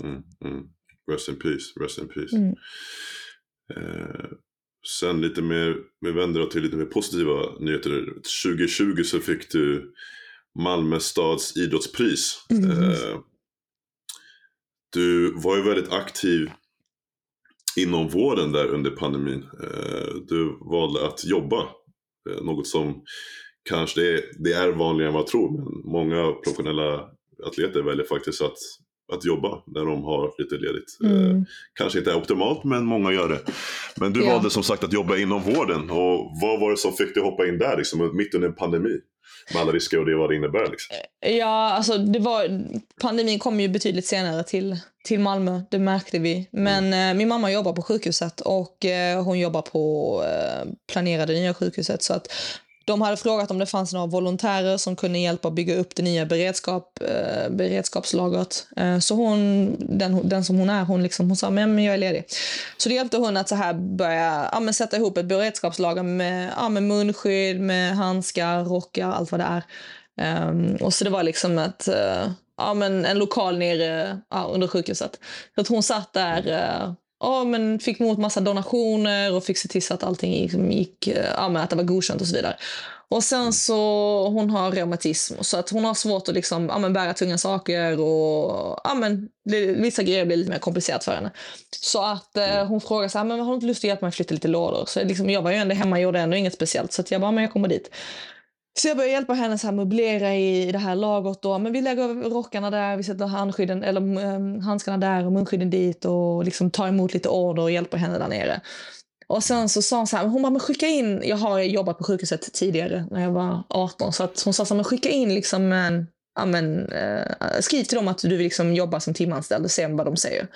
Speaker 1: Mm, mm. Rest in peace, rest in peace.
Speaker 2: Mm.
Speaker 1: Eh, sen lite mer, vi vänder oss till lite mer positiva nyheter. 2020 så fick du Malmö stads idrottspris.
Speaker 2: Mm.
Speaker 1: Eh, du var ju väldigt aktiv inom vården där under pandemin. Eh, du valde att jobba, eh, något som kanske det är, det är vanligare än vad jag tror, men många professionella atleter väljer faktiskt att, att jobba när de har lite ledigt. Eh,
Speaker 2: Mm.
Speaker 1: kanske inte är optimalt, men många gör det. Men du
Speaker 2: Ja.
Speaker 1: valde som sagt att jobba inom vården och vad var det som fick dig hoppa in där, liksom, mitt under en pandemi? Med alla risker och det vad det innebär. Liksom.
Speaker 2: Ja, alltså det var, pandemin kom ju betydligt senare till, till Malmö, det märkte vi. Men eh, min mamma jobbar på sjukhuset och eh, hon jobbar på eh, planerade nya sjukhuset. Så att de hade frågat om det fanns några volontärer som kunde hjälpa bygga upp det nya beredskap, eh, beredskapslagret. Eh, så hon, den, den som hon är, hon, liksom, hon sa men men jag är ledig. Så det hjälpte hon att så här börja ja, men sätta ihop ett beredskapslager med, ja, med munskydd, med handskar, rockar, allt vad det är. Eh, och så det var liksom ett, eh, ja, men en lokal nere ja, under sjukhuset. Så att hon satt där eh, ja, men fick emot massa donationer och fick se till så att allting gick, gick eh, ja, att det var godkänt och så vidare. Och sen så, hon har reumatism så att hon har svårt att liksom, ja, men bära tunga saker och ja, men, vissa grejer blir lite mer komplicerat för henne. Så att eh, hon frågar så här, men har du inte lust att hjälpa mig att flytta lite lådor? Så liksom, jag var ju ändå hemma och gjorde ändå inget speciellt så att jag bara, men jag kommer dit. Så jag började hjälpa henne så här möblera i det här lagret. Då. Men vi lägger rockarna där, vi sätter handskydden, eller um, handskarna där och munskydden dit och liksom tar emot lite order och hjälper henne där nere. Och sen så sa hon så här, hon bara, men skicka in, jag har jobbat på sjukhuset tidigare när jag var 18, så att hon sa så här, men skicka in liksom en, ja men, eh, skriv till dem att du vill liksom jobba som timanställd och se vad de säger.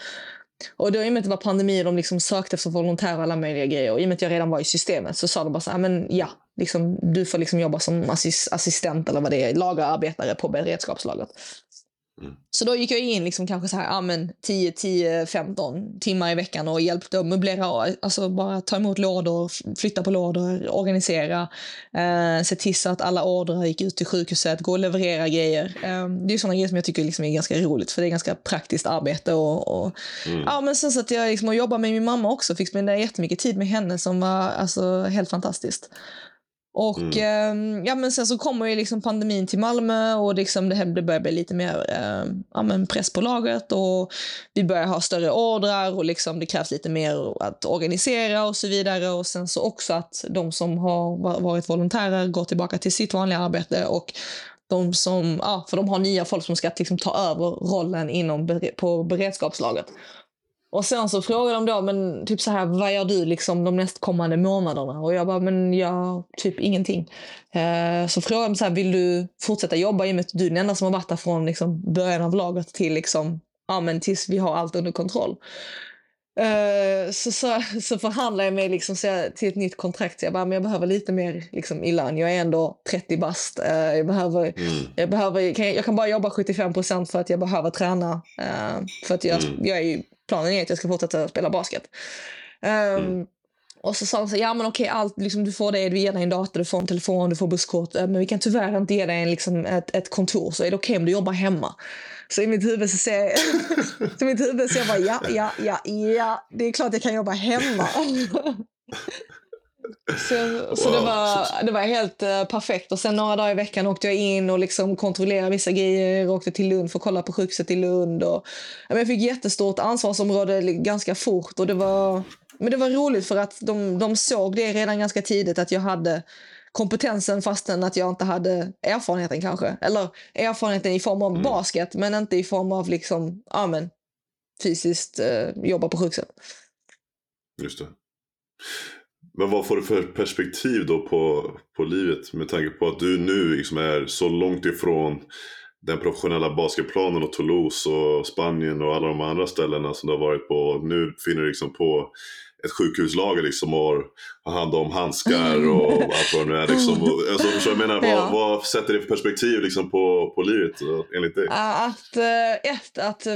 Speaker 2: Och då i och med att det var pandemi och de liksom sökte efter volontärer och alla möjliga grejer och i och med att jag redan var i systemet så sa de bara så här, men ja, liksom, du får liksom jobba som assis assistent eller vad det är, lagerarbetare på beredskapslagret.
Speaker 1: Mm.
Speaker 2: Så då gick jag in liksom kanske så här, ja, men 10, 10, 15 timmar i veckan och hjälpte att möblera, alltså bara ta emot lådor, flytta på lådor, organisera, eh, se till så att alla order gick ut till sjukhuset, gå och leverera grejer. Eh, det är sådana grejer som jag tycker liksom är ganska roligt för det är ganska praktiskt arbete. Och, och
Speaker 1: Mm.
Speaker 2: ja, men sen så att jag liksom och jobbade med min mamma också, fick spendera jättemycket tid med henne som var alltså, helt fantastiskt. Och eh, ja, men sen så kommer ju liksom pandemin till Malmö och liksom det, här, det börjar bli lite mer eh, ja, men press på lagret och vi börjar ha större ordrar och liksom det krävs lite mer att organisera och så vidare. Och sen så också att de som har va- varit volontärer går tillbaka till sitt vanliga arbete och de som, ja, för de har nya folk som ska liksom ta över rollen inom på beredskapslagret. Och sen så frågar de då, men typ så här, vad gör du liksom de nästkommande månaderna? Och jag bara, men jag, typ ingenting. Eh, så frågar de så här, vill du fortsätta jobba i och med att du är den enda som har varit där från liksom början av lagret till liksom, ja men tills vi har allt under kontroll. Eh, så, så, så förhandlar jag mig liksom så till ett nytt kontrakt. Så jag bara, men jag behöver lite mer liksom, i lön. Jag är ändå 30 bast. Eh, jag behöver
Speaker 1: Mm.
Speaker 2: jag, behöver, kan, jag kan bara jobba 75 procent för att jag behöver träna. eh, för att jag,
Speaker 1: Mm.
Speaker 2: jag är planen är att jag ska fortsätta spela basket. Ehm,
Speaker 1: Mm.
Speaker 2: Och så sa de så ja men okej, allt, liksom, du får det, vi ger dig en dator, du får en telefon, du får busskort. eh, Men vi kan tyvärr inte ge dig en, liksom, ett, ett kontor, så är det okej om du jobbar hemma. Så i mitt huvud så ser jag, så mitt huvud så jag bara, ja, ja, ja, ja, det är klart jag kan jobba hemma. Så, så det,
Speaker 1: Wow.
Speaker 2: var, det var helt eh, perfekt. Och sen några dagar i veckan åkte jag in och liksom kontrollerade vissa grejer. Åkte till Lund för att kolla på sjukhuset i Lund. Och, men jag fick jättestort ansvarsområde ganska fort. Och det var, men det var roligt för att de, de såg det redan ganska tidigt att jag hade kompetensen fastän att jag inte hade erfarenheten kanske. Eller erfarenheten i form av
Speaker 1: Mm.
Speaker 2: basket men inte i form av liksom, ja men, fysiskt eh, jobba på sjukhuset.
Speaker 1: Just det. Men vad får du för perspektiv då på, på livet med tanke på att du nu liksom är så långt ifrån den professionella basketplanen och Toulouse och Spanien och alla de andra ställena som du har varit på. Nu finner du liksom på ett sjukhuslager liksom och har- hand om handskar och allt vad det nu är. Liksom. Och, alltså, vad jag menar? Vad, vad sätter det för perspektiv liksom på, på livet enligt dig?
Speaker 2: Att, eh, ett, att eh,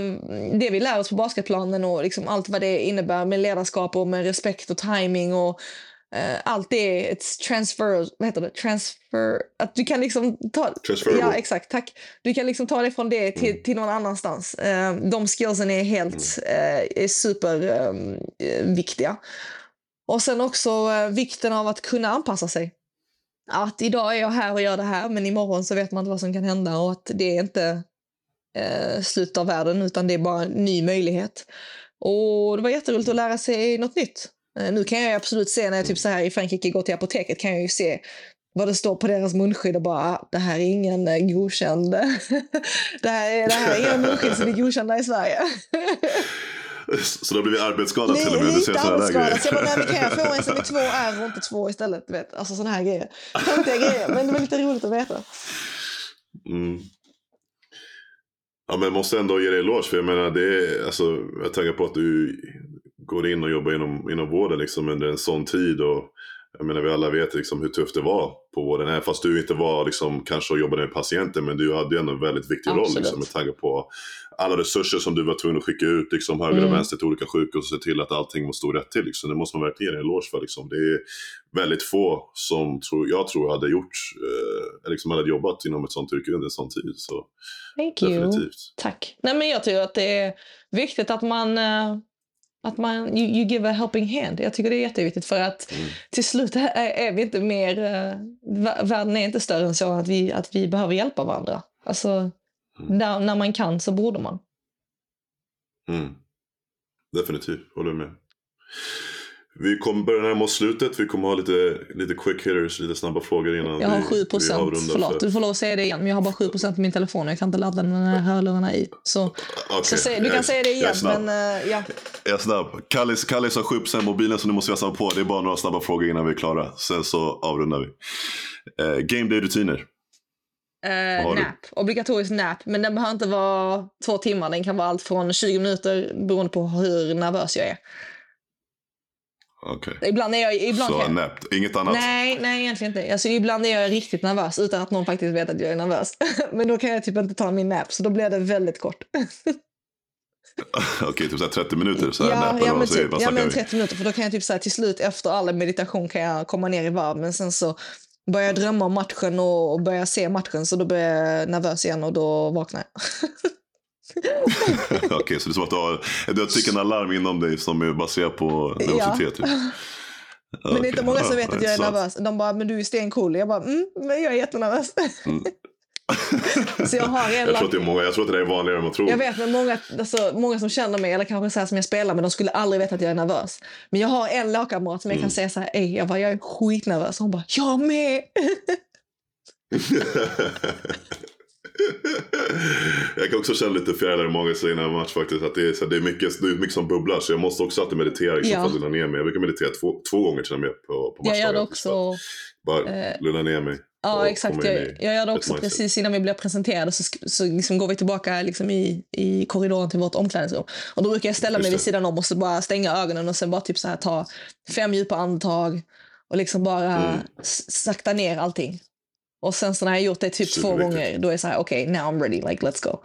Speaker 2: det vi lär oss på basketplanen och liksom allt vad det innebär med ledarskap och med respekt och timing och eh, allt är ett transfer, vad heter det, transfer, att du kan liksom ta, ja exakt, tack. Du kan liksom ta det från det till,
Speaker 1: Mm.
Speaker 2: till någon annanstans. Eh, de skillsen är helt, eh, är superviktiga. och sen också eh, vikten av att kunna anpassa sig. Att idag är jag här och gör det här, men imorgon så vet man inte vad som kan hända och att det är inte eh, slutet av världen, utan det är bara en ny möjlighet. Och det var jätteroligt att lära sig något nytt. Eh, nu kan jag absolut se när jag typ så här i Frankrike går till apoteket kan jag ju se vad det står på deras munskydd och bara, ah, det här är ingen eh, godkänd. det, här är, det här är inga munskydd som är godkända i Sverige.
Speaker 1: Så då blir vi arbetsskadade till och med.
Speaker 2: Lite arbetsskadad. Så jag bara, men kan jag få en som är två R och inte två istället? Vet? Alltså sådana här grejer. Töntiga grejer, men det var lite roligt att veta.
Speaker 1: Mm. Ja men måste ändå ge dig eloge för jag menar det är, alltså, jag tänker på att du går in och jobbar inom, inom vården liksom under en sån tid och jag menar vi alla vet liksom hur tufft det var på vården, även fast du inte var liksom kanske och jobbade med patienter men du hade ju ändå en väldigt viktig roll
Speaker 2: Absolut.
Speaker 1: liksom med tanke på alla resurser som du var tvungen att skicka ut liksom höger och
Speaker 2: Mm.
Speaker 1: vänster till olika sjukhus och se till att allting måste stå rätt till liksom. Det måste man verkligen ge dig en eloge för liksom. Det är väldigt få som tror, jag tror hade gjort, eh, liksom hade jobbat inom ett sånt yrke under en sån tid. Så
Speaker 2: Thank you.
Speaker 1: definitivt.
Speaker 2: Tack. Nej, men jag tror att det är viktigt att man, eh, att man you, you give a helping hand. Jag tycker det är jätteviktigt för att
Speaker 1: Mm.
Speaker 2: till slut är, är vi inte mer, eh, vä- världen är inte större än så att vi, att vi behöver hjälpa varandra. Alltså,
Speaker 1: Mm.
Speaker 2: där, när man kan så borde man.
Speaker 1: Mm. Definitivt, håller med. Vi kommer börja närma oss slutet. Vi kommer ha lite, lite quick hitters, lite snabba frågor innan
Speaker 2: Jag har
Speaker 1: vi,
Speaker 2: 7
Speaker 1: vi
Speaker 2: procent, förlåt,
Speaker 1: för-
Speaker 2: du får lov att säga det igen, men jag har bara 7 procent på min telefon och jag kan inte ladda den med hörlurarna i. Så,
Speaker 1: Okej,
Speaker 2: så säg,
Speaker 1: jag
Speaker 2: du
Speaker 1: är-
Speaker 2: kan säga det
Speaker 1: jag är
Speaker 2: igen,
Speaker 1: snabb.
Speaker 2: men eh, ja.
Speaker 1: Jag är snabb. Kallis, Kallis har 7% mobilen så nu måste vi snabba på. Det är bara några snabba frågor innan vi är klara. Sen så avrundar vi. Eh, game day-rutiner.
Speaker 2: Eh,
Speaker 1: har du?
Speaker 2: nap. Obligatorisk nap. Men den behöver inte vara två timmar. Den kan vara allt från 20 minuter beroende på hur nervös jag är.
Speaker 1: Okej.
Speaker 2: Ibland är jag... Ibland
Speaker 1: Så
Speaker 2: jag
Speaker 1: nap, inget annat?
Speaker 2: nej, nej, egentligen inte. Alltså, ibland är jag riktigt nervös utan att någon faktiskt vet att jag är nervös. Men då kan jag typ inte ta min nap, så då blir det väldigt kort.
Speaker 1: Okej, typ så här 30 minuter så här
Speaker 2: ja, ja, men
Speaker 1: säger-
Speaker 2: typ,
Speaker 1: vad
Speaker 2: ja, men
Speaker 1: vi?
Speaker 2: 30 minuter. För då kan jag typ så här, till slut efter all meditation kan jag komma ner i varv. Men sen så börjar jag drömma om matchen och, och börjar se matchen. Så då blir jag nervös igen och då vaknar jag.
Speaker 1: Okej, så det är som att du har, ett tickande alarm inom dig som är baserat på nervositet? Typ.
Speaker 2: Men det är inte många som
Speaker 1: Ja,
Speaker 2: vet att jag är nervös. De bara, men du är stencool. Jag bara, mm, men jag är jättenervös. så jag har en
Speaker 1: Jag tror, att det är många, jag tror att det är vanligare än man tror.
Speaker 2: Jag vet, men många, alltså, många som känner mig, eller kanske så här som jag spelar med, de skulle aldrig veta att jag är nervös. Men jag har en lagkamrat som jag
Speaker 1: Mm.
Speaker 2: kan säga så här, Ey, jag, bara, jag är skitnervös. Hon bara, jag med!
Speaker 1: jag kan också känna lite fjärilar i magen innan en match faktiskt. Att det, är, så här, det, är mycket, det är mycket som bubblar så jag måste också alltid meditera liksom,
Speaker 2: Ja.
Speaker 1: för att lugna ner mig. Jag brukar meditera två, två gånger till och med på, på
Speaker 2: Jag gör det
Speaker 1: matchdagar, så
Speaker 2: också.
Speaker 1: Bara
Speaker 2: eh,
Speaker 1: lugna ner mig.
Speaker 2: Ja, exakt. Jag, jag gör det också
Speaker 1: mindset.
Speaker 2: precis innan vi blir presenterade. Så, så liksom går vi tillbaka liksom i, i korridoren till vårt omklädningsrum. Och då brukar jag ställa mig vid sidan om och så bara stänga ögonen och sen bara typ så här ta fem djupa andetag och liksom bara
Speaker 1: Mm.
Speaker 2: sakta ner allting. Och sen så när jag har gjort det typ två gånger, då är det så här, okej, now I'm ready, like let's go.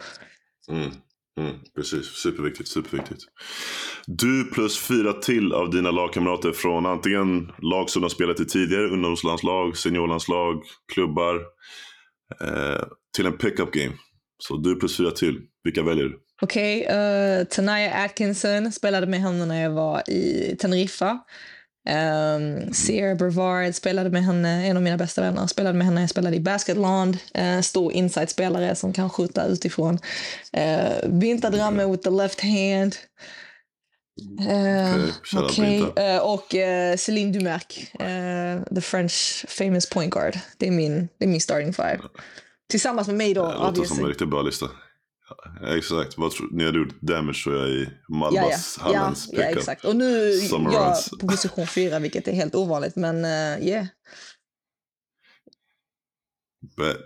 Speaker 1: Mm. Mm, precis, superviktigt, superviktigt. Du plus fyra till av dina lagkamrater från antingen lag som de spelat i tidigare, ungdomslandslag, seniorlandslag, klubbar, eh, till en pickup game. Så du plus fyra till, vilka väljer du?
Speaker 2: Okej, okay, Tanaya Atkinson spelade med henne när jag var i Teneriffa. Um, Sierra Brevard spelade med henne, en av mina bästa vänner, spelade med henne jag spelade i Basketland. Uh, stor inside-spelare som kan skjuta utifrån. Uh, Binta Dramme with the left hand. Uh,
Speaker 1: okej. Binta.
Speaker 2: Uh, och uh, Céline Dumerc, the French famous point guard. Det är min, det är min starting five. Tillsammans med mig då,
Speaker 1: Det låter som
Speaker 2: obviously.
Speaker 1: en riktigt bra lista. Ja, exakt, Vad tror, ni hade gjort damage tror jag i
Speaker 2: Ja, ja. Ja,
Speaker 1: Hallens
Speaker 2: ja,
Speaker 1: pickup.
Speaker 2: exakt. Och nu är
Speaker 1: Summer
Speaker 2: jag
Speaker 1: runs.
Speaker 2: på position fyra, vilket är helt ovanligt. Men uh, yeah.
Speaker 1: Bet.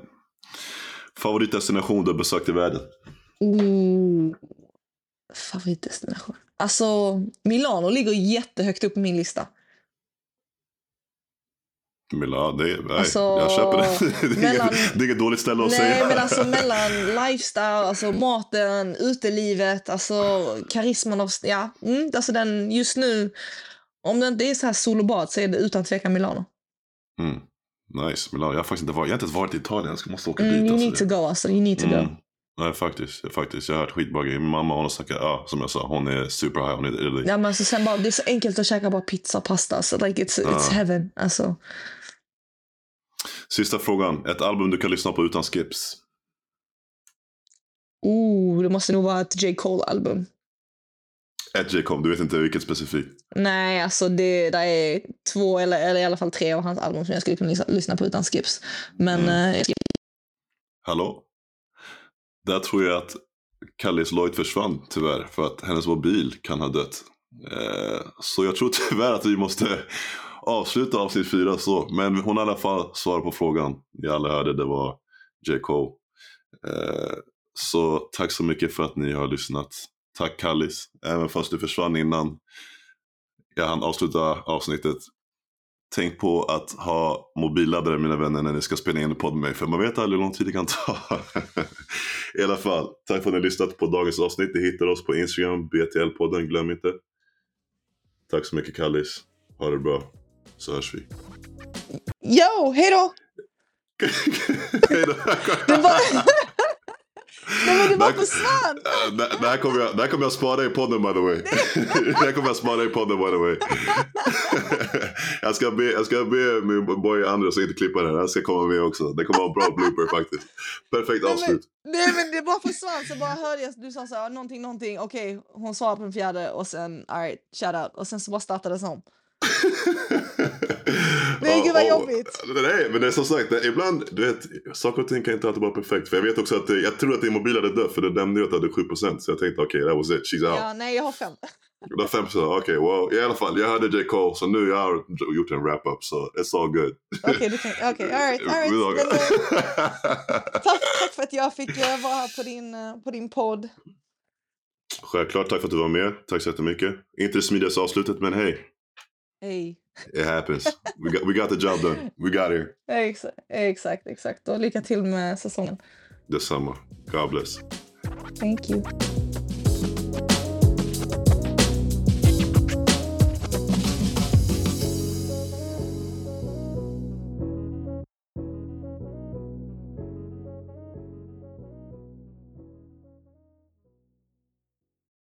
Speaker 1: Favoritdestination du har besökt i världen?
Speaker 2: Ooh. Favoritdestination. Alltså, Milano ligger jättehögt upp på min lista.
Speaker 1: Milano, det är, nej,
Speaker 2: Alltså,
Speaker 1: jag köper det. Det är,
Speaker 2: mellan-
Speaker 1: det är inget dåligt ställe att
Speaker 2: Nej,
Speaker 1: säga.
Speaker 2: men alltså mellan lifestyle, alltså maten, utelivet, alltså karisman av... Ja, mm, alltså den just nu. Om det inte är så här solobad så är det utan tvekan Milano.
Speaker 1: Mm. Nice, Milano. Jag har faktiskt inte varit, jag har inte ens varit i Italien. Jag måste åka
Speaker 2: Mm,
Speaker 1: dit.
Speaker 2: you
Speaker 1: alltså.
Speaker 2: need to go alltså. You need to
Speaker 1: Mm.
Speaker 2: go.
Speaker 1: Nej, faktiskt, faktiskt. Jag har hört skitbra grejer. Min mamma hon har snackat, ja, som jag sa, hon är super high on Italy.
Speaker 2: Ja, men alltså, sen bara, det är så enkelt att käka bara pizza och pasta. Så like it's, it's
Speaker 1: Ja.
Speaker 2: heaven. Alltså.
Speaker 1: Sista frågan. Ett album du kan lyssna på utan skips.
Speaker 2: Oh, det måste nog vara ett J. Cole-album.
Speaker 1: Ett J. du vet inte vilket specifikt.
Speaker 2: Nej, alltså det där är två eller, eller i alla fall tre av hans album som jag skulle kunna lyssna, lyssna på utan skips. Men
Speaker 1: Mm.
Speaker 2: eh,
Speaker 1: Hallå? Där tror jag att Kallis Lloyd försvann tyvärr för att hennes mobil kan ha dött. Eh, så jag tror tyvärr att vi måste avsluta avsnitt fyra så. Men hon har i alla fall svarat på frågan. Ni alla hörde det var J. Cole. Eh, så tack så mycket för att ni har lyssnat. Tack Kallis, även fast du försvann innan jag hann avsluta avsnittet. Tänk på att ha mobilladdare mina vänner när ni ska spela in en podd med mig. För man vet aldrig hur lång tid det kan ta. I alla fall, tack för att ni har lyssnat på dagens avsnitt. Ni hittar oss på Instagram, BTL-podden, glöm inte. Tack så mycket Kallis. Ha det bra. Så hörs vi.
Speaker 2: yo, hej då!
Speaker 1: Hej då.
Speaker 2: Det var... Nej, men det bara försvann!
Speaker 1: Det det här kommer jag, det här kommer jag spara i podden by the way. det här kommer jag spara i podden by the way. jag, ska be, jag ska be min boy Andreas som inte klippa det här. Han ska komma med också. Det kommer vara en bra blooper faktiskt. Perfekt
Speaker 2: Nej,
Speaker 1: avslut.
Speaker 2: Nej men det bara försvann så bara hörde jag du sa så här, någonting, någonting, okej hon svarade på den fjärde och sen alright, shout out och sen så bara startades om. Nej, gud, vad jobbigt.
Speaker 1: Nej, men det är som sagt, ibland, du vet, saker och ting kan inte alltid vara perfekt. För jag vet också att, det, jag tror att din mobil hade dött för det nämnde ju att du hade 7%. Så jag tänkte okej, that was it, she's out.
Speaker 2: Ja, nej jag har fem.
Speaker 1: Du har 5%, okej, well, i alla fall, jag hörde J. Cole, så nu jag har gjort en wrap-up, så it's all good.
Speaker 2: Okej, kan, okej, alright, alright.
Speaker 1: Lagar-
Speaker 2: Men, eh, tack, tack för att jag fick eh, vara här på din, eh, på din podd.
Speaker 1: Självklart, tack för att du var med. Tack så jättemycket. Inte det smidigaste avslutet, men hej.
Speaker 2: Hej.
Speaker 1: It happens. We got, we got the job done. We got here.
Speaker 2: Exakt, exakt, exakt. Och lycka till med säsongen.
Speaker 1: Detsamma. God bless.
Speaker 2: Thank you.